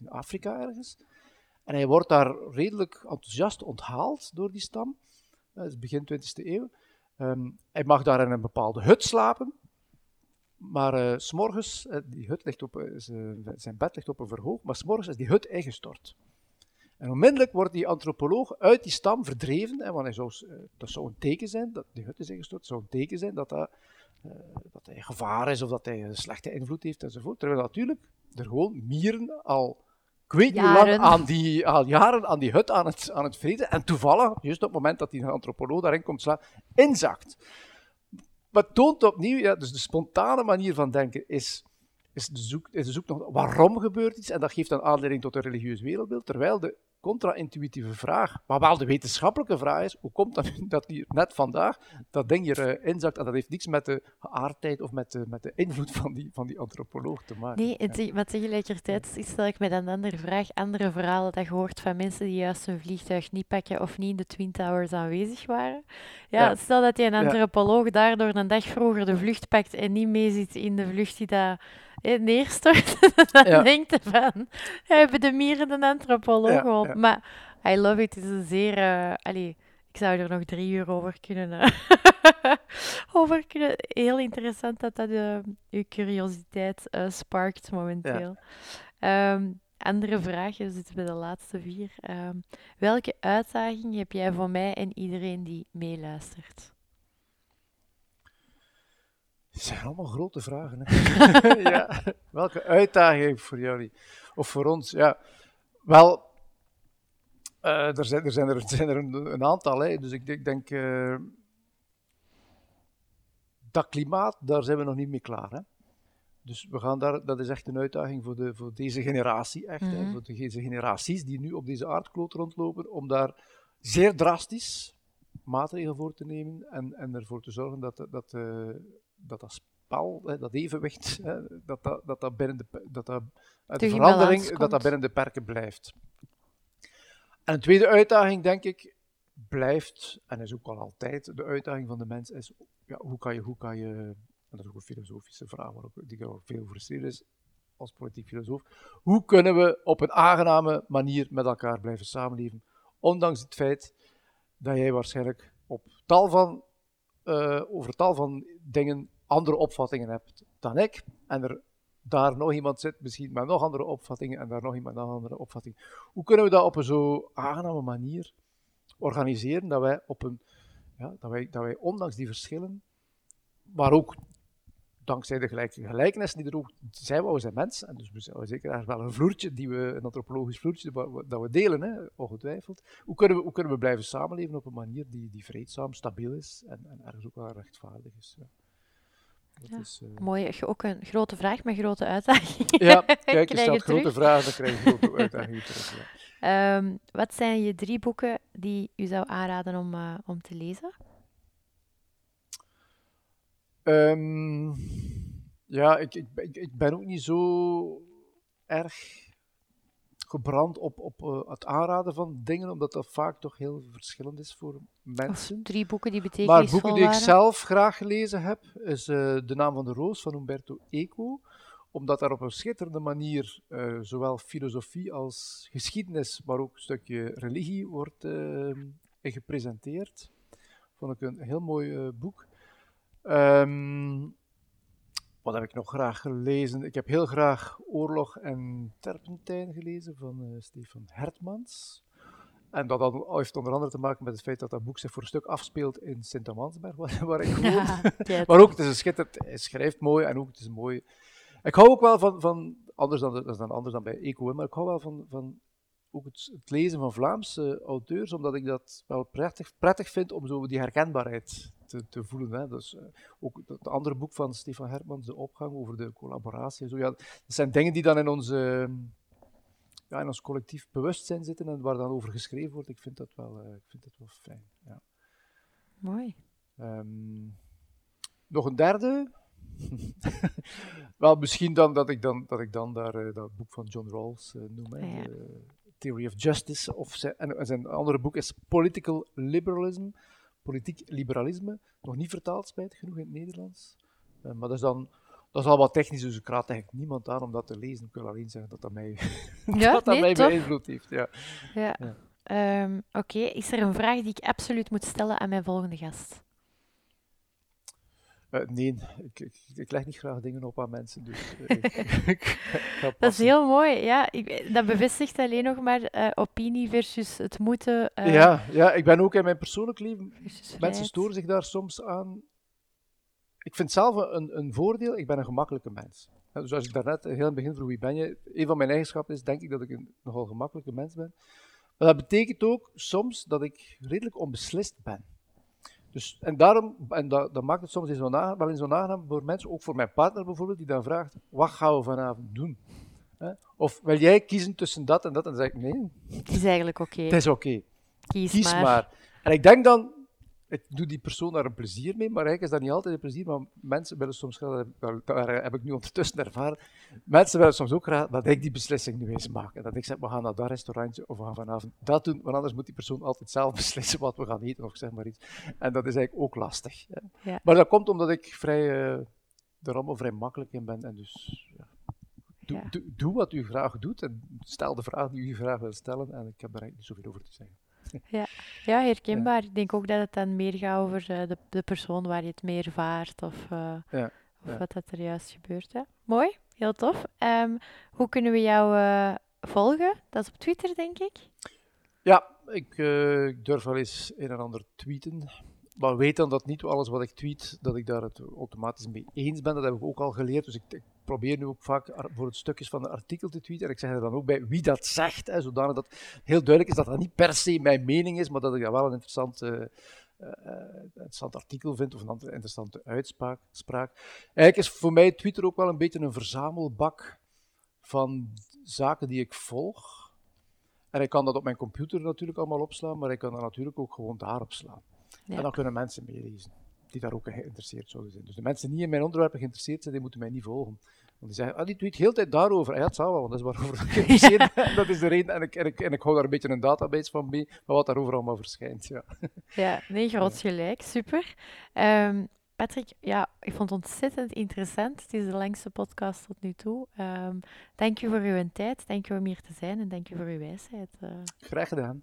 Speaker 2: in Afrika ergens. En hij wordt daar redelijk enthousiast onthaald door die stam. Dat is begin 20e eeuw. Hij mag daar in een bepaalde hut slapen. Maar uh, s'morgens, uh, die hut ligt op, uh, zijn bed ligt op een verhoog, maar s'morgens is die hut ingestort. En onmiddellijk wordt die antropoloog uit die stam verdreven, hè, want hij dat zou een teken zijn, dat die hut is ingestort, zou een teken zijn dat, dat, dat hij gevaar is of dat hij een slechte invloed heeft enzovoort. Terwijl natuurlijk er gewoon mieren al ik weet niet lang aan die, al jaren aan die hut aan het, aan het vreten. En toevallig, juist op het moment dat die antropoloog daarin komt slaan, inzakt. Maar toont opnieuw, ja, dus de spontane manier van denken is, is, de zoek, is de zoektocht waarom gebeurt iets. En dat geeft dan aanleiding tot een religieus wereldbeeld. Terwijl de contra-intuïtieve vraag, maar wel de wetenschappelijke vraag is, hoe komt dat dat hier net vandaag dat ding hier uh, inzakt en dat heeft niets met de geaardheid of met de, met de invloed van die, van die antropoloog te maken.
Speaker 1: Nee, het, maar tegelijkertijd stel ik met een andere vraag, andere verhalen dat je hoort van mensen die juist hun vliegtuig niet pakken of niet in de Twin Towers aanwezig waren. Ja, stel dat je een antropoloog ja. daardoor een dag vroeger de vlucht pakt en niet meezit in de vlucht die dat neerstort, dan ja. denkt je van, hebben de mieren een antropoloog ja, ja. Maar I love it, het is een zeer... Uh, allee, ik zou er nog drie uur over kunnen... Uh, over kunnen. Heel interessant dat dat uh, uw curiositeit sparkt momenteel. Um, andere vraag, we zitten bij de laatste vier. Um, welke uitdaging heb jij voor mij en iedereen die meeluistert?
Speaker 2: Het zijn allemaal grote vragen. Hè? ja. Welke uitdaging voor jullie of voor ons? Ja, wel, uh, er, zijn, er, zijn er, zijn er een, een aantal. Hè. Dus ik, ik denk, uh, dat klimaat, daar zijn we nog niet mee klaar. Hè. Dus we gaan daar, dat is echt een uitdaging voor, de, voor deze generatie, echt, mm -hmm. hè, mhm. voor deze generaties die nu op deze aardkloot rondlopen, om daar zeer drastisch maatregelen voor te nemen en, en ervoor te zorgen dat, dat, uh, dat dat spel, hè, dat evenwicht, hè, dat, dat, dat, dat binnen de, dat, dat, de verandering, dat dat binnen de perken blijft. En een tweede uitdaging, denk ik, blijft, en is ook al altijd, de uitdaging van de mens is, ja, hoe kan je, hoe kan je, en dat is ook een filosofische vraag waarop die al veel gefrustreerd is, als politiek filosoof, hoe kunnen we op een aangename manier met elkaar blijven samenleven, ondanks het feit dat jij waarschijnlijk op tal van, uh, over tal van dingen andere opvattingen hebt dan ik, en er daar nog iemand zit, misschien met nog andere opvattingen, en daar nog iemand met nog andere opvattingen. Hoe kunnen we dat op een zo aangename manier organiseren, dat wij, op een, ja, dat wij, dat wij ondanks die verschillen, maar ook dankzij de gelijkenissen die er ook zijn, we zijn mensen, en dus we zijn zeker wel een vloertje, die we, een antropologisch vloertje, dat we delen, hè, ongetwijfeld. Hoe kunnen, we, hoe kunnen we blijven samenleven op een manier die, die vreedzaam, stabiel is en, en ergens ook wel rechtvaardig is. Ja.
Speaker 1: Ja. Is, uh... Mooi, ook een grote vraag met grote uitdaging.
Speaker 2: Ja, kijk, je stelt grote vragen, dan krijg je grote uitdagingen terug.
Speaker 1: Ja. Um, wat zijn je drie boeken die u zou aanraden om, uh, om te lezen?
Speaker 2: Um, ja, ik, ik, ik, ben ook niet zo erg gebrand op, op uh, het aanraden van dingen, omdat dat vaak toch heel verschillend is voor mensen.
Speaker 1: Of drie boeken die betekenisvol
Speaker 2: Maar boeken die ik zelf graag gelezen heb, is uh, De Naam van de Roos van Umberto Eco, omdat daar op een schitterende manier uh, zowel filosofie als geschiedenis, maar ook een stukje religie wordt in gepresenteerd. Vond ik een heel mooi boek. Um, wat heb ik nog graag gelezen? Ik heb heel graag Oorlog en Terpentijn gelezen van uh, Stefan Hertmans. En dat heeft onder andere te maken met het feit dat dat boek zich voor een stuk afspeelt in Sint-Amansberg, waar, waar, ik woon. Ja, maar ook, het is een schitterend, hij schrijft mooi en ook, het is mooi. Ik hou ook wel van, van anders dan, dat is dan anders dan bij Eco, maar ik hou wel van, van ook het, het, lezen van Vlaamse auteurs, omdat ik dat wel prettig, prettig vind om zo die herkenbaarheid te, te voelen. Hè. Dus, uh, ook het andere boek van Stefan Hermans, De Opgang, over de collaboratie. Zo, ja, dat zijn dingen die dan in, onze, ja, in ons collectief bewustzijn zitten en waar dan over geschreven wordt. Ik vind dat wel, uh, ik vind dat wel fijn. Ja.
Speaker 1: Mooi.
Speaker 2: Um, nog een derde. wel, misschien dan dat ik dan, dat ik dan daar uh, dat boek van John Rawls noem. Hè, ja. Theory of Justice. Of zijn, en zijn andere boek is Political Liberalism politiek liberalisme, nog niet vertaald, spijtig genoeg in het Nederlands. Uh, maar dat is dan dat is al wat technisch, dus ik raad eigenlijk niemand aan om dat te lezen. Ik wil alleen zeggen dat dat mij,
Speaker 1: ja,
Speaker 2: dat
Speaker 1: nee,
Speaker 2: mij beïnvloed heeft. Ja.
Speaker 1: ja. ja. Um, Oké, okay. is er een vraag die ik absoluut moet stellen aan mijn volgende gast?
Speaker 2: Uh, nee, ik, ik, ik, leg niet graag dingen op aan mensen. Dus, uh, ik,
Speaker 1: dat is heel mooi, ja. dat bevestigt alleen nog maar uh, opinie versus het moeten.
Speaker 2: ja, ja, ik ben ook in mijn persoonlijk leven. Mensen storen zich daar soms aan. Ik vind zelf een, een voordeel, ik ben een gemakkelijke mens. Dus als ik daarnet heel in het begin vroeg wie ben je, een van mijn eigenschappen is denk ik dat ik een nogal gemakkelijke mens ben. Maar dat betekent ook soms dat ik redelijk onbeslist ben. Dus, en daarom, en dat, dat maakt het soms wel in zo'n aangenaam voor mensen, ook voor mijn partner bijvoorbeeld, die dan vraagt, wat gaan we vanavond doen? Of wil jij kiezen tussen dat en dat? En dan zeg ik, nee.
Speaker 1: Het is eigenlijk oké.
Speaker 2: Het is oké.
Speaker 1: Kies,
Speaker 2: Kies
Speaker 1: maar.
Speaker 2: maar. En ik denk dan, ik doe die persoon daar een plezier mee, maar eigenlijk is dat niet altijd een plezier, maar mensen willen soms graag, daar, daar heb ik nu ondertussen ervaren, mensen willen soms ook graag dat ik die beslissing nu eens maak. En dat ik zeg, we gaan naar dat restaurantje of we gaan vanavond dat doen, want anders moet die persoon altijd zelf beslissen wat we gaan eten of zeg maar iets. En dat is eigenlijk ook lastig.
Speaker 1: Ja.
Speaker 2: Maar dat komt omdat ik vrij, uh, er allemaal vrij makkelijk in ben en dus... Ja. Doe,
Speaker 1: Ja.
Speaker 2: doe, doe wat u graag doet en stel de vraag die u graag wil stellen en ik heb er eigenlijk niet zoveel over te zeggen.
Speaker 1: Ja, herkenbaar. Ik denk ook dat het dan meer gaat over uh, de, de persoon waar je het mee ervaart of, uh,
Speaker 2: Ja,
Speaker 1: of
Speaker 2: ja.
Speaker 1: wat dat er juist gebeurt. Hè. Mooi, heel tof. Um, hoe kunnen we jou uh, volgen? Dat is op Twitter, denk ik.
Speaker 2: Ja, ik durf wel eens een en ander tweeten. Maar weet dan dat niet alles wat ik tweet, dat ik daar het automatisch mee eens ben. Dat heb ik ook al geleerd. Dus ik, probeer nu ook vaak voor het stukjes van een artikel te tweeten. En ik zeg er dan ook bij wie dat zegt. Hè, zodanig dat heel duidelijk is dat dat niet per se mijn mening is, maar dat ik dat wel een interessant, uh, uh, interessant artikel vind of een interessante uitspraak. Eigenlijk is voor mij Twitter ook wel een beetje een verzamelbak van zaken die ik volg. En ik kan dat op mijn computer natuurlijk allemaal opslaan, maar ik kan dat natuurlijk ook gewoon daarop slaan. Ja. En dan kunnen mensen meelezen die daar ook geïnteresseerd zouden zijn. Dus de mensen die niet in mijn onderwerpen geïnteresseerd zijn, die moeten mij niet volgen. Want die zeggen, ah, die tweet heel de tijd daarover. Ja, het zal wel, want dat is waarover ik geïnteresseerd ben. dat is de reden. En ik, en, ik, en ik hou daar een beetje een database van mee, maar wat daarover allemaal verschijnt. Ja,
Speaker 1: ja nee, groot gelijk. Super. Um, Patrick, ja, ik vond het ontzettend interessant. Het is de langste podcast tot nu toe. Um, dank je voor uw tijd, dank je om hier te zijn en dank je voor uw wijsheid. Uh.
Speaker 2: Graag gedaan.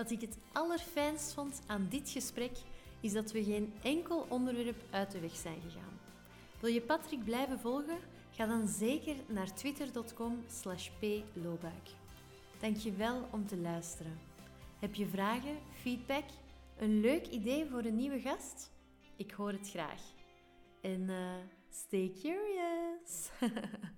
Speaker 3: Wat ik het allerfijnst vond aan dit gesprek, is dat we geen enkel onderwerp uit de weg zijn gegaan. Wil je Patrick blijven volgen? Ga dan zeker naar twitter.com slash plobuik. Dank je wel om te luisteren. Heb je vragen, feedback, een leuk idee voor een nieuwe gast? Ik hoor het graag. En uh, stay curious!